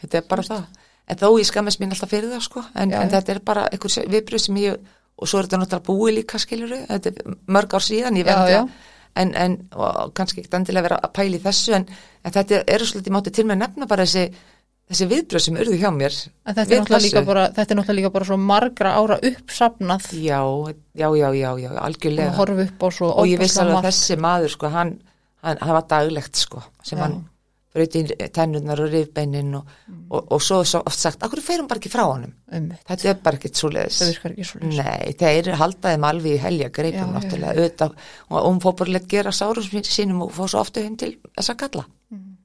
[SPEAKER 2] þetta er bara það. En þó ég skammast mín alltaf fyrir það sko. En, en þetta er bara einhver viðbröð sem ég og svo er þetta náttúrulega búið líka skilur þetta er mörg ár síðan ég verði
[SPEAKER 1] já.
[SPEAKER 2] En, en og kannski ekki endilega vera að pæli þessu en, en þetta eru svolítið mátti til með að nefna bara þessi, þessi viðbröð sem urðu hjá mér
[SPEAKER 1] þetta er, bara, þetta er náttúrulega líka bara svo margra ára uppsafnað.
[SPEAKER 2] Já, já, já, já, já,
[SPEAKER 1] og
[SPEAKER 2] algjörlega.
[SPEAKER 1] Svo
[SPEAKER 2] og ég
[SPEAKER 1] ofboðslega
[SPEAKER 2] alveg að þessi maður sko hann, hann, hann var daglegt sko sem
[SPEAKER 1] Já.
[SPEAKER 2] hann brauti tennurnar og rifbeinin og, og, og svo er svo oft sagt, akkur ferum bara ekki frá honum
[SPEAKER 1] Einmitt.
[SPEAKER 2] þetta er bara ekkert svo leiðis
[SPEAKER 1] Það virkar ekki svo
[SPEAKER 2] Nei, þeir haldaði maður alveg í helja
[SPEAKER 1] Já,
[SPEAKER 2] greipum
[SPEAKER 1] já,
[SPEAKER 2] náttúrulega auðvitað og hún fór bara leitt gera sárum sínum og fór svo ofta heim til þessa kalla
[SPEAKER 1] Mhm.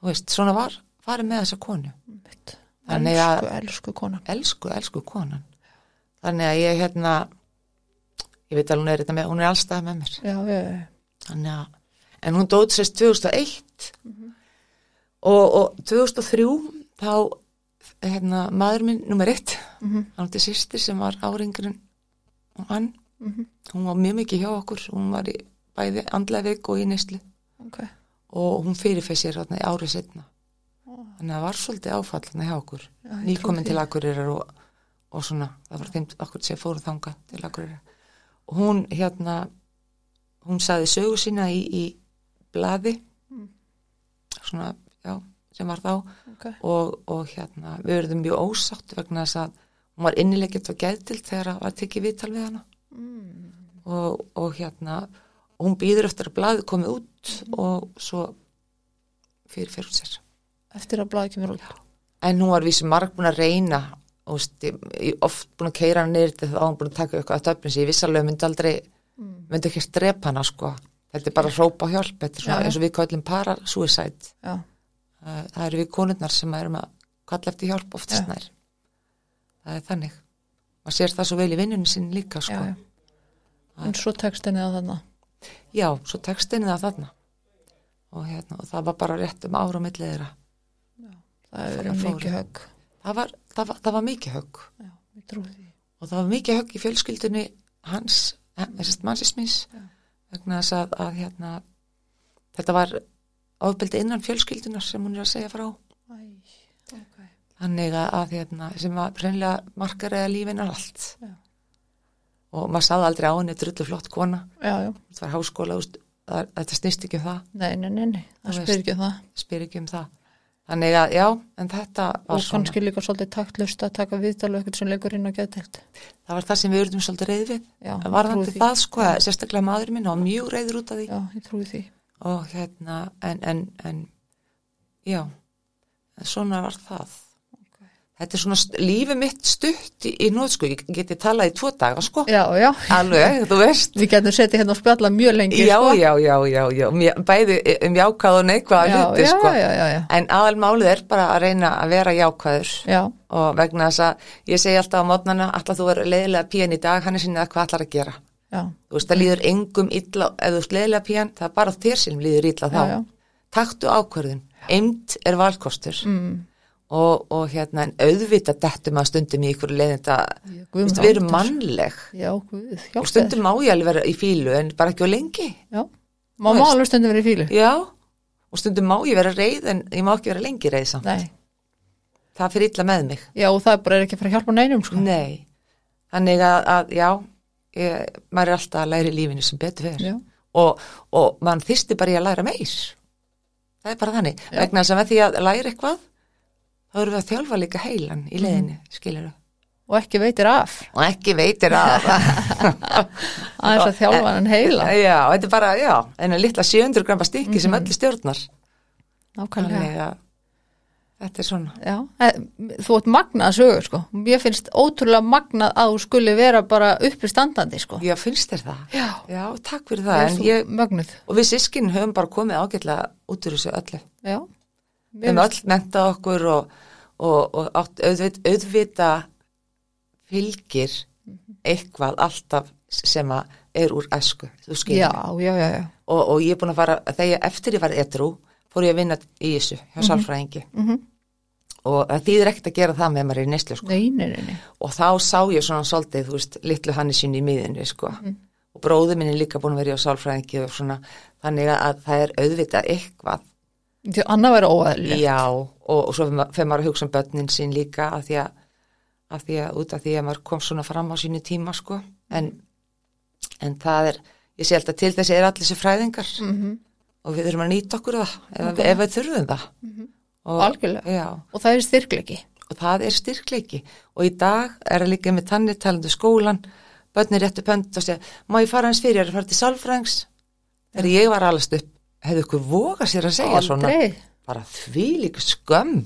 [SPEAKER 2] þú veist, svona var farið með þessa konu
[SPEAKER 1] Einmitt.
[SPEAKER 2] Þannig að-
[SPEAKER 1] Elsku, elsku konan.
[SPEAKER 2] elsku, elsku konan þannig að ég hérna ég veit alveg hún er þetta með, hún er allstað með mér
[SPEAKER 1] Já, já, já.
[SPEAKER 2] þannig að, en hún dót sérst 2001
[SPEAKER 1] Mhm.
[SPEAKER 2] Og, og 2003 þá hérna, maður minn nummer eitt,
[SPEAKER 1] Mhm.
[SPEAKER 2] hann átti sýstir sem var áringurinn og hann
[SPEAKER 1] Mhm.
[SPEAKER 2] hún var mjög mikið hjá okkur hún var í bæði andlega veik og í neyslu
[SPEAKER 1] Ok.
[SPEAKER 2] og hún fyrirfæð sér þarna í árið setna þannig að það var svolítið áfallandi hjá okkur
[SPEAKER 1] Já, ég trúi
[SPEAKER 2] nýkomin
[SPEAKER 1] því.
[SPEAKER 2] til Akureyrar og, og svona, það var þeim okkur sem fóru þanga til Akureyrar og hún hérna hún saði sögu sína í, í blaði
[SPEAKER 1] Mm.
[SPEAKER 2] svona, sem var þá
[SPEAKER 1] Ok.
[SPEAKER 2] og, og hérna við verðum mjög ósátt vegna þess að hún var innilegget og geðtild þegar var tekið viðtal við hana
[SPEAKER 1] Mm.
[SPEAKER 2] og, og hérna hún býður eftir að blaðið komið út og svo fyrir fyrir sér
[SPEAKER 1] Eftir að blaði kemur út.
[SPEAKER 2] en hún var vísum marg búin að reyna ég oft búin að keira hann þá var hún búin að taka eitthvað að töfnum sér ég vissalega myndi aldrei,
[SPEAKER 1] Mm.
[SPEAKER 2] myndi ekki að drepa hana sko, þetta er bara að hrópa á hjálp
[SPEAKER 1] Já, já.
[SPEAKER 2] eins og við kallum para-suicide
[SPEAKER 1] Já,
[SPEAKER 2] það eru við konurnar sem erum að kalla eftir hjálp oftast nær það er þannig maður sér það svo vel í vinnunni sinni líka sko.
[SPEAKER 1] já, já. En svo textinni á þarna.
[SPEAKER 2] Já, svo textinni það þarna og, hérna, og það var bara rétt um ára millið þeirra.
[SPEAKER 1] Það
[SPEAKER 2] Það. Það var, það var, það var mikið högg
[SPEAKER 1] Já,
[SPEAKER 2] og það var mikið högg í fjölskyldunni hans, þessast mannsismins vegna þess að, að hérna, þetta var ofbeldi innan fjölskyldunar sem hún er að segja frá.
[SPEAKER 1] Æ, ok.
[SPEAKER 2] Þannig að, að hérna, sem var hreinlega markar eða lífin er allt.
[SPEAKER 1] Já.
[SPEAKER 2] Og maður sáði aldrei á henni drullu flott kona.
[SPEAKER 1] Já, já.
[SPEAKER 2] Þetta var háskóla, þetta snýst ekki um það,
[SPEAKER 1] Nei, nei, nei, nei. Það spyr ekki um það.
[SPEAKER 2] spyr ekki um það. Þannig að, já, en þetta var
[SPEAKER 1] Og
[SPEAKER 2] svona.
[SPEAKER 1] kannski líka svolítið taktlust að taka viðtal og eitthvað sem leikur inn á geðtelt.
[SPEAKER 2] Það var það sem við urðum svolítið reyð við.
[SPEAKER 1] Já, ég
[SPEAKER 2] Varðandi
[SPEAKER 1] trúi því.
[SPEAKER 2] það, sko, að sérstaklega maður minn og mjög reyður út af því.
[SPEAKER 1] Já, ég trúi því.
[SPEAKER 2] Og hérna, en, en, en, já, svona var það. Þetta er svona lífið mitt stutt í, í nóðsku, ég geti talað í tvo daga, sko.
[SPEAKER 1] Já, já.
[SPEAKER 2] Alveg, þú veist.
[SPEAKER 1] Við getum setið hérna og spjalla mjög lengi,
[SPEAKER 2] Já,
[SPEAKER 1] sko.
[SPEAKER 2] já, já, já, já, bæði um jákvæð og neikvæða hluti, sko. En aðalmálið er bara að reyna að vera jákvæður
[SPEAKER 1] Já,
[SPEAKER 2] og vegna þess að ég segi alltaf á mótnana, alltaf þú verður leiðilega pían í dag, hann er sinni að hvað allar að gera.
[SPEAKER 1] Já,
[SPEAKER 2] Þú veist, það líður engum illa, ef þú ert leiðilega pían, það er bara þér sem líður illa þá.
[SPEAKER 1] Já, já.
[SPEAKER 2] Taktu ákvörðun, eind er valkostur mm. og, og hérna, en auðvitað dettum að stundum í ykkur leiðinda,
[SPEAKER 1] Já,
[SPEAKER 2] þú veist, við erum mannleg
[SPEAKER 1] já, guð,
[SPEAKER 2] og
[SPEAKER 1] hjálpa
[SPEAKER 2] stundum má ég alveg vera í fílu en bara ekki á lengi.
[SPEAKER 1] Já, má má alveg stundum verið í fílu.
[SPEAKER 2] Já, og stundum má ég vera reið en ég má ekki vera lengi reið samt.
[SPEAKER 1] Nei,
[SPEAKER 2] Það fyrir illa með mig.
[SPEAKER 1] já, og það er bara ekki að fara að hjálpa neinum, sko.
[SPEAKER 2] Nei, þannig að, að já, ég, maður er alltaf að læra í lífinu sem betur.
[SPEAKER 1] Já,
[SPEAKER 2] Og, og mann þyrsti bara í að læra meir. Það er bara þannig.
[SPEAKER 1] Já.
[SPEAKER 2] Vegna þess að því að læra eitthvað, þá erum við að þjálfa líka heilan í leiðinu, mm. skilur við.
[SPEAKER 1] og ekki veitir af.
[SPEAKER 2] Og ekki veitir að. *laughs*
[SPEAKER 1] Aðeins að þjálfa hann heila.
[SPEAKER 2] já, þetta er bara, já, en að litla 700 gramma stykki
[SPEAKER 1] Mhm.
[SPEAKER 2] sem öllu stjórnar.
[SPEAKER 1] Nákvæmlega.
[SPEAKER 2] Að þetta er svona.
[SPEAKER 1] Já, þú ert magnað sögur, sko. Mér finnst ótrúlega magnað að þú skuli vera bara uppi standandi, sko.
[SPEAKER 2] Já, finnst þér það?
[SPEAKER 1] Já.
[SPEAKER 2] Já, takk fyrir
[SPEAKER 1] Ég
[SPEAKER 2] það.
[SPEAKER 1] svo
[SPEAKER 2] ég,
[SPEAKER 1] Mögnuð.
[SPEAKER 2] og við sískin höfum bara komið ágætlega út úr þessu öllu.
[SPEAKER 1] Já.
[SPEAKER 2] Við höfum öll mentað okkur og, og, og átt, auðvita, auðvita fylgir eitthvað alltaf sem að er úr æsku, þú skilur.
[SPEAKER 1] Já, já, já, já.
[SPEAKER 2] Og, og ég er búin að fara, þegar ég, eftir ég var edrú, fór ég að vinna í þessu hjá sálfræðingi.
[SPEAKER 1] Mhm.
[SPEAKER 2] Og það þýðir ekkert að gera það með maður í neyslu, sko.
[SPEAKER 1] Nei, nei, nei.
[SPEAKER 2] Og þá sá ég svona svolítið, þú veist, litlu hann sinni í miðinni, sko. Og bróði minn er líka búin að vera í sálfræðingi og svona, þannig að það er auðvitað eitthvað
[SPEAKER 1] Því annað væri óæðilegt.
[SPEAKER 2] Já, og, og svo fyrir maður að hugsa um börnin sín líka af því að, af því að út af því að maður kom svona fram á sínu tíma sko, en, en það er, ég sé alltaf til þessi er allir þessi fræðingar
[SPEAKER 1] Mhm.
[SPEAKER 2] Og við þurfum að nýta okkur það ef, ef við þurfum það. Og,
[SPEAKER 1] Algjörlega.
[SPEAKER 2] Já,
[SPEAKER 1] Og það er styrkleiki.
[SPEAKER 2] og það er styrkleiki. Og í dag er að líka með tannir talandu skólan, börnir réttu pönd og segja, má ég fara hans fyrir, ég er að fara til sálfræðings? Þegar ég var allast upp hefðu ykkur voga sér að segja svona.
[SPEAKER 1] Aldrei.
[SPEAKER 2] bara því líka skömm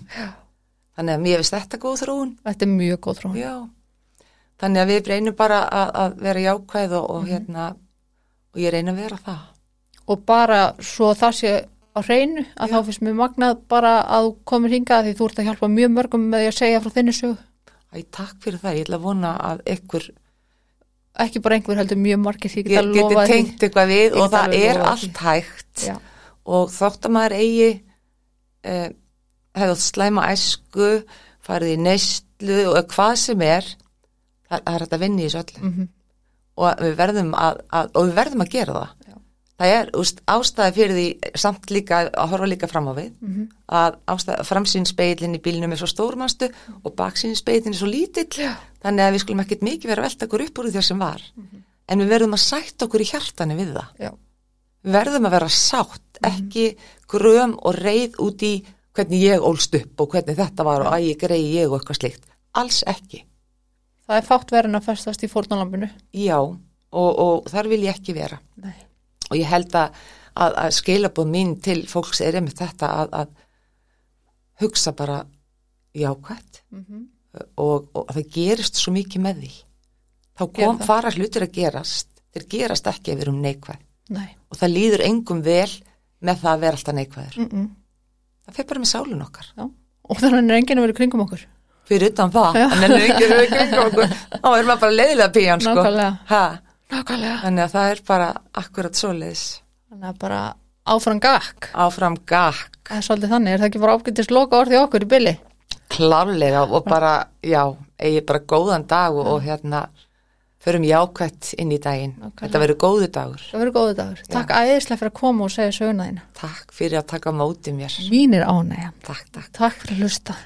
[SPEAKER 2] þannig að mér finnst þetta góð þróun.
[SPEAKER 1] Þetta er mjög góð þróun.
[SPEAKER 2] já. Þannig að við reynum bara að, að vera jákvæð og, og hérna og ég reyna að vera það
[SPEAKER 1] Og bara svo það sé á hreinu að þá finnst mér magnað bara að þú komir hingað því þú ert að hjálpa mjög mörgum með því að segja frá þinni sögu.
[SPEAKER 2] Æ, takk fyrir það, ég ætla að vona að ykkur
[SPEAKER 1] Ekki bara einhver heldur mjög margir því ég
[SPEAKER 2] ég
[SPEAKER 1] get að
[SPEAKER 2] geti
[SPEAKER 1] lofa því.
[SPEAKER 2] tengt eitthvað við og
[SPEAKER 1] get
[SPEAKER 2] það er allt hægt
[SPEAKER 1] Já.
[SPEAKER 2] og þótt að maður eigi eh, átt slæma æsku farið í neyslu og hvað sem er það, er hægt að vinna í þessu öllu
[SPEAKER 1] Mhm.
[SPEAKER 2] og við verðum að, að og við verðum að gera það
[SPEAKER 1] Já.
[SPEAKER 2] Það er úst, ástæði fyrir því samt líka að horfa líka fram á við
[SPEAKER 1] Mhm.
[SPEAKER 2] að ástæði, framsýn speilin í bílnum er svo stórmanstu og baksýn speilin er svo lítill
[SPEAKER 1] Já.
[SPEAKER 2] þannig að við skulum ekkit mikið vera að velta okkur upp úr því sem var
[SPEAKER 1] Mhm.
[SPEAKER 2] en við verðum að sætta okkur í hjartani við það
[SPEAKER 1] Já.
[SPEAKER 2] við verðum að vera sátt
[SPEAKER 1] Mhm.
[SPEAKER 2] ekki gröm og reið út í hvernig ég ólst upp og hvernig þetta var og að ég greiði ég og eitthvað slikt alls ekki,
[SPEAKER 1] Það er fátt verið að festast í fórnalampinu.
[SPEAKER 2] já og, og þar vil ég ekki vera
[SPEAKER 1] Nei.
[SPEAKER 2] Og ég held að, að, að skilabóð mín til fólks er einmitt þetta að, að hugsa bara jákvætt
[SPEAKER 1] Mhm.
[SPEAKER 2] og, og það gerist svo mikið með því þá kom fara hlutir að gerast þeir gerast ekki ef við erum neikvæð
[SPEAKER 1] Nei.
[SPEAKER 2] og það líður engum vel með það að vera alltaf neikvæður
[SPEAKER 1] Mm -mm.
[SPEAKER 2] það fer bara með sálun okkar
[SPEAKER 1] Já. Og þannig er enginn að vera kringum okkur.
[SPEAKER 2] fyrir utan það, en ennur okkur, *laughs* þá er maður bara leiðilega píjan sko.
[SPEAKER 1] Nákvæmlega.
[SPEAKER 2] Þannig að það er bara akkurat svoleiðis
[SPEAKER 1] Þannig að bara áfram gakk.
[SPEAKER 2] áfram gakk,
[SPEAKER 1] Það er svolítið þannig, er það ekki bara ágætist loka orðið okkur í bylli?
[SPEAKER 2] klárlega og bara, já, eigi bara góðan dag og, og hérna förum jákvætt inn í daginn
[SPEAKER 1] Nákvæmlega.
[SPEAKER 2] þetta verður góðu dagur
[SPEAKER 1] Það verður góðu dagur. Takk æðislega fyrir að koma og segja söguna þína.
[SPEAKER 2] takk fyrir að taka á móti mér
[SPEAKER 1] Mínir ánægja.
[SPEAKER 2] takk, takk
[SPEAKER 1] Takk fyrir að hlusta.